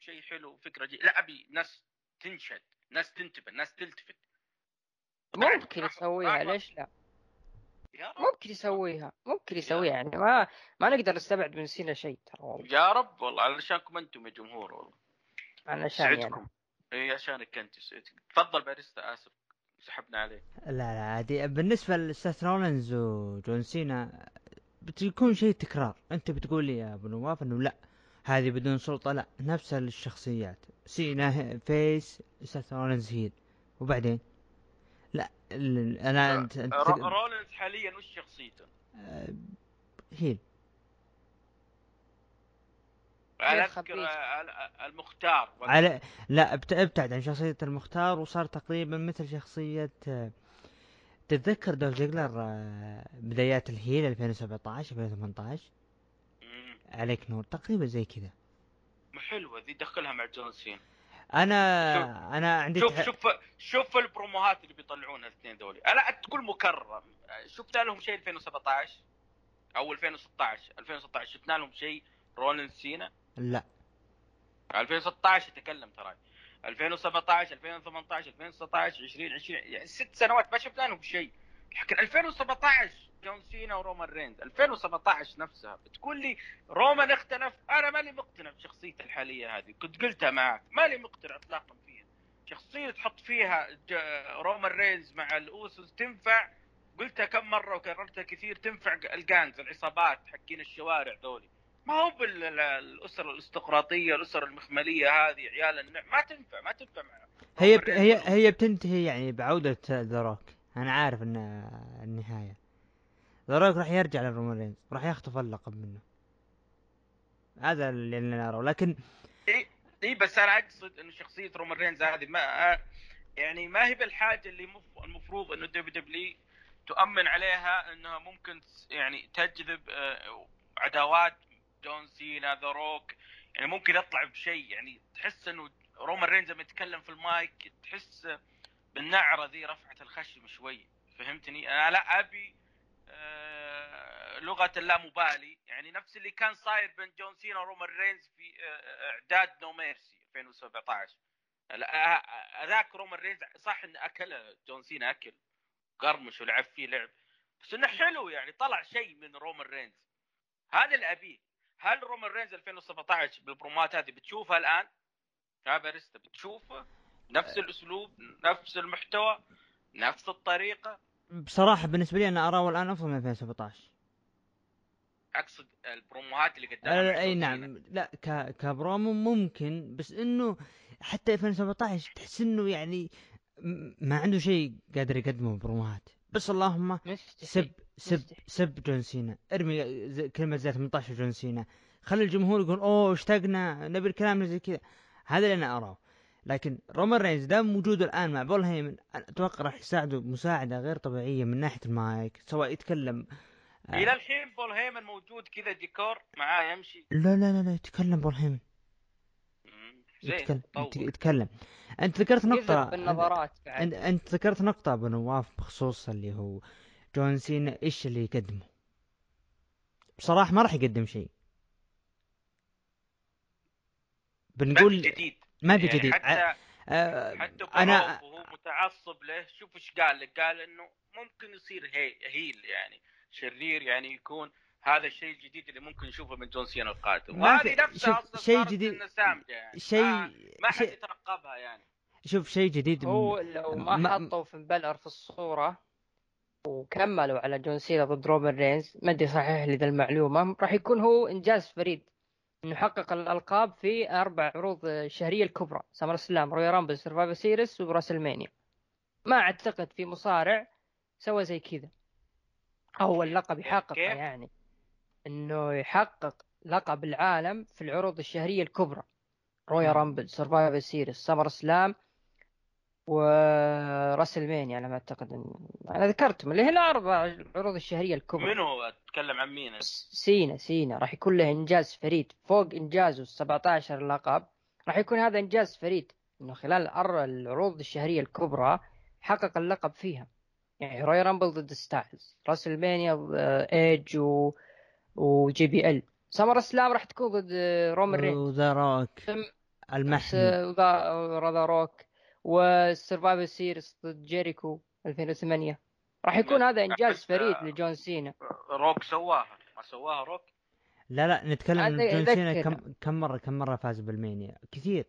بشيء حلو فكرة جيده لا أبي ناس تنشد ناس تنتبه ناس تلتفت. ممكن يسويها ليش لا؟ ممكن يسويها ممكن يسويها يعني ما ما نقدر نستبعد من سينا شيء ترى والله. يا رب والله علشانكم أنتم يا جمهور والله. علشان يعني. سعدكم. إي عشانك أنت تفضل باريستا آسف سحبنا عليك. لا لا عادي. بالنسبة لسيث رولينز وجون سينا بتكون شيء تكرار. أنت بتقول لي يا أبو نواف إنه لا. هذه بدون السلطة لا نفس الشخصيات سينا face سيث رولينز heel وبعدين لا ال- أنا انت, أنت رو- رولينز حاليا وش شخصيته؟ آه، heel خبيث. اذكر ال- المختار على لا ابت- ابتعد عن شخصية المختار وصار تقريبا مثل شخصية آه، تتذكر دوف زيجلر آه، بدايات ال heel 2017 2018 مم. عليك نور تقريبا زي كذا. حلوة ذي دخلها مع جون سين أنا أنا عندي شوف تح- شوف شوف البروموهات اللي بيطلعونها الاثنين ذولي. أنا تقول مكرر. شفت لهم شيء 2017 أو 2016 2016 شفنا لهم شيء رولين سينا؟ لا. 2016 اتكلم ترى 2017 2018 2019 2020 يعني ست سنوات ما شفنا لهم شيء. لكن 2017 جون سينا ورومان رينز. 2017 نفسها. بتقول لي رومان اختلف. أنا ماني مقتنع بشخصيته الحالية هذه. كنت قلتها معك. ماني مقتنع اطلاقا فيها. شخصية تحط فيها رومان رينز مع الأوسوس تنفع. قلتها كم مرة وكررتها كثير. تنفع ال gangs العصابات حقين الشوارع ذولي. ما هو بالاسر الأرستقراطية الاسر المخملية هذه عيال النع... ما تنفع ما تنفع مع هي. رينز هي. هي بتنتهي يعني بعودة ذا روك. أنا عارف ان النهاية. ذا روك راح يرجع لرومان رينز راح يخطف اللقب منه. هذا اللي أنا اراه لكن إي بس أنا أقصد إنه شخصية رومان رينز هذه ما يعني ما هي بالحاجة اللي مف- المفروض إنه WW تؤمن عليها إنها ممكن يعني تجذب آه، عداوات جون سينا ذا روك. يعني ممكن يطلع بشيء. يعني تحس إنه رومان رينز لما يتكلم في المايك تحس بالنعرة ذي رفعت الخشم شوي. فهمتني؟ أنا لا أبي لغة اللامبالي. يعني نفس اللي كان صاير بين جون سينا ورومان رينز في آه، إعداد No Mercy 2017 لا، آه، هذاك رومان رينز صح إن أكل جون سينا أكل. قرمش ولعب فيه لعب. بس إنه حلو يعني طلع شيء من رومان رينز. هذا اللي أبيه. هل رومان رينز 2017 بالبرومات هذه بتشوفها الآن؟ يا باريستا بتشوفه؟ نفس الأسلوب نفس المحتوى نفس الطريقة؟ بصراحة بالنسبة لي أنا اراه الان أفضل من 2017 اقصد البروموهات اللي قدامها أي نعم. لا ك كبرومو ممكن بس إنه حتى 2017 تحس إنه يعني ما عنده شيء قادر يقدمه بروموهات. بس اللهم سب سب. سب جون سينا. ارمي كلمة زي 18 جون سينا. خلي الجمهور يقول أوه اشتقنا نبي الكلام زي كذا. هذا اللي أنا أراه. لكن رومان رينز دام موجود الآن مع بول هيمن أتوقع راح يساعده مساعدة غير طبيعية من ناحية المايك سواء يتكلم آه، إلى الحين بول هيمن موجود كذا ديكور معاه يمشي. لا لا لا لا يتكلم بول هيمن. يتكلم. يتكلم. أنت ذكرت نقطة بالنظرات أنت, أنت ذكرت نقطة أبو نواف بخصوص اللي هو جون سينا إيش اللي يقدمه؟ بصراحة ما راح يقدم شيء. بنقول جديد. ما في يعني جديد. حتى آه، حتى أنا وهو متعصب له شوف إيش قال لك؟ قال إنه ممكن يصير هي هيل يعني شرير يعني يكون هذا الشيء الجديد اللي ممكن نشوفه من جون سينا القادم. في- وهذه نفسها أصلا شيء جديد- سامجه يعني. شيء ما, ما حد شيء يترقبها يعني. شوف شيء جديد هو لو ما, ما- حطوا فين بلر في الصورة وكملوا على جون سينا ضد رومان رينز ما أدري صحيح لي ذا المعلومة راح يكون هو إنجاز فريد. انه حقق الألقاب في أربع عروض الشهرية الكبرى سمر سلام رويال رامبل سرفايفر سيريس وراسلمانيا ما أعتقد في مصارع سوى زي كذا. أو اللقب يحققه كيف؟ يعني. إنه يحقق لقب العالم في العروض الشهرية الكبرى. رويال رامبل سرفايفر سيريس سمر سلام وراسلمانيا على ما أعتقد إن- أنا ذكرتهم اللي هي الاربع العروض الشهرية الكبرى من هو؟ أتكلم عن مين؟ سينا سينا. راح يكون له إنجاز فريد فوق انجازه ال 17 لقب. راح يكون هذا إنجاز فريد إنه خلال الأر- العروض الشهرية الكبرى حقق اللقب فيها. يعني رويال رامبل ضد ستايلز راسلمانيا آه، ايج و... وجي بي ال سمر سلام راح تكون ضد آه، رومان رينز وذا روك ثم- المحمي ذا روك. والسرفايفر سيريس ضد جيريكو 2008 راح يكون هذا إنجاز بس- فريد لجون سينا. روك سواها. ما سواها روك؟ لا لا نتكلم عن جون سينا. كم كم مرة كم مرة فاز بالمانيا؟ كثير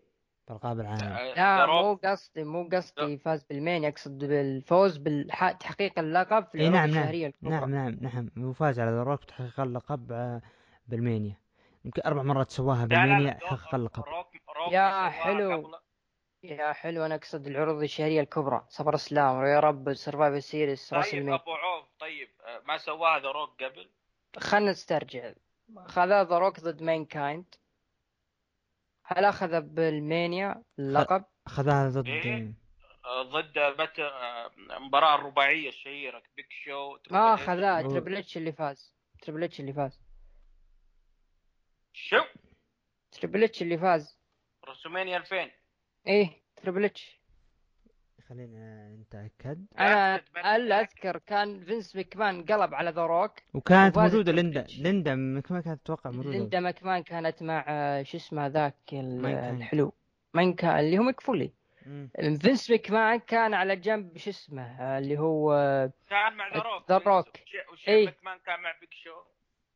بالقاب العالم. آه، لا مو قصدي مو قصدي فاز بالمانيا أقصد بالفوز بتحقيق اللقب في العروض نعم نعم الشهرية الكبرى. نعم نعم نعم. وفاز على روك بتحقيق اللقب آه، بالمانيا. يمكن أربع مرات سواها بالمانيا حقق اللقب. روك روك يا حلو. يا حلو أنا أقصد العروض الشهرية الكبرى. سفر اسلام يا رب سرفايفر سيريس راس طيب أبو عوف طيب آه، ما سواها ذا روك قبل؟ خلنا نسترجع. خذا ذا روك ضد مان كايند هل أخذ بألمانيا؟ اللقب؟ اخذها ضد إيه؟ آه، ضد بت... آه، المباراة الرباعية الشهيرة بيج شو ما. اخذها هو- تريبل اتش اللي فاز. تريبل اتش اللي فاز. شو؟ تريبل اتش اللي فاز. راسلمانيا 2000 إيه تريبل اتش خلينا نتاكد أنا من الا. اذكر كان فينس مكمان قلب على ذا روك وكانت موجوده ليندا. ليندا ما كانت أتوقع موجوده ليندا مكمان كانت مع آه، شو اسمه ذاك. الحلو مان كان اللي هو ميك فولي. فينس مكمان كان على جنب شو اسمه آه، اللي هو آه، كان مع ذا روك ذا روك. وشي إيه. ماكمان كان مع بيج شو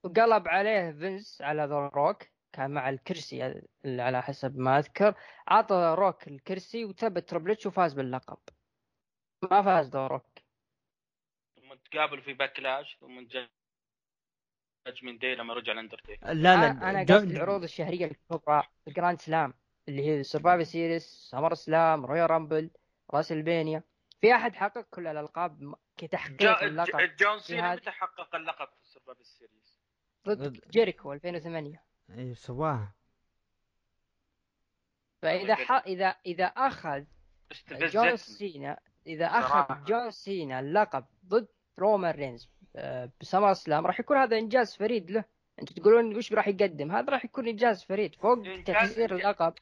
وقلب عليه فينس على ذا روك كان مع الكرسي اللي على حسب ما أذكر. عطى روك الكرسي وثبت تريبل إتش وفاز باللقب. ما فاز ذا روك. ثم تقابلوا في باكلاش ثم جدجمنت داي لما رجع الاندرتيكر لا لا أنا قصدي العروض الشهرية الكبرى ال Grand Slam اللي هي سرفايفر سيريس سمر سلام رويال رامبل راسلمانيا في أحد حقق كل الألقاب كتحقيق اللقب جون سينا هذا- متى حقق اللقب في السرفايفر سيريز؟ ضد ضد- جيريكو 2008 إيه، سواها. فإذا ح... إذا إذا أخذ جون سينا إذا صراحة. اخذ جون سينا اللقب ضد رومان رينز آه، بسمر سلام راح يكون هذا إنجاز فريد له. أنتم تقولون وش راح يقدم؟ هذا راح يكون إنجاز فريد. فوق إنجاز. اللقب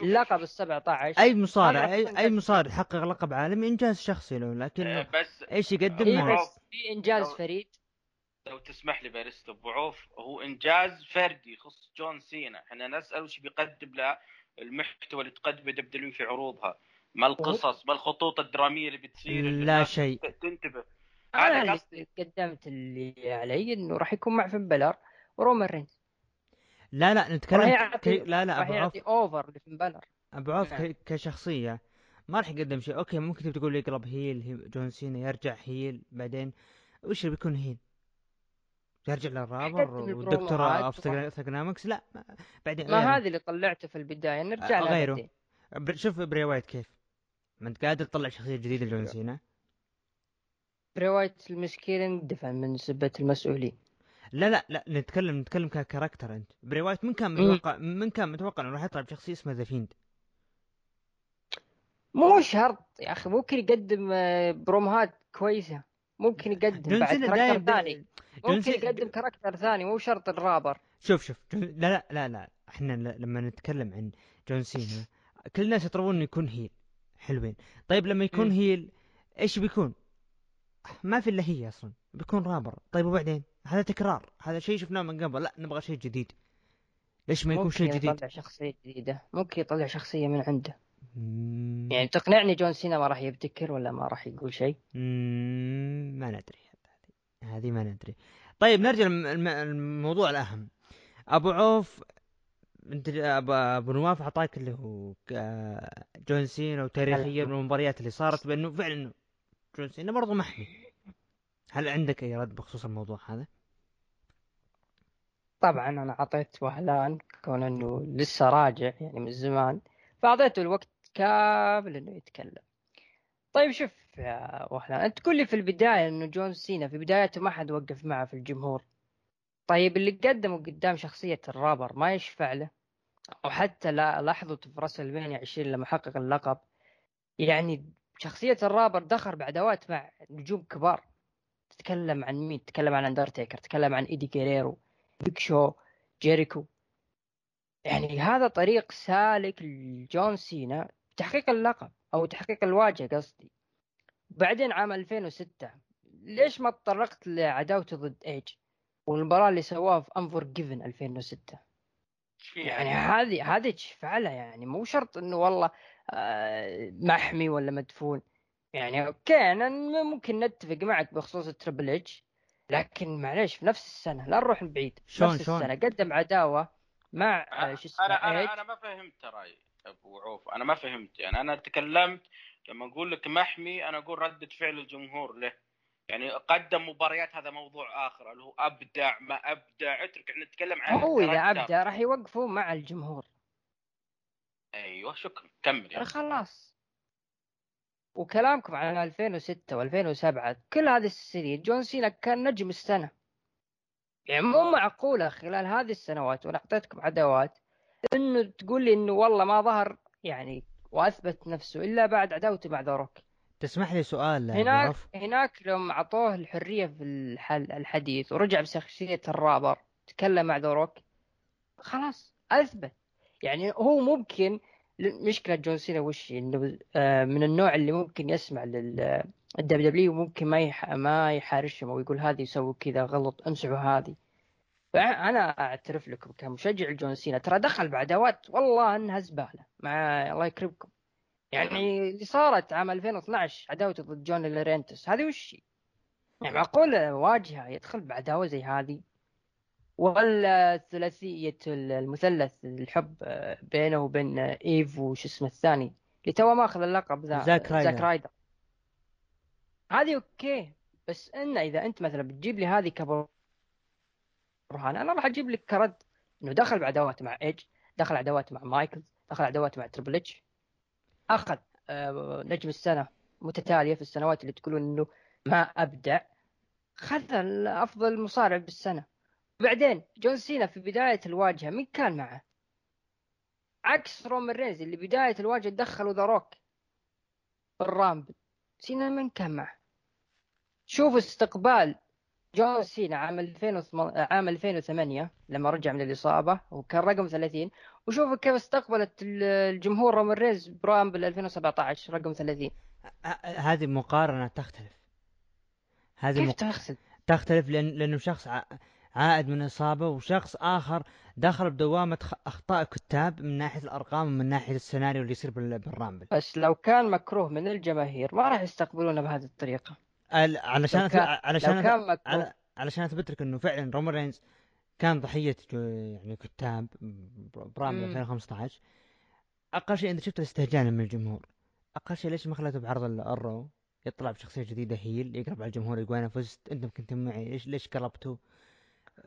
اللقب ال 17 أي مصارع أي أي إنجاز. مصارع يحقق لقب عالمي؟ إنجاز شخصي له لكن بس إيش يقدم اي عوف. بس في إنجاز فريد. لو تسمح لي باريستا أبو عوف هو إنجاز فردي يخص جون سينا. إحنا نسأل وش بيقدم له المحتوى اللي تقدمه دبليو في عروضها. ما القصص ما الخطوط الدرامية اللي بتصير لا شيء. تنتبه. أنا هذا اللي قصدي قدمت اللي علي إنه راح يكون مع فين بلر ورومان رينز. لا لا راح نتكلم يعطي كي... لا لا راح أبو عوف. يعطي over لفين بلر أبو عوف. ك... كشخصية ما راح يقدم شيء. أوكي ممكن تقول يقلب heel هي- جون سينا يرجع heel بعدين؟ وش اللي بيكون heel؟ يرجع للرابر وال Doctor of Thuganomics لا ما... بعدين ما. هذه اللي طلعته في البداية نرجع آه، لها غيره. بعدين. شوف بري وايت كيف. ما أنت قادر تطلع شخصية جديدة لجون سينا. بري وايت المسكين دفع من سبة المسؤولين. لا لا لا نتكلم نتكلم ك character أنت. بري وايت من كان. متوقع من كان متوقع إنه راح يطلع بشخصية اسمها ذا فيند مو شرط يا أخي ممكن يقدم آه، بروموهات كويسة. ممكن يقدم بعد character ثاني. ممكن يقدم character ثاني مو شرط الرابر. شوف شوف. لا لا لا لا. إحنا لما نتكلم عن جون سينا كل الناس يطلبون إنه يكون هيل حلوين. طيب لما يكون مم. هيل إيش بيكون؟ ما في إلا هي أصلا. بيكون رابر. طيب وبعدين؟ هذا تكرار. هذا شيء شفناه من قبل. لا نبغى شيء جديد. ليش ما يكون ممكن شيء جديد؟ يطلع شخصية جديدة. ممكن يطلع شخصية من عنده. مم، يعني تقنعني جون سينا ما راح يبتكر ولا ما راح يقول شيء؟ ما ندري. هذه ما ندري طيب نرجع للموضوع الأهم أبو عوف أنت أبو نواف أعطاك اللي هو جون سينا وتاريخيا هلا. والمباريات اللي صارت بأنه فعلا جون سينا برضو محمي هل عندك أي رد بخصوص الموضوع هذا؟ طبعا أنا أعطيت وهلان كون أنه لسه راجع يعني من زمان فأعطيته الوقت كامل أنه يتكلم طيب شوف يا وهلان أنت تقول لي في البداية إنه جون سينا في بدايته ما حد وقف معه في الجمهور. طيب اللي قدمه قدام شخصية الرابر ما يشفع له. أو حتى لحظته في راس المانيا 20 لما حقق اللقب. يعني شخصية الرابر دخل بعدوات مع نجوم كبار. تتكلم عن مين؟ تتكلم عن أندرتيكر تتكلم عن إيدي جيريرو بيك شو جيريكو. يعني هذا طريق سالك لجون سينا تحقيق اللقب أو تحقيق الواجهة قصدي. بعدين عام 2006 ليش ما تطرقت لعداوته ضد إيج؟ والمباراة اللي سواها في Unforgiven 2006 يعني هذه هذه تشفع له يعني مو شرط إنه والله آه، محمي ولا مدفون. يعني أوكي أنا ممكن نتفق معك بخصوص التربل اتش لكن معليش في نفس السنة لا نروح بعيد. نفس شلون؟ السنة قدم عداوة مع آه، شو اسمه أنا إيج. أنا أنا ما فهمت ترى أبو عوف أنا ما فهمت يعني أنا تكلمت لما أقول لك محمي أنا أقول ردة فعل الجمهور له. يعني قدم مباريات هذا موضوع آخر اللي هو أبدع ما أبدع. اترك إحنا نتكلم عن هو إذا. ابدا راح يوقفوا مع الجمهور. أيوه شكرا. كمل يعني. خلاص. وكلامكم عن 2006 و2007 كل هذه السنين جون سينا كان نجم السنة. يعني مو معقوله خلال هذه السنوات وأنا اعطيتكم عداوات إنه تقول لي إنه والله ما ظهر يعني وأثبت نفسه إلا بعد عداوته مع ذا روك تسمح لي سؤال هناك؟ هناك لما أعطوه الحرية في الحل الحديث ورجع بشخصية الرابر تكلم مع ذا روك خلاص أثبت. يعني هو ممكن مشكله جون سينا وش إنه آه، من النوع اللي ممكن يسمع لل ال WWE وممكن ما يح... ما يحارشهم أو يقول هذه يسوي كذا غلط امسحوا هذه. فانا أعترف لكم كمشجع جون سينا. ترى دخل بعداوات والله إنها زبالة مع الله يكرمكم. يعني اللي صارت عام 2012 عداوته ضد جون لورينتس هذه وش هي؟ يعني معقول واجهة يدخل بعداوه زي هذه؟ ولا ثلاثية المثلث الحب بينه وبين إيف وش اسمه الثاني اللي تو ماخذ اللقب ذا زاك رايدر. زاك رايدر. هذه أوكي بس إنه إذا أنت مثلا بتجيب لي هذه كبرهان أنا راح أجيب لك كرد إنه دخل بعداوات مع ايج دخل عداوات مع مايكل دخل عداوات مع تربل اتش أخذ آه، نجم السنة متتالية في السنوات اللي تقولون إنه ما أبدع خذ أفضل مصارع بالسنة بعدين جون سينا في بداية الواجهة مين كان معه؟ عكس رومان رينز اللي بداية الواجهة دخلوا ذا روك ال Rumble سينا من كان معه؟ شوف استقبال جون سينا عام 2008 عام 2008 لما رجع من الإصابة وكان رقم 30 وشوف كيف استقبلت ال- الجمهور رومان رينز ب Rumble 2017 رقم 30 ه- هذه مقارنة تختلف هذه كيف مق... تغسل؟ تختلف لأن... لأنه شخص. عائد من اصابه وشخص آخر دخل بدوامة أخطاء كتاب من ناحية الأرقام ومن ناحية السيناريو اللي يصير بال- بال Rumble بس لو كان مكروه من الجماهير ما راح يستقبلونه بهذه الطريقة ال- علشان لو أث- كان- علشان لو أث- كان مكروه. على علشان اثبت لك إنه فعلا رومان رينز كان ضحية يعني كتاب ب Rumble مم. 2015 أقل شيء أنت شفت الاستهجان من الجمهور. أقل شيء ليش ما خليته بعرض ال- ال Raw يطلع بشخصية جديدة heel يقرب على الجمهور يقول أنا فزت أنتم كنتم معي ليش ليش قلبتوا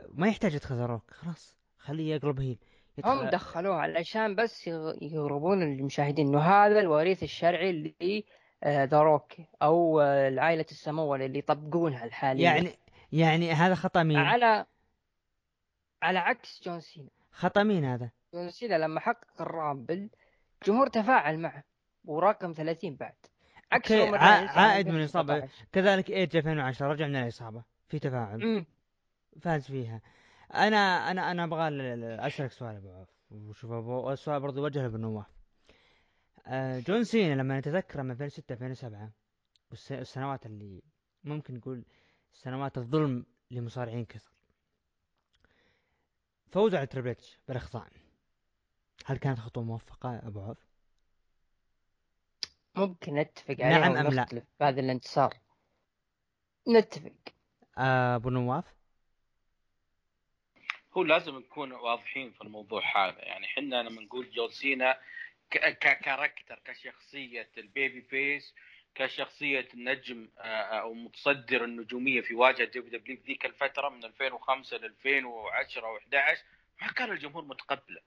ما يحتاج يدخل روك خلاص خليه يقلب heel. هم يدخل دخلوه علشان بس يغ- يغربون المشاهدين إنه هذا الوريث الشرعي اللي ذا روك أو آه، العائلة السمول اللي يطبقونها الحالية يعني يعني هذا خطأ مين؟ على على عكس جون سينا خطأ مين هذا؟ جون سينا لما حقق ال Rumble الجمهور تفاعل معه ورقم 30 بعد عكس ع- عائد من. 2017. كذلك إيج 2010 رجع من الإصابة في تفاعل أمم. فاز فيها أنا أنا أنا أبغى ال- ال- أسألك سؤال أبو عوف وشوف أبو السؤال برضه يوجه لأبو نواف آه، جون سينا لما نتذكر من 2006 2007 والس- والسنوات اللي ممكن نقول سنوات الظلم لمصارعين كثر. فوز على تريبل إتش بالاخضاع هل كانت خطوة موفقة أبو عوف؟ ممكن نتفق عليها نعم أم لا؟ ونختلف في هذا الانتصار. نتفق. آه، أبو نواف؟ هو لازم نكون واضحين في الموضوع هذا. يعني إحنا لما نقول جون سينا ك character كشخصية ال babyface كشخصية النجم آه، أو متصدر النجومية في واجهة WWE في ذيك الفترة من 2005 ل 2010 و11 ما كان الجمهور متقبله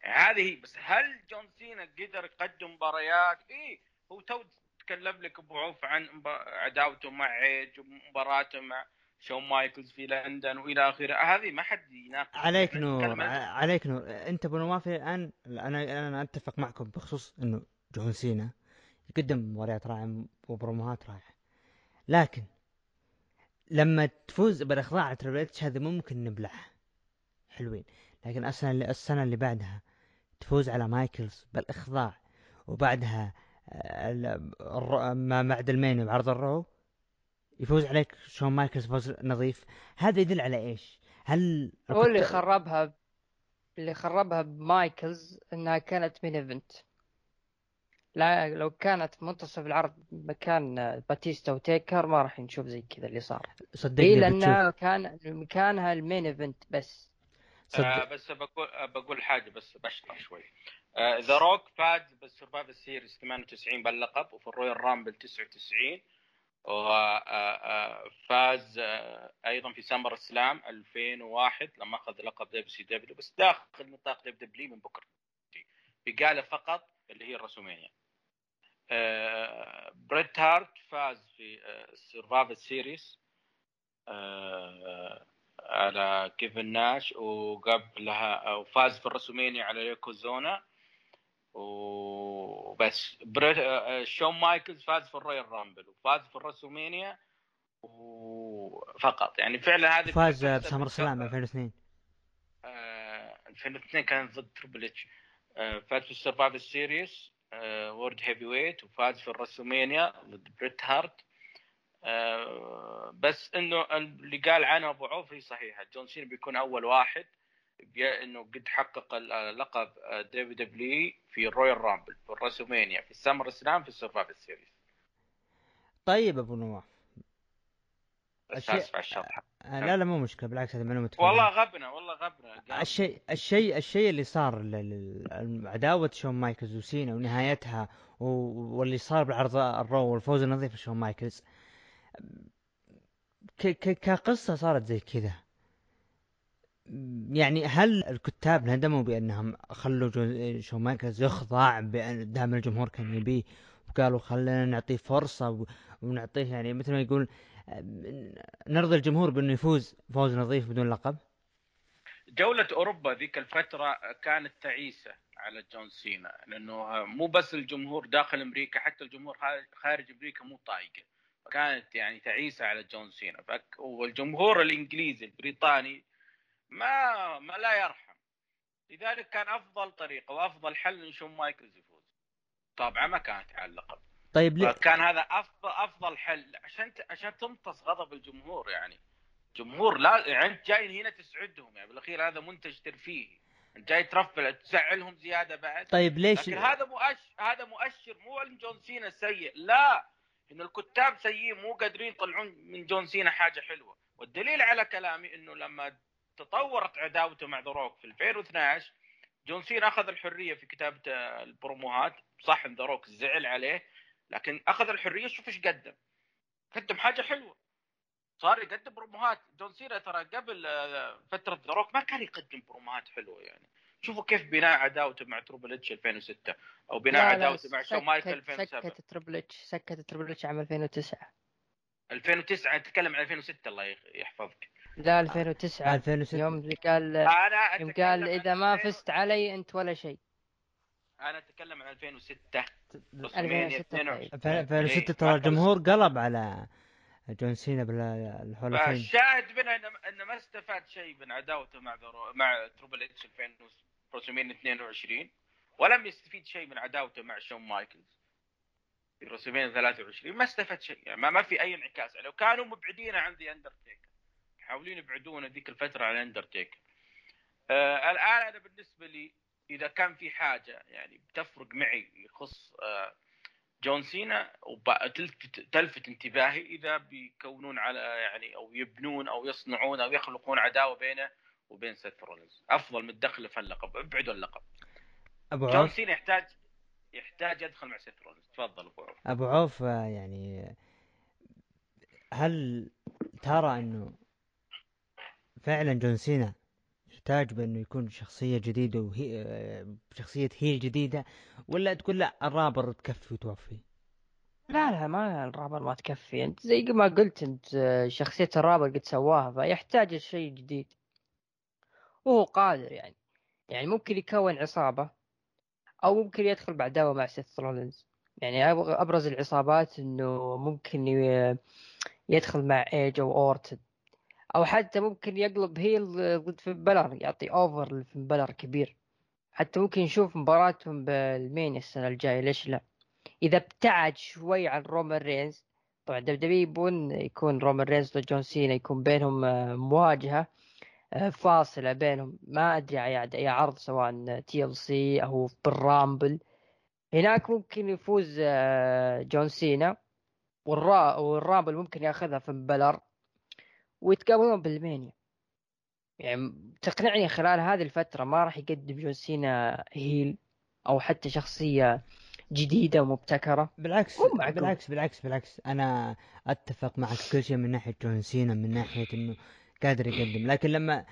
هذه. بس هل جون سينا قدر يقدم مباريات؟ إيه هو تو تكلم لك ابو عوف عن عداوته مع إيج ومباراته مع شون مايكلز في لندن وإلى آخره. هذه ما حد يناقش عليك نور عليك نور. أنت ابو نواف الآن أنا أنا أتفق معكم بخصوص إنه جون سينا يقدم مباريات رائعة وبروموهات رائعة. لكن لما تفوز بالاخضاع على تريبل إتش هذا ممكن نبلعها. حلوين. لكن السنة اللي السنة اللي بعدها تفوز على مايكلز بالأخضاع وبعدها آه، ما بعد ال Mania بعرض ال Raw يفوز عليك شون مايكلز فوز نظيف. هذا يدل على إيش؟ هل هو اللي خربها اللي خربها بمايكلز إنها كانت main event لا لو كانت منتصف العرض مكان باتيستا وتيكر ما راح نشوف زي كذا اللي صار. صدقني بتشوف لأنها كان مكانها ال main event بس. صدق آه بس بقول آه بقول حاجة بس بشرح شوي. ذا روك فاز بال Survivor Series 98 باللقب وفي ال Royal Rumble 99 وفاز أيضا في SummerSlam 2001 لما أخذ لقب WCW بس داخل نطاق WWE من بكره بقاله فقط اللي هي ال WrestleMania آه، بريت هارت فاز في ال Survivor Series على كيفن ناش وقبلها وفاز في ال WrestleMania على يوكوزونا وبس بريت آه، شون مايكلز فاز في ال Royal Rumble وفاز في ال WrestleMania وفقط. يعني فعلا هذه فاز بسمر Slam 2002 آه، 2002 كان ضد تربل اتش آه، فاز في ال Survivor Series World Heavyweight وفاز في ال WrestleMania ضد بريت هارت. آه، بس إنه اللي قال عنه أبو عوف هي صحيحة. جون سينا بيكون أول واحد. إنه قد حقق لقب WWE في ال Royal Rumble في ال WrestleMania في ال Summer Slam في ال Survivor Series طيب أبو نواف. الشيء- أسف على آه، لا لا مو مشكلة بالعكس هذه معلومة. والله غبنا والله غبنا. الشيء الشيء الشيء اللي صار عداوة شون مايكلز وسينا ونهايتها و- واللي صار بالعرض ال Raw والفوز النظيف لشون مايكلز ك ك كقصة صارت زي كذا. يعني هل الكتاب ندموا بأنهم خلوا مايكلز يخضع دام الجمهور كان يبيه وقالوا خلينا نعطيه فرصة ونعطيه يعني مثل ما يقول نرضي الجمهور بأنه يفوز فوز نظيف بدون لقب؟ جولة أوروبا ذيك الفترة كانت تعيسة على جون سينا لأنه مو بس الجمهور داخل أمريكا حتى الجمهور خارج أمريكا مو طايقة. كانت يعني تعيسة على جون سينا. والجمهور الإنجليزي البريطاني ما ما لا يرحم. لذلك كان أفضل طريقة وأفضل حل إن شون مايكلز يفوز طبعا ما كانت على اللقب طيب ليه كان هذا أفضل أفضل حل. عشان ت- عشان تمتص غضب الجمهور يعني. جمهور لا يعني أنت جاي هنا تسعدهم يعني. بالأخير هذا منتج ترفيهي. أنت جاي ترفع تزعلهم زيادة بعد. طيب ليش؟ لكن هذا مؤشر هذا مؤشر مو إن جون سينا سيء. لا إن الكتاب سيئين مو قادرين يطلعون من جون سينا حاجة حلوة. والدليل على كلامي إنه لما تطورت عداوته مع ذا روك في 2012 جون سينا أخذ الحرية في كتابة البروموهات. صح إن ذا روك زعل عليه لكن أخذ الحرية. شوف إيش قدم. قدم حاجة حلوة. صار يقدم بروموهات. جون سينا ترى قبل آه، فترة ذا روك ما كان يقدم بروموهات حلوة يعني. شوفوا كيف بناء عداوته مع تربل إتش 2006 أو بناء عداوته مع شون مايكلز 2007 سكت تربل إتش سكت تربل إتش عام 2009 2009 أتكلم عن 2006 الله يحفظك. لا 2009 2006 يوم اللي قال أنا يوم قال إذا ما فزت علي أنت ولا شيء. أنا أتكلم عن 2006 2006 2006 ترى الجمهور قلب على جون سينا اوف الشاهد منها انه انه ما استفاد شيء من عداوته مع مع تربل إتش 2022 ولم يستفيد شيء من عداوته مع شون مايكلز في WrestleMania 23 ما استفاد شيء. يعني ما, ما في أي انعكاس. عليه وكانوا مبعدينه عن ذا اندرتيكر يحاولون يبعدونه ذيك الفترة عن اندرتيكر آه الآن أنا بالنسبة لي إذا كان في حاجة يعني بتفرق معي يخص آه جون سينا تلفت انتباهي إذا بيكونون على يعني أو يبنون أو يصنعون أو يخلقون عداوة بينه وبين سيث رولينز أفضل من الدخل في اللقب. ابعدوا اللقب. أبو جون سينا يحتاج يحتاج يدخل مع سيث رولينز تفضل أبو عوف. أبو عوف يعني هل ترى أنه فعلا جون سينا يحتاج بأنه يكون شخصية جديدة وهي شخصية هي جديدة ولا تقول لا الرابر تكفي وتوفي؟ لا لا ما الرابر ما تكفي. أنت زي ما قلت أنت شخصية الرابر قد سواها فيحتاج شيء جديد. وهو قادر يعني. يعني ممكن يكون عصابة أو ممكن يدخل بعداوه مع سيث رولينز. يعني أبرز العصابات إنه ممكن يدخل مع إيج أو أورتن. أو حتى ممكن يقلب heel ضد فين بالور يعطي over لفين بالور كبير. حتى ممكن نشوف مباراتهم بال main السنة الجاية ليش لا؟ إذا ابتعد شوي عن رومان رينز طبعا WWE يبون يكون رومان رينز وجون سينا يكون بينهم آه، مواجهة آه، فاصلة بينهم. ما أدري اي عرض سواء TLC أو بال Rumble. هناك ممكن يفوز آه، جون سينا والرا وال Rumble ممكن ياخذها فين بالور. ويتقابلون بال Mania يعني تقنعني خلال هذه الفترة ما راح يقدم جون سينا heel أو حتى شخصية جديدة ومبتكرة. بالعكس بالعكس بالعكس بالعكس. أنا أتفق معك كل شيء من ناحية جون سينا من ناحية إنه قادر يقدم. لكن لما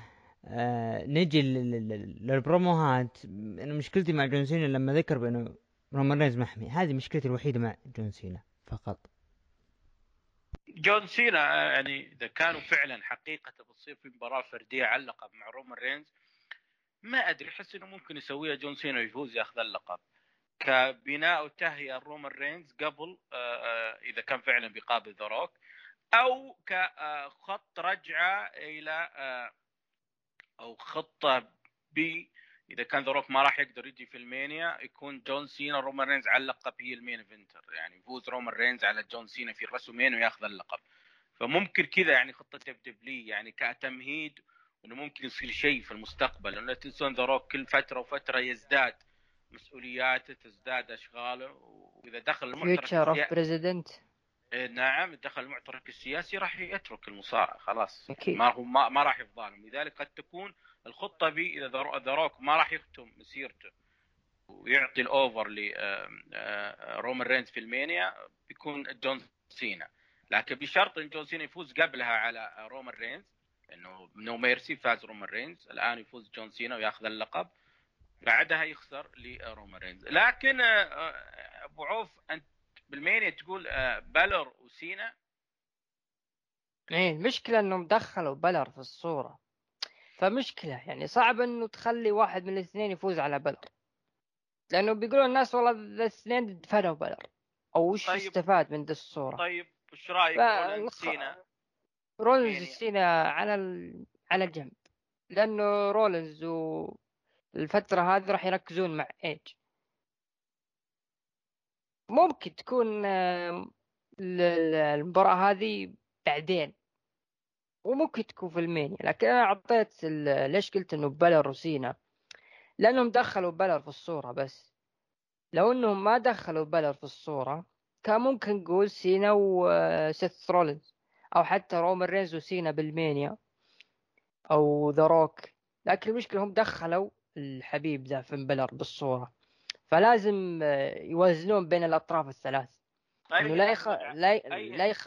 آه نجي للبروموهات أنا مشكلتي مع جون سينا لما ذكر بأنه رومان رينز محمي هذه مشكلتي الوحيدة مع جون سينا فقط. جون سينا يعني إذا كانوا فعلا حقيقة بتصير في مباراة فردية على اللقب مع رومان رينز ما أدري أحس إنه ممكن يسويها جون سينا ويفوز ياخذ اللقب. كبناء وتهيئة رومان رينز قبل آه، آه، إذا كان فعلا بيقابل ذا روك أو كخط رجعة إلى آه، أو خطة ب إذا كان ذا روك ما راح يقدر يجي في المانيا يكون جون سينا رومان رينز على اللقب هي ال main eventer. يعني يفوز رومان رينز على جون سينا في الرسلمينيا وياخذ اللقب. فممكن كذا يعني خطة بديلة يعني كتمهيد إنه ممكن يصير شيء في المستقبل. لأنه تنسون ذا روك كل فترة وفترة يزداد مسؤولياته تزداد أشغاله وإذا دخل المعترك of president نعم دخل المعترك السياسي راح يترك المصارعة خلاص. أكيد. ما هو ما, ما راح يفضلهم. لذلك قد تكون الخطة B إذا ذا روك ما راح يختم مسيرته. ويعطي ال over لرومان رينز في المانيا بيكون جون سينا. لكن بشرط إن جون سينا يفوز قبلها على رومان رينز إنه No Mercy فاز رومان رينز. الآن يفوز جون سينا وياخذ اللقب. بعدها يخسر لرومان رينز. لكن أبو عوف أنت بالمانيا تقول بلر وسينا؟ إيه المشكلة إنهم دخلوا بلر في الصورة. فمشكلة يعني صعب إنه تخلي واحد من الاثنين يفوز على بلر. لأنه بيقولوا الناس والله الاثنين دفنوا بلر أو وش طيب. استفاد من ذا الصورة؟ طيب وش رأيك رولنز سينا؟ رولنز يعني... سينا على ال... على جنب لأنه رولنز والفترة هذه راح يركزون مع إيج. ممكن تكون المباراة هذه بعدين. وممكن تكون في المانيا لكن أنا أعطيت ال- ليش قلت إنه بلر وسينا لأنهم دخلوا بلر في الصورة بس. لو إنهم ما دخلوا بلر في الصورة كان ممكن نقول سينا وسيث رولينز أو حتى رومان رينز وسينا بالمانيا أو ذا روك. لكن المشكلة هم دخلوا الحبيب ذا فين بلر بالصورة. فلازم يوازنون بين الأطراف الثلاث. طيب إنه لا يخ... لا ي... لا يخ...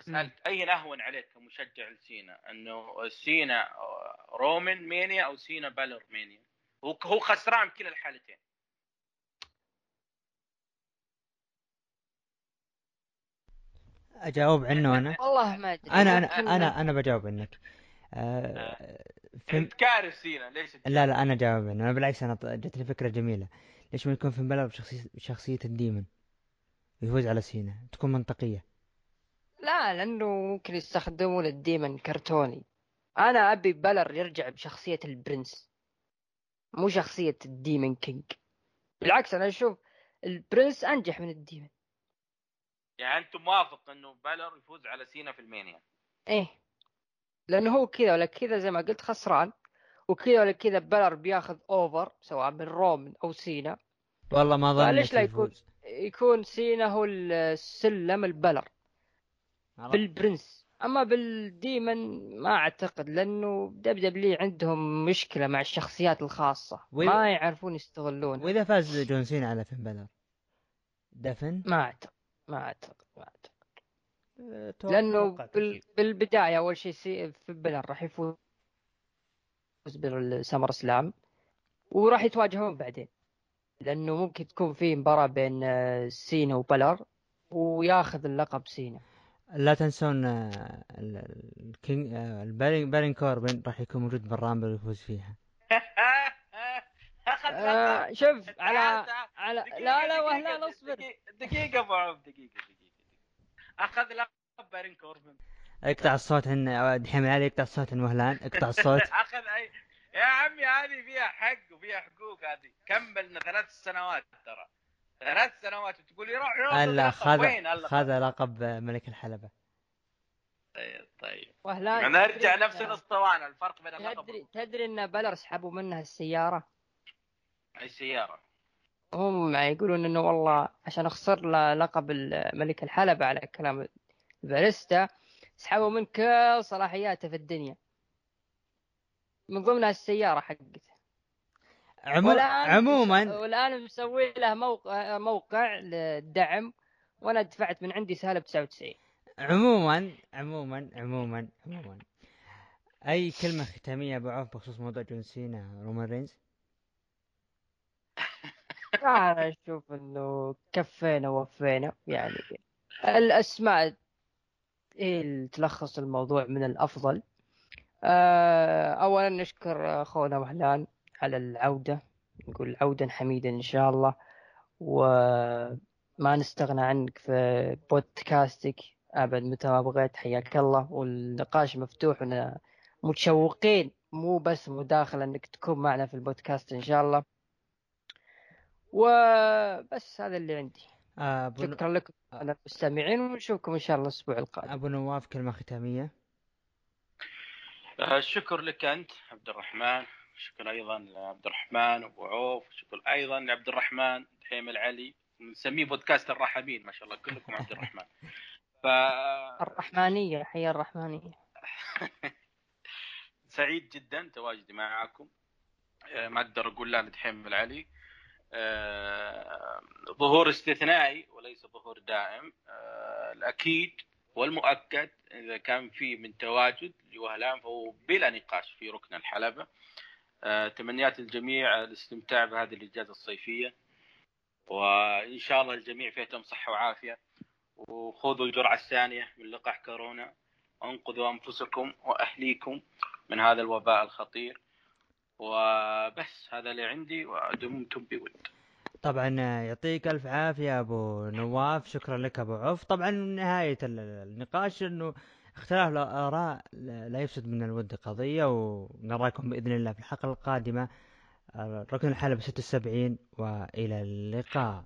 بسألك أي اهون عليك كمشجع لسينا؟ إنه سينا رومان مانيا أو سينا بالر مانيا. هو هو خسران بكلا الحالتين. أجاوب عنه أنا؟ والله ما أدري. أنا أنا أنا أنا بجاوب عنك. آه، انت كارف سينا ليش لا لا أنا جاوب عنه. أنا بالعكس أنا ط- جت لي فكرة جميلة. ليش ما يكون فين بلر بشخصية ال demon ويفوز على سينا تكون منطقية. لا لأنه ممكن يستخدمون ال demon كرتوني. أنا أبي بلر يرجع بشخصية ال prince مو شخصية ال demon king. بالعكس أنا أشوف ال prince أنجح من ال demon. يعني أنت موافق إنه بالر يفوز على سينا في المانيا؟ إيه. لأنه هو كذا ولا كذا زي ما قلت خسران وكذا ولا كذا بلر بياخذ over سواء من رومان أو سينا. والله ما ظنيت فليش لا يكون يكون سينا هو السلم البلر؟ بال prince. أما بال demon ما أعتقد لأنه دب دبليو عندهم مشكلة مع الشخصيات الخاصة. وإذا- ما يعرفون يستغلونها. وإذا فاز جون سينا على فين بلر؟ دفن؟ ما أعتقد ما أعتقد ما أعتقد. أه، توقع- لأنه بال... بالبداية أول شيء سي... في بلر راح يفوز بالسمر سلام وراح يتواجهون بعدين. لأنه ممكن تكون في مباراة بين آه، سينا وبلر وياخذ اللقب سينا. لا تنسون آه، ال- ال- الكينج آه، البارين بارين كوربن راح يكون موجود بالرامبل ويفوز فيها. أخذ آه شوف على على لا لا وهلال اصبر دقيقة- دقيقة أبو عوف دقيقة دقيقة أخذ لقب بارين كوربن اقطع الصوت عن دحين علي اقطع الصوت عن وهلان اقطع الصوت. أخذ اي يا عمي هذه فيها حق وفيها حقوق هذه. كملنا ثلاث سنوات ترى. ثلاث سنوات وتقول لي روح هلا لقب. خذ؟ خذ لقب آه، ملك الحلبة. طيب طيب. نرجع تدري نفس الاسطوانة الفرق بين اللقب تدري تدري إن بلر سحبوا منها السيارة؟ أي سيارة؟ هم يقولون إنه والله عشان أخسر له لقب ملك الحلبة على كلام الباريستا سحبوا من كل صلاحياته في الدنيا. من ضمنها السيارة حقته. عمو... عموما والآن مسوي له موقع موقع للدعم وأنا دفعت من عندي سالب 99 عموما عموما عموما عموما. أي كلمة ختامية أبو عوف بخصوص موضوع جون سينا رومان رينز؟ أنا أشوف إنه كفينا ووفينا. يعني الأسماء هي اللي تلخص الموضوع من الأفضل. آه، اولا نشكر أخونا وهلان. على العودة نقول عودا حميدا إن شاء الله. وما نستغنى عنك في بودكاستك. أبد متى ما بغيت حياك الله. والنقاش مفتوح ونا متشوقين. مو بس مداخلة إنك تكون معنا في البودكاست إن شاء الله. وبس هذا اللي عندي. آه، أبو ن... شكرا لكم على المستمعين. ونشوفكم إن شاء الله الأسبوع القادم. أبو نواف كلمة ختامية. آه، الشكر لك أنت عبد الرحمن. شكرا أيضا لعبد الرحمن وابو عوف شكرا أيضا لعبد الرحمن دحيم العلي نسميه بودكاست الرحابين ما شاء الله كلكم عبد الرحمن. ف الرحمانية حيا الرحمانية. سعيد جدا تواجدي معكم آه، ما أقدر أقول لا لدحيم العلي. آه، ظهور استثنائي وليس ظهور دائم. آه، الأكيد والمؤكد إذا كان في من تواجد لوهلان فهو بلا نقاش في ركن الحلبة. تمنيات الجميع الاستمتاع بهذه الاجازه الصيفية. وإن شاء الله الجميع فيها تم صحة وعافية. وخذوا الجرعة الثانية من لقاح كورونا. وانقذوا أنفسكم وأهليكم من هذا الوباء الخطير. وبس هذا اللي عندي ودمتم بود. طبعا آه، يعطيك ألف عافية أبو نواف. شكرا لك أبو عوف. طبعا نهاية ال- النقاش إنه اختلاف الآراء لا يفسد من الود قضية ونراكم بإذن الله في الحلقة القادمة. ركن الحلبة 76 وإلى اللقاء.